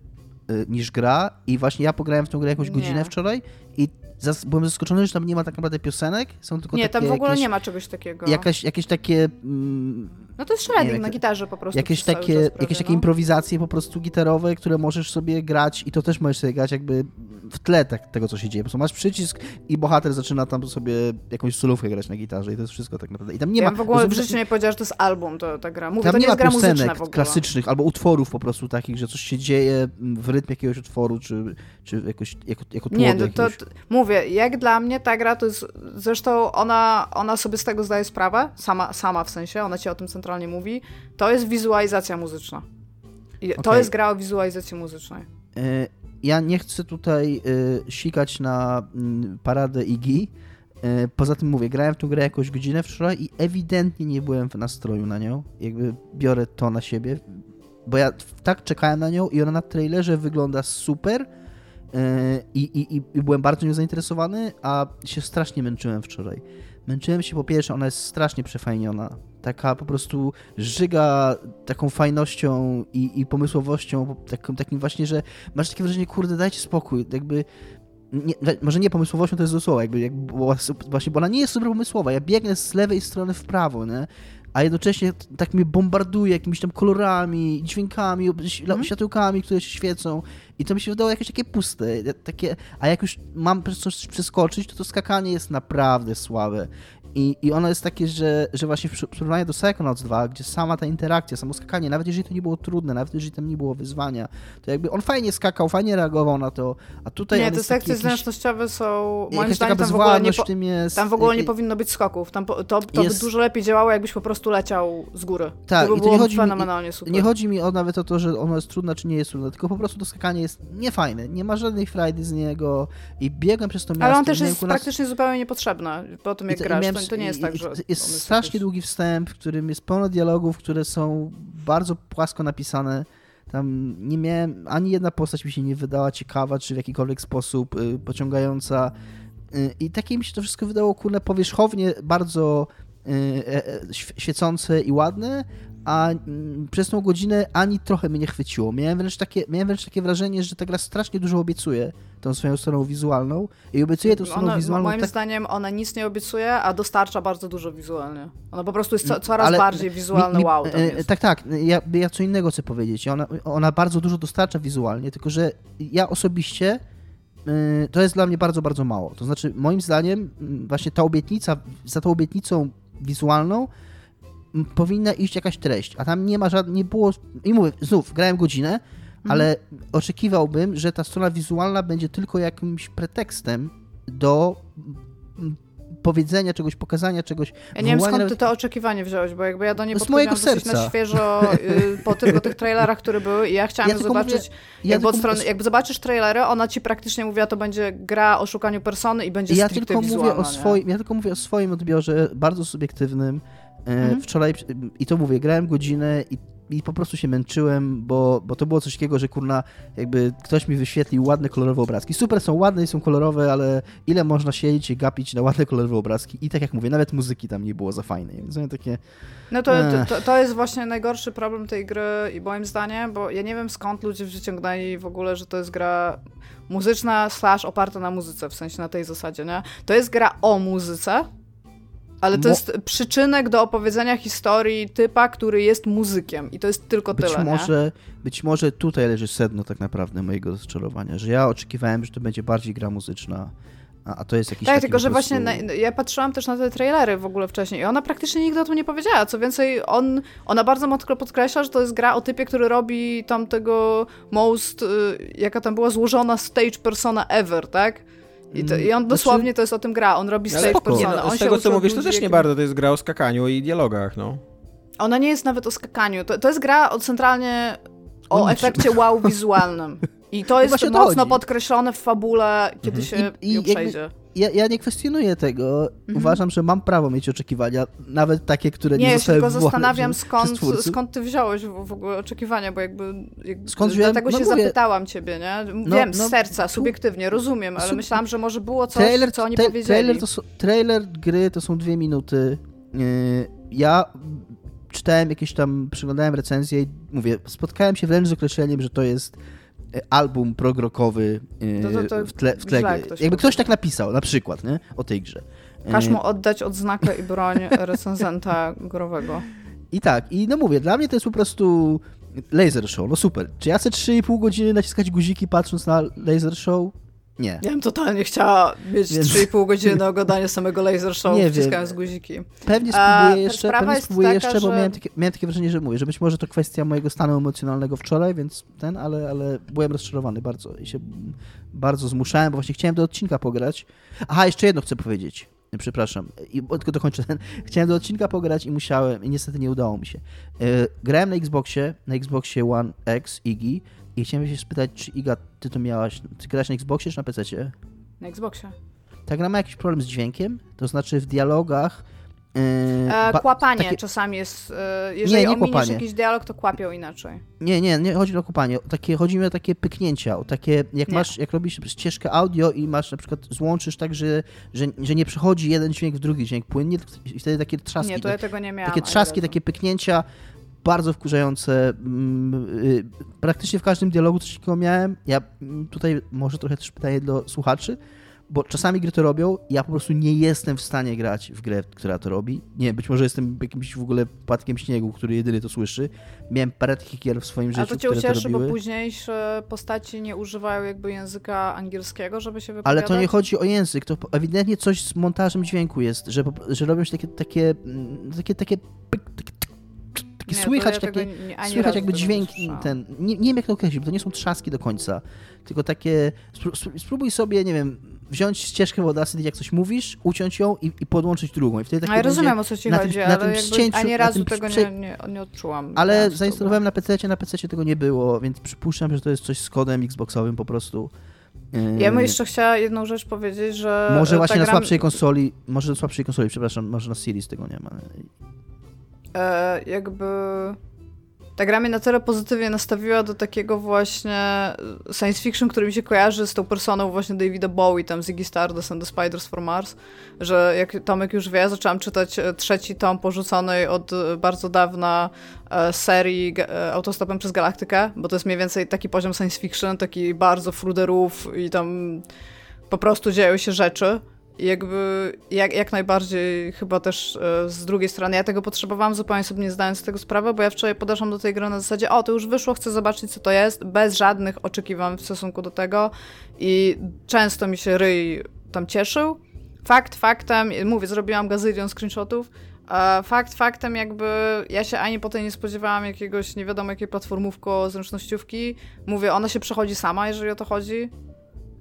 y, niż gra i właśnie ja pograłem w tę grę jakąś Nie. godzinę wczoraj i zas- byłem zaskoczony, że tam nie ma tak naprawdę piosenek, są tylko nie, takie tam w ogóle jakieś, nie ma czegoś takiego. Jakaś, jakieś takie mm, No to jest shredding na gitarze po prostu. jakieś takie, prawie, jakieś takie no. improwizacje po prostu gitarowe, które możesz sobie grać i to też możesz sobie grać jakby w tle tak, tego, co się dzieje. Po prostu masz przycisk i bohater zaczyna tam sobie jakąś solówkę grać na gitarze i to jest wszystko tak naprawdę. I tam nie ja ma... w ogóle w życiu nie powiedziała, że to jest album, to, ta gra. Mówię, tam to nie, nie ma gra piosenek klasycznych albo utworów po prostu takich, że coś się dzieje w rytmie jakiegoś utworu, czy, czy jakoś, jako, jako tło Nie, no to, to mówię, jak dla mnie ta gra to jest, zresztą ona, ona sobie z tego zdaje sprawę, sama, sama w sensie, ona ci o tym centralnie mówi, to jest wizualizacja muzyczna. I To Okej. jest gra o wizualizacji muzycznej. E, Ja nie chcę tutaj e, sikać na mm, paradę Iggy. E, Poza tym mówię, grałem w tę grę jakąś godzinę wczoraj i ewidentnie nie byłem w nastroju na nią. Jakby biorę to na siebie, bo ja tak czekałem na nią i ona na trailerze wygląda super i, i, i- i byłem bardzo nią zainteresowany, a się strasznie męczyłem wczoraj. Męczyłem się po pierwsze, ona jest strasznie przefajniona. Taka po prostu żyga taką fajnością i, i pomysłowością, taką, takim właśnie, że masz takie wrażenie, kurde, dajcie spokój, jakby nie, może nie pomysłowością to jest do słowa, jakby, jakby właśnie, bo ona nie jest super pomysłowa, ja biegnę z lewej strony w prawo, nie? a jednocześnie tak mnie bombarduje jakimiś tam kolorami, dźwiękami, Mhm. światełkami, które się świecą i to mi się wydało jakieś takie puste, takie, a jak już mam przez coś przeskoczyć, to to skakanie jest naprawdę słabe. I, I ono jest takie, że, że właśnie w porównaniu do Psychonauts 2, gdzie sama ta interakcja, samo skakanie, nawet jeżeli to nie było trudne, nawet jeżeli tam nie było wyzwania, to jakby on fajnie skakał, fajnie reagował na to, a tutaj nie, te sekcje jakiś, zręcznościowe są, moim zdaniem, tam w ogóle nie, po, jest. tam w ogóle nie i- powinno być skoków. Tam po, to to Jest- by dużo lepiej działało, jakbyś po prostu leciał z góry. Tak, to by i to nie chodzi mi- fenomenalnie super. Nie chodzi mi o nawet o to, że ono jest trudne, czy nie jest trudne, tylko po prostu to skakanie jest niefajne, nie ma żadnej frajdy z niego i biegłem przez to miasto. Ale on też jest nas- praktycznie zupełnie niepotrzebny po tym, i jak to- i grasz. Miałem To, nie jest tak, że... Jest jest strasznie jakoś- długi wstęp, w którym jest pełno dialogów, które są bardzo płasko napisane. Tam nie miałem, ani jedna postać mi się nie wydała ciekawa, czy w jakikolwiek sposób y, pociągająca. Y, I takie mi się to wszystko wydało, kurne, powierzchownie bardzo y, e, e, św- świecące i ładne, a mm, przez tą godzinę ani trochę mnie nie chwyciło. Miałem wręcz takie, miałem wręcz takie wrażenie, że ta gra strasznie dużo obiecuje tą swoją stroną wizualną i obiecuje tą stroną Ona, wizualną moim tak zdaniem ona nic nie obiecuje, a dostarcza bardzo dużo wizualnie. Ona po prostu jest co, Mm, coraz ale bardziej wizualne mi- mi- wow e. Tak, tak. Ja, ja co innego chcę powiedzieć. Ona, ona bardzo dużo dostarcza wizualnie, tylko że ja osobiście y, to jest dla mnie bardzo, bardzo mało. To znaczy, moim zdaniem, mm, właśnie ta obietnica, za tą obietnicą wizualną powinna iść jakaś treść, a tam nie ma żadnej, nie było. I mówię, znów, grałem godzinę, Mhm. ale oczekiwałbym, że ta strona wizualna będzie tylko jakimś pretekstem do mm, powiedzenia czegoś, pokazania czegoś. Ja nie wiem skąd ty to oczekiwanie wziąłeś, bo jakby ja do niej No z mojego serca. na świeżo y, po tylko tych trailerach, które były i ja chciałam Ja zobaczyć, mówię- ja jakby, tylko- jakby zobaczysz trailery, ona ci praktycznie mówiła, to będzie gra o szukaniu persony i będzie Ja tylko, mówię o nie? swoim, ja tylko mówię o swoim odbiorze, bardzo subiektywnym. E, Mhm. Wczoraj, i to mówię, grałem godzinę i i po prostu się męczyłem, bo, bo to było coś takiego, że kurna, jakby ktoś mi wyświetlił ładne, kolorowe obrazki. Super, są ładne i są kolorowe, ale ile można siedzieć i gapić na ładne, kolorowe obrazki? I tak jak mówię, nawet muzyki tam nie było za fajnej, więc one takie... No to, to, to jest właśnie najgorszy problem tej gry i moim zdaniem, bo ja nie wiem skąd ludzie wyciągnęli w ogóle, że to jest gra muzyczna slash oparta na muzyce, w sensie na tej zasadzie, nie? To jest gra o muzyce, ale to Mo jest przyczynek do opowiedzenia historii typa, który jest muzykiem i to jest tylko być tyle, może, nie? Być może tutaj leży sedno tak naprawdę mojego rozczarowania, że ja oczekiwałem, że to będzie bardziej gra muzyczna, a, a to jest jakiś Tak, tylko że prostu... właśnie na, ja patrzyłam też na te trailery w ogóle wcześniej i ona praktycznie nigdy o tym nie powiedziała. Co więcej, on, ona bardzo mocno podkreśla, że to jest gra o typie, który robi tam tego most, y, jaka tam była złożona stage persona ever, tak? I, to, I, on mm, dosłownie znaczy... to jest o tym gra, on robi stage persona. No, z tego co mówisz, to też nie bardzo, to jest gra o skakaniu i dialogach, no. Ona nie jest nawet o skakaniu, to, to jest gra o centralnie o efekcie wow wizualnym. I to jest no mocno podkreślone w fabule, kiedy mhm. się I, i, przejdzie. Ja, ja, nie kwestionuję tego. Mhm. Uważam, że mam prawo mieć oczekiwania, nawet takie, które nie, nie zostały Nie, tylko zastanawiam, skąd, skąd ty wziąłeś w, ogóle oczekiwania, bo jakby... jakby skąd wziąłem? Dlatego no się mówię, zapytałam ciebie, nie? No, Wiem, no, z serca, subiektywnie, rozumiem, ale myślałam, że może było coś, trailer, co oni te, powiedzieli. Trailer, to są, trailer gry to są dwie minuty. Yy, ja czytałem jakieś tam, przyglądałem recenzje i mówię, spotkałem się wręcz z określeniem, że to jest album progrokowy to, to, to w tle. W tle ktoś Jakby ktoś tak napisał, na przykład, nie? o tej grze. Każ mu oddać odznakę i broń recenzenta growego. I tak, i no mówię, dla mnie to jest po prostu laser show, no super. Czy ja chcę 3,5 godziny naciskać guziki patrząc na laser show? Nie. Ja bym totalnie chciała mieć Więc... 3,5 godziny na oglądanie samego laser show, nie wciskając guziki. Pewnie spróbuję jeszcze, pewnie spróbuję taka, jeszcze, bo że... miałem, takie, miałem takie wrażenie, że mówię, że być może to kwestia mojego stanu emocjonalnego wczoraj, więc ten, ale, ale byłem rozczarowany bardzo i się bardzo zmuszałem, bo właśnie chciałem do odcinka pograć. Aha, jeszcze jedno chcę powiedzieć. Przepraszam, i tylko dokończę ten. Chciałem do odcinka pograć i musiałem, i niestety nie udało mi się. Yy, grałem na Xboxie, na Xboxie One X, Iggy, i chciałem się spytać, czy Iga, ty to miałaś, ty grasz na Xboxie czy na PC? Na Xboxie. Ta gra ma jakiś problem z dźwiękiem? To znaczy w dialogach Yy, kłapanie takie... czasami jest. E, jeżeli nie, nie ominiesz jakiś dialog, to kłapią inaczej. Nie, nie, nie chodzi o kłapanie. Takie, chodzi mi o takie pyknięcia. O takie, jak nie. masz, jak robisz ścieżkę audio i masz na przykład złączysz tak, że, że, że nie przechodzi jeden dźwięk w drugi dźwięk płynnie i wtedy takie trzaski. Nie, to ja tego nie miałam. Takie trzaski, takie pyknięcia bardzo wkurzające. Mm, y, praktycznie w każdym dialogu coś takiego miałem. Ja mm, tutaj może trochę też pytanie do słuchaczy, bo czasami gry to robią, ja po prostu nie jestem w stanie grać w grę, która to robi. Nie, być może jestem jakimś w ogóle płatkiem śniegu, który jedyny to słyszy. Miałem parę takich gier w swoim życiu, A to cię ucieszy, bo późniejsze postaci nie używają jakby języka angielskiego, żeby się wypowiadać? Ale to nie chodzi o język, to ewidentnie coś z montażem dźwięku jest, że, że robią się takie, takie, mm, takie, takie, takie nie, słychać ja takie, nie, słychać jakby dźwięk ten, nie, nie wiem jak to określić, bo to nie są trzaski do końca, tylko takie, spróbuj sobie, nie wiem, wziąć ścieżkę w Audacity, jak coś mówisz, uciąć ją i, i podłączyć drugą. I wtedy takie ja rozumiem, o co ci chodzi, tym, ale tym ścięciu, ani razu tego nie, nie, nie odczułam. Ale zainstalowałem na PC, na PC tego nie było, więc przypuszczam, że to jest coś z kodem Xboxowym po prostu. Ja bym jeszcze chciała jedną rzecz powiedzieć, że... Może właśnie na słabszej konsoli, może na słabszej konsoli, przepraszam, może na Series tego nie ma e, jakby ta gra mnie na tyle pozytywnie nastawiła do takiego właśnie science fiction, który mi się kojarzy z tą personą właśnie Davida Bowie, tam Ziggy Stardust and the Spiders from Mars, że jak Tomek już wie, zaczęłam czytać e, trzeci tom porzuconej od bardzo dawna e, serii e, Autostopem przez Galaktykę, bo to jest mniej więcej taki poziom science fiction, taki bardzo fruderów i tam po prostu dzieją się rzeczy jakby jak, jak najbardziej chyba też e, z drugiej strony ja tego potrzebowałam zupełnie sobie nie zdając tego sprawy, bo ja wczoraj podeszłam do tej gry na zasadzie o, to już wyszło, chcę zobaczyć co to jest, bez żadnych oczekiwań w stosunku do tego i często mi się ryj tam cieszył. Fakt faktem, mówię, zrobiłam gazylion screenshotów, a fakt faktem jakby ja się ani potem nie spodziewałam jakiegoś nie wiadomo jakiej platformówko zręcznościówki. Mówię, ona się przechodzi sama, jeżeli o to chodzi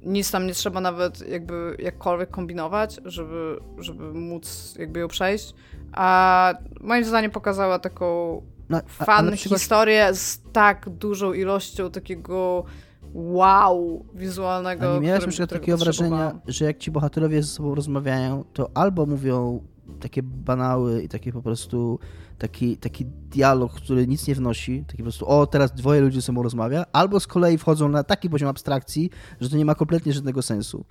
nic tam nie trzeba nawet jakby jakkolwiek kombinować, żeby, żeby móc jakby ją przejść. A moim zdaniem pokazała taką no, fan przykład... historię z tak dużą ilością takiego wow wizualnego. A nie miałeś na przykład takiego wrażenia, że jak ci bohaterowie ze sobą rozmawiają, to albo mówią takie banały i takie po prostu taki, taki dialog, który nic nie wnosi, taki po prostu o, teraz dwoje ludzi ze sobą rozmawia, albo z kolei wchodzą na taki poziom abstrakcji, że to nie ma kompletnie żadnego sensu.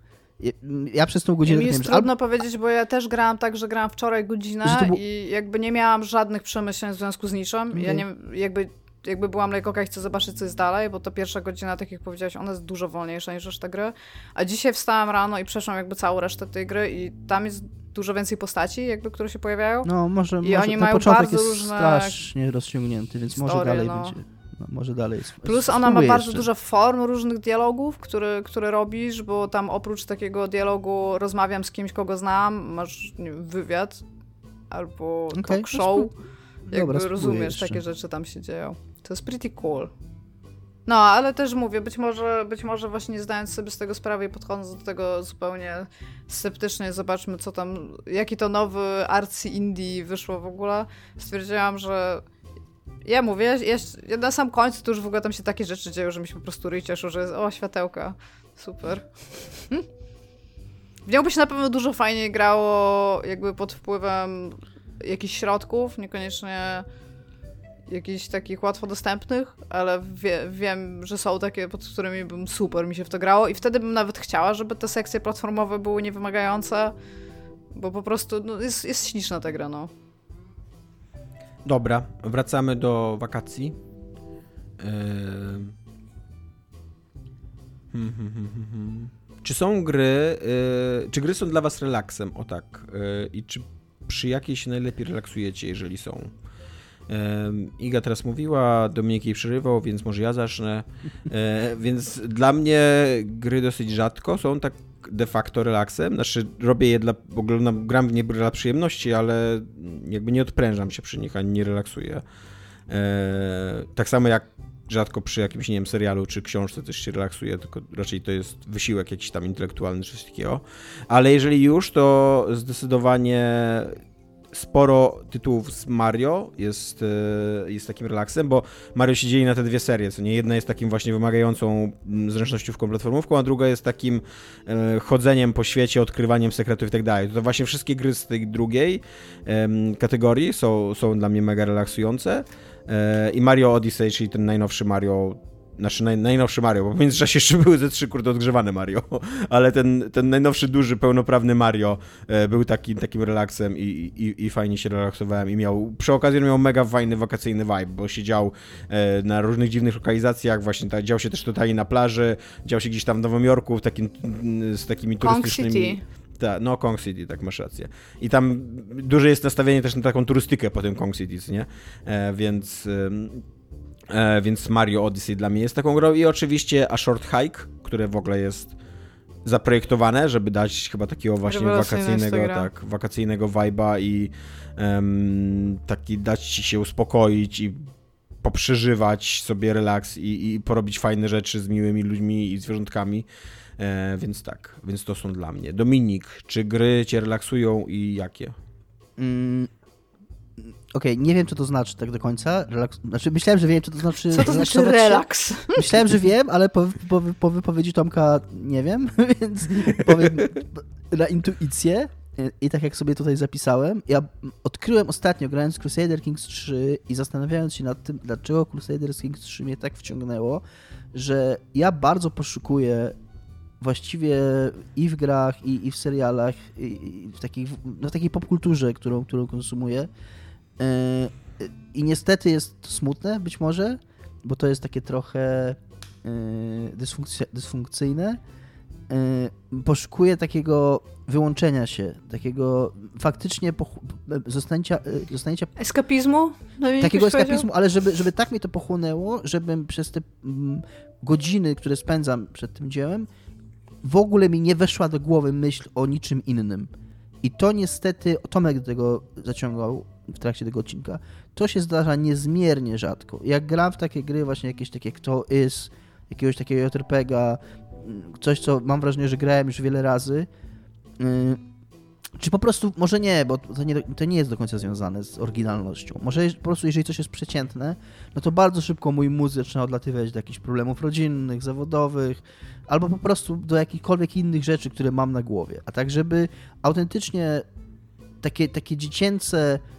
Ja przez tą godzinę... Mi jest wiem, trudno powiedzieć, bo ja też grałam tak, że grałam wczoraj godzinę i jakby nie miałam żadnych przemyśleń w związku z niczym. Okay. Ja nie, jakby jakby byłam lekko, chcę zobaczyć, co jest dalej, bo to pierwsza godzina, tak jak powiedziałaś, ona jest dużo wolniejsza niż reszta gry. A dzisiaj wstałam rano i przeszłam jakby całą resztę tej gry i tam jest dużo więcej postaci, jakby, które się pojawiają. No, może, I może oni mają bardzo jest strasznie rozciągnięty, więc może dalej no. będzie. No, może dalej jest. Plus ona ma bardzo dużo form różnych dialogów, które, które robisz, bo tam oprócz takiego dialogu rozmawiam z kimś, kogo znam, masz wiem, wywiad albo okay, talk show. Jakby Dobra, rozumiesz, jeszcze. takie rzeczy tam się dzieją. To jest pretty cool. No, ale też mówię, być może, być może właśnie zdając sobie z tego sprawę i podchodząc do tego zupełnie sceptycznie, zobaczmy co tam, jaki to nowy arcy indie wyszło w ogóle, stwierdziłam, że ja mówię, ja, ja na sam końcu to już w ogóle tam się takie rzeczy dzieją, że mi się po prostu ryj że jest, o, światełka, super. W nią by się na pewno dużo fajniej grało jakby pod wpływem jakichś środków, niekoniecznie jakichś takich łatwo dostępnych, ale wie, wiem, że są takie, pod którymi bym super mi się w to grało i wtedy bym nawet chciała, żeby te sekcje platformowe były niewymagające, bo po prostu no, jest, jest śliczna ta gra, no. Dobra, wracamy do wakacji. Yy... Czy są gry, yy, czy gry są dla was relaksem, o tak, yy, i czy przy jakiej się najlepiej relaksujecie, jeżeli są? Iga teraz mówiła, Dominik jej przerywał, więc może ja zacznę. E, więc dla mnie gry dosyć rzadko są tak de facto relaksem. Znaczy robię je dla, oglądam, gram w nie dla przyjemności, ale jakby nie odprężam się przy nich, ani nie relaksuję. E, tak samo jak rzadko przy jakimś, nie wiem, serialu czy książce też się relaksuję, tylko raczej to jest wysiłek jakiś tam intelektualny czy coś takiego. Ale jeżeli już, to zdecydowanie sporo tytułów z Mario jest, e, jest takim relaksem, bo Mario się dzieli na te dwie serie, co nie? Jedna jest takim właśnie wymagającą mm, zręcznościówką platformówką, a druga jest takim e, chodzeniem po świecie, odkrywaniem sekretów i tak dalej. To właśnie wszystkie gry z tej drugiej kategorii są, są dla mnie mega relaksujące e, i Mario Odyssey, czyli ten najnowszy Mario znaczy naj, najnowszy Mario, bo w międzyczasie jeszcze były ze trzy kurde odgrzewane Mario, ale ten, ten najnowszy, duży, pełnoprawny Mario e, był taki, takim relaksem i, i, i fajnie się relaksowałem i miał, przy okazji miał mega fajny wakacyjny vibe, bo siedział e, na różnych dziwnych lokalizacjach, właśnie ta, dział się też tutaj na plaży, dział się gdzieś tam w Nowym Jorku w takim, z takimi Kong turystycznymi... City. Tak, no Kong City, tak masz rację. I tam duże jest nastawienie też na taką turystykę po tym Kong City, nie? E, więc... E, więc Mario Odyssey dla mnie jest taką grą i oczywiście A Short Hike, które w ogóle jest zaprojektowane, żeby dać chyba takiego właśnie wakacyjnego, tak, wakacyjnego vibe'a i um, taki dać ci się uspokoić i poprzeżywać sobie relaks i, i porobić fajne rzeczy z miłymi ludźmi i zwierzątkami. E, więc tak, więc to są dla mnie. Dominik, czy gry cię relaksują i jakie? Mm, Okej, okay, nie wiem, co to znaczy tak do końca. Relaks... Znaczy, myślałem, że wiem, co to znaczy. Co to znaczy relaks? Myślałem, że wiem, ale po, po, po wypowiedzi Tomka nie wiem, więc powiem na intuicję. I tak jak sobie tutaj zapisałem, ja odkryłem ostatnio, grając Crusader Kings 3 i zastanawiając się nad tym, dlaczego Crusader Kings 3 mnie tak wciągnęło, że ja bardzo poszukuję właściwie i w grach, i, i w serialach, i, w, takich, no, w takiej popkulturze, którą, którą konsumuję, I niestety jest to smutne, być może, bo to jest takie trochę e, dysfunkcyjne. E, poszukuję takiego wyłączenia się, takiego faktycznie zostania, zostania... Eskapizmu? No takiego eskapizmu, ale żeby, żeby tak mi to pochłonęło, żebym przez te mm, godziny, które spędzam przed tym dziełem, w ogóle mi nie weszła do głowy myśl o niczym innym. I to niestety Tomek do tego zaciągał w trakcie tego odcinka. To się zdarza niezmiernie rzadko. Jak gram w takie gry, właśnie jakieś takie Kto Is, jakiegoś takiego JRPGa, coś, co mam wrażenie, że grałem już wiele razy, yy, czy po prostu, może nie, bo to nie, to nie jest do końca związane z oryginalnością. Może po prostu, jeżeli coś jest przeciętne, no to bardzo szybko mój mózg zaczyna odlatywać do jakichś problemów rodzinnych, zawodowych, albo po prostu do jakichkolwiek innych rzeczy, które mam na głowie. A tak, żeby autentycznie takie, takie dziecięce mm,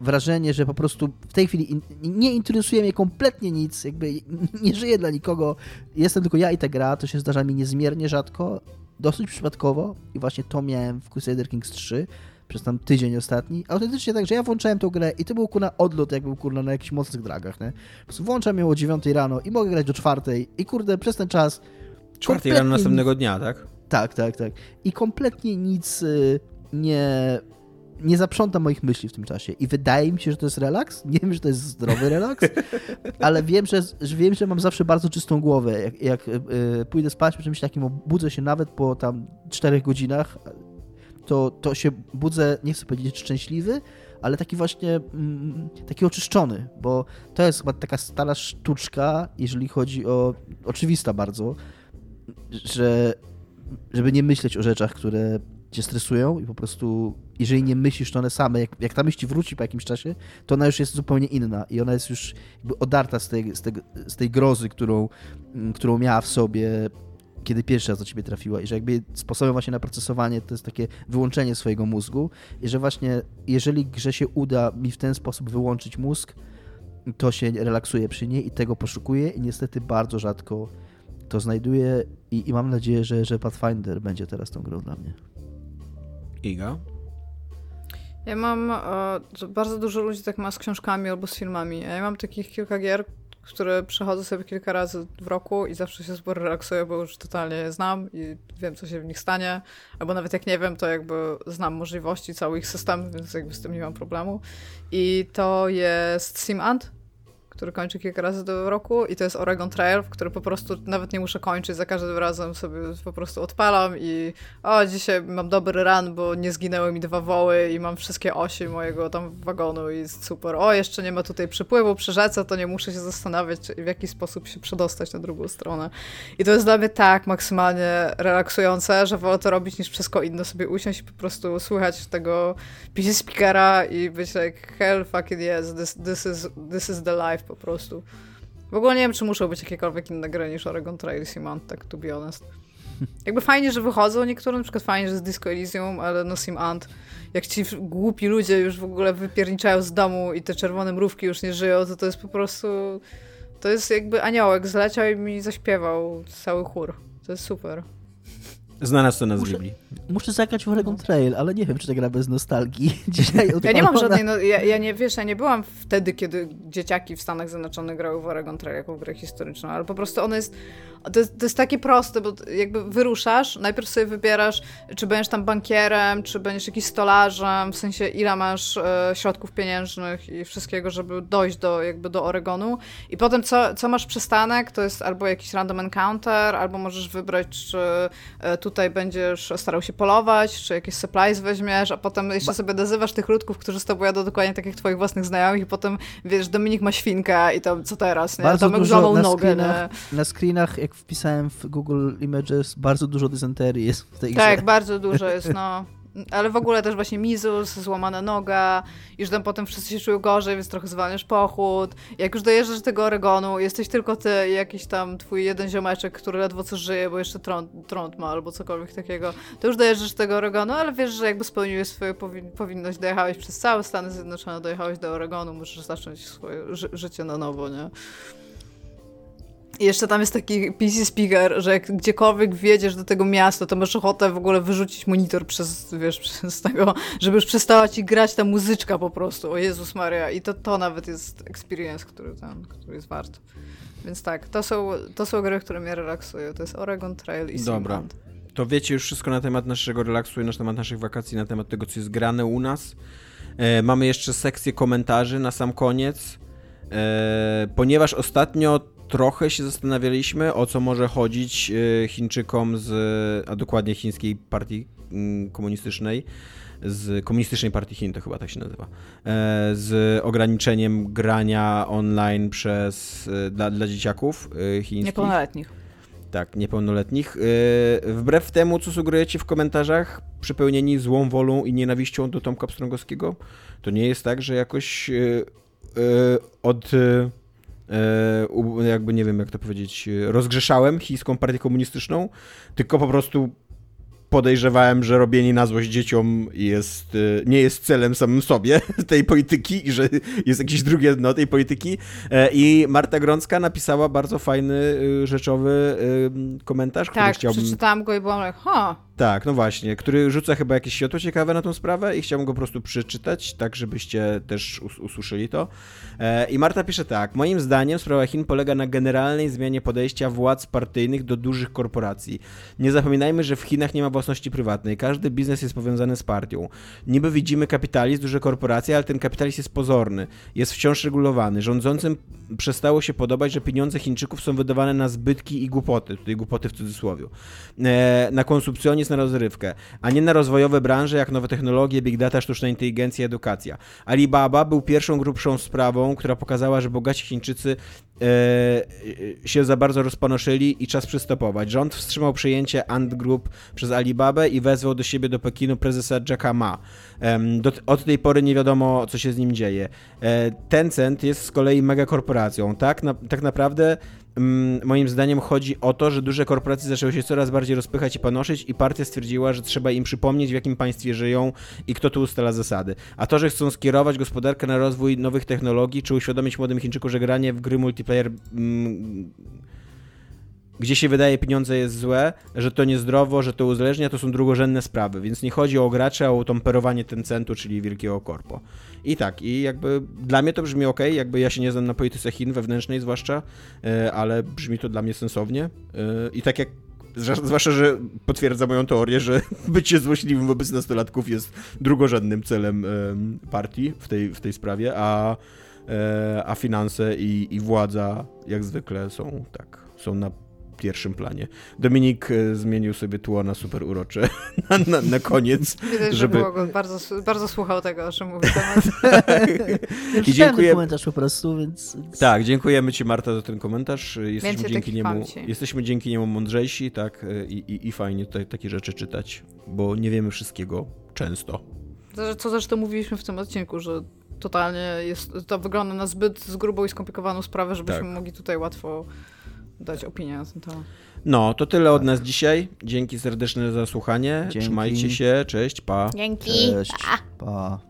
wrażenie, że po prostu w tej chwili in, nie interesuje mnie kompletnie nic, jakby nie żyję dla nikogo, jestem tylko ja i ta gra, to się zdarza mi niezmiernie rzadko, dosyć przypadkowo i właśnie to miałem w Crusader Kings 3 przez tam tydzień ostatni. Autentycznie tak, że ja włączałem tą grę i to był kurna odlot, jakby kurna na jakichś mocnych dragach, nie? Po prostu włączam ją o 9 rano i mogę grać do czwartej i kurde, przez ten czas... Czwartej rano następnego dnia, tak? Tak, tak, tak. I kompletnie nic y, nie nie zaprząta moich myśli w tym czasie. I wydaje mi się, że to jest relaks. Nie wiem, że to jest zdrowy relaks, ale wiem, że, że wiem, że mam zawsze bardzo czystą głowę. Jak, jak yy, pójdę spać po czymś takim, obudzę się nawet po tam czterech godzinach, to, to się budzę, nie chcę powiedzieć szczęśliwy, ale taki właśnie mm, taki oczyszczony, bo to jest chyba taka stara sztuczka, jeżeli chodzi o oczywista bardzo, że żeby nie myśleć o rzeczach, które cię stresują i po prostu, jeżeli nie myślisz, to one same, jak, jak ta myśl wróci po jakimś czasie, to ona już jest zupełnie inna i ona jest już jakby odarta z tej, z tej, z tej grozy, którą, mm, którą miała w sobie, kiedy pierwszy raz do ciebie trafiła i że jakby sposobem właśnie na procesowanie to jest takie wyłączenie swojego mózgu i że właśnie jeżeli grze się uda mi w ten sposób wyłączyć mózg, to się relaksuje przy niej i tego poszukuję i niestety bardzo rzadko to znajduję i, i mam nadzieję, że, że Pathfinder będzie teraz tą grą dla mnie. Ja mam, e, bardzo dużo ludzi tak ma z książkami albo z filmami. Ja mam takich kilka gier, które przechodzę sobie kilka razy w roku i zawsze się sporo relaksuję, bo już totalnie je znam i wiem, co się w nich stanie. Albo nawet jak nie wiem, to jakby znam możliwości, cały ich system, więc jakby z tym nie mam problemu. I to jest Sim Ant który kończy kilka razy do roku i to jest Oregon Trail, który po prostu nawet nie muszę kończyć, za każdym razem sobie po prostu odpalam i o, dzisiaj mam dobry run, bo nie zginęły mi dwa woły i mam wszystkie osi mojego tam wagonu i jest super. O, jeszcze nie ma tutaj przypływu przy rzece, to nie muszę się zastanawiać, w jaki sposób się przedostać na drugą stronę. I to jest dla mnie tak maksymalnie relaksujące, że wolę to robić niż wszystko inne, sobie usiąść i po prostu słuchać tego PC speakera i być like, hell fucking yes, this, this, is, this is the life po prostu. W ogóle nie wiem, czy muszą być jakiekolwiek inne gry niż Oregon Trail Simant, tak to be honest. Jakby fajnie, że wychodzą niektóre, na przykład fajnie, że jest Disco Elysium, ale no Sim Ant, jak ci głupi ludzie już w ogóle wypierniczają z domu i te czerwone mrówki już nie żyją, to to jest po prostu... To jest jakby aniołek zleciał i mi zaśpiewał cały chór. To jest super. Znalazł to na z Biblii. Muszę zagrać w Oregon Trail, ale nie wiem, czy ta gra bez nostalgii. Dzisiaj ja nie mam żadnej, no, ja, ja, nie, wiesz, ja nie byłam wtedy, kiedy dzieciaki w Stanach Zjednoczonych grały w Oregon Trail jako w grę historyczną, ale po prostu ona jest to jest, to jest takie proste, bo jakby wyruszasz, najpierw sobie wybierasz, czy będziesz tam bankierem, czy będziesz jakiś stolarzem, w sensie ile masz e, środków pieniężnych i wszystkiego, żeby dojść do, jakby do Oregonu. I potem co, co masz przystanek, to jest albo jakiś random encounter, albo możesz wybrać, czy e, tutaj będziesz starał się polować, czy jakieś supplies weźmiesz, a potem jeszcze sobie nazywasz tych ludków, którzy z tobą jadą dokładnie tak jak twoich własnych znajomych i potem, wiesz, Dominik ma świnkę i to co teraz, nie? Bardzo Tomek dużo na nogę, screenach, na screenach, jak wpisałem w Google Images, bardzo dużo dysenterii jest w tej tak, grze. Tak, bardzo dużo jest, no. Ale w ogóle też właśnie mizus, złamana noga, już tam potem wszyscy się czują gorzej, więc trochę zwalniasz pochód. Jak już dojeżdżasz do tego Oregonu, jesteś tylko ty i jakiś tam twój jeden ziomeczek, który ledwo co żyje, bo jeszcze trąd, trąd ma albo cokolwiek takiego, to już dojeżdżasz do tego Oregonu, ale wiesz, że jakby spełniłeś swoją powin powinność, dojechałeś przez całe Stany Zjednoczone, dojechałeś do Oregonu, możesz zacząć swoje ży życie na nowo, nie? I jeszcze tam jest taki PC speaker, że jak gdziekolwiek wjedziesz do tego miasta, to masz ochotę w ogóle wyrzucić monitor przez, wiesz, przez tego, żeby już przestała ci grać ta muzyczka po prostu. O Jezus Maria. I to, to nawet jest experience, który, ten, który jest wart. Więc tak, to są, to są gry, które mnie relaksują. To jest Oregon Trail i Dobra. To wiecie już wszystko na temat naszego relaksu i na temat naszych wakacji, na temat tego, co jest grane u nas. E, mamy jeszcze sekcję komentarzy na sam koniec. E, ponieważ ostatnio trochę się zastanawialiśmy, o co może chodzić e, Chińczykom z, a dokładnie chińskiej partii mm, komunistycznej, z komunistycznej partii Chin, to chyba tak się nazywa, e, z ograniczeniem grania online przez, e, dla, dla dzieciaków chińskich. Niepełnoletnich. Tak, niepełnoletnich. Wbrew temu, co sugerujecie w komentarzach, przepełnieni złą wolą i nienawiścią do Tomka Pstrągowskiego, to nie jest tak, że jakoś od jakby nie wiem jak to powiedzieć, rozgrzeszałem chińską partię komunistyczną, tylko po prostu podejrzewałem, że robienie na złość dzieciom jest, y, nie jest celem samym sobie tej polityki i że jest jakieś drugie dno tej polityki. E, I Marta Grącka napisała bardzo fajny, rzeczowy komentarz, który Tak, chciałbym... przeczytałam go i byłam like, ha, Tak, no właśnie, który rzuca chyba jakieś światło ciekawe na tą sprawę i chciałbym go po prostu przeczytać, tak żebyście też us usłyszeli to. E, I Marta pisze tak, moim zdaniem sprawa Chin polega na generalnej zmianie podejścia władz partyjnych do dużych korporacji. Nie zapominajmy, że w Chinach nie ma własności prywatnej, każdy biznes jest powiązany z partią. Niby widzimy kapitalizm, duże korporacje, ale ten kapitalizm jest pozorny, jest wciąż regulowany. Rządzącym przestało się podobać, że pieniądze Chińczyków są wydawane na zbytki i głupoty, tutaj głupoty w cudzysłowie, e, na konsumpcjonizm, na rozrywkę, a nie na rozwojowe branże jak nowe technologie, big data, sztuczna inteligencja, edukacja. Alibaba był pierwszą grubszą sprawą, która pokazała, że bogaci Chińczycy się za bardzo rozpanoszyli i czas przystopować. Rząd wstrzymał przejęcie Ant Group przez Alibabę i wezwał do siebie do Pekinu prezesa Jacka Ma. Do, od tej pory nie wiadomo, co się z nim dzieje. E, Tencent jest z kolei megakorporacją. Tak, na, tak naprawdę moim zdaniem chodzi o to, że duże korporacje zaczęły się coraz bardziej rozpychać i panoszyć i partia stwierdziła, że trzeba im przypomnieć, w jakim państwie żyją i kto tu ustala zasady. A to, że chcą skierować gospodarkę na rozwój nowych technologii, czy uświadomić młodym Chińczykom, że granie w gry multiplayer mm, gdzie się wydaje pieniądze jest złe, że to niezdrowo, że to uzależnia, to są drugorzędne sprawy, więc nie chodzi o gracze, a o tomperowanie Tencentu, czyli wielkiego korpo. I tak, i jakby dla mnie to brzmi ok, jakby ja się nie znam na polityce Chin, wewnętrznej zwłaszcza, e, ale brzmi to dla mnie sensownie. E, i tak jak Zwłaszcza- że potwierdza moją teorię, że bycie złośliwym wobec nastolatków jest drugorzędnym celem em, partii w tej, w tej sprawie, a, e, a finanse i, i władza jak zwykle są tak, są na pierwszym planie. Dominik e, zmienił sobie tło na super urocze na, na, na koniec. widać, że Żeby- było go, bardzo, bardzo słuchał tego, o czym mówi temat. Ja I dziękuję- komentarz po prostu, więc... Tak, dziękujemy Ci Marta za ten komentarz. Jesteśmy Więcej dzięki niemu jesteśmy dzięki niemu mądrzejsi, tak, e, i, i, i fajnie tutaj takie rzeczy czytać, bo nie wiemy wszystkiego często. To, Co zresztą mówiliśmy w tym odcinku, że totalnie jest, to wygląda na zbyt z grubą i skomplikowaną sprawę, żebyśmy Tak. mogli tutaj łatwo dać opinię na ten temat. No, to tyle od nas dzisiaj. Dzięki serdeczne za słuchanie. Dzięki. Trzymajcie się, cześć, pa. Dzięki. Cześć. Pa.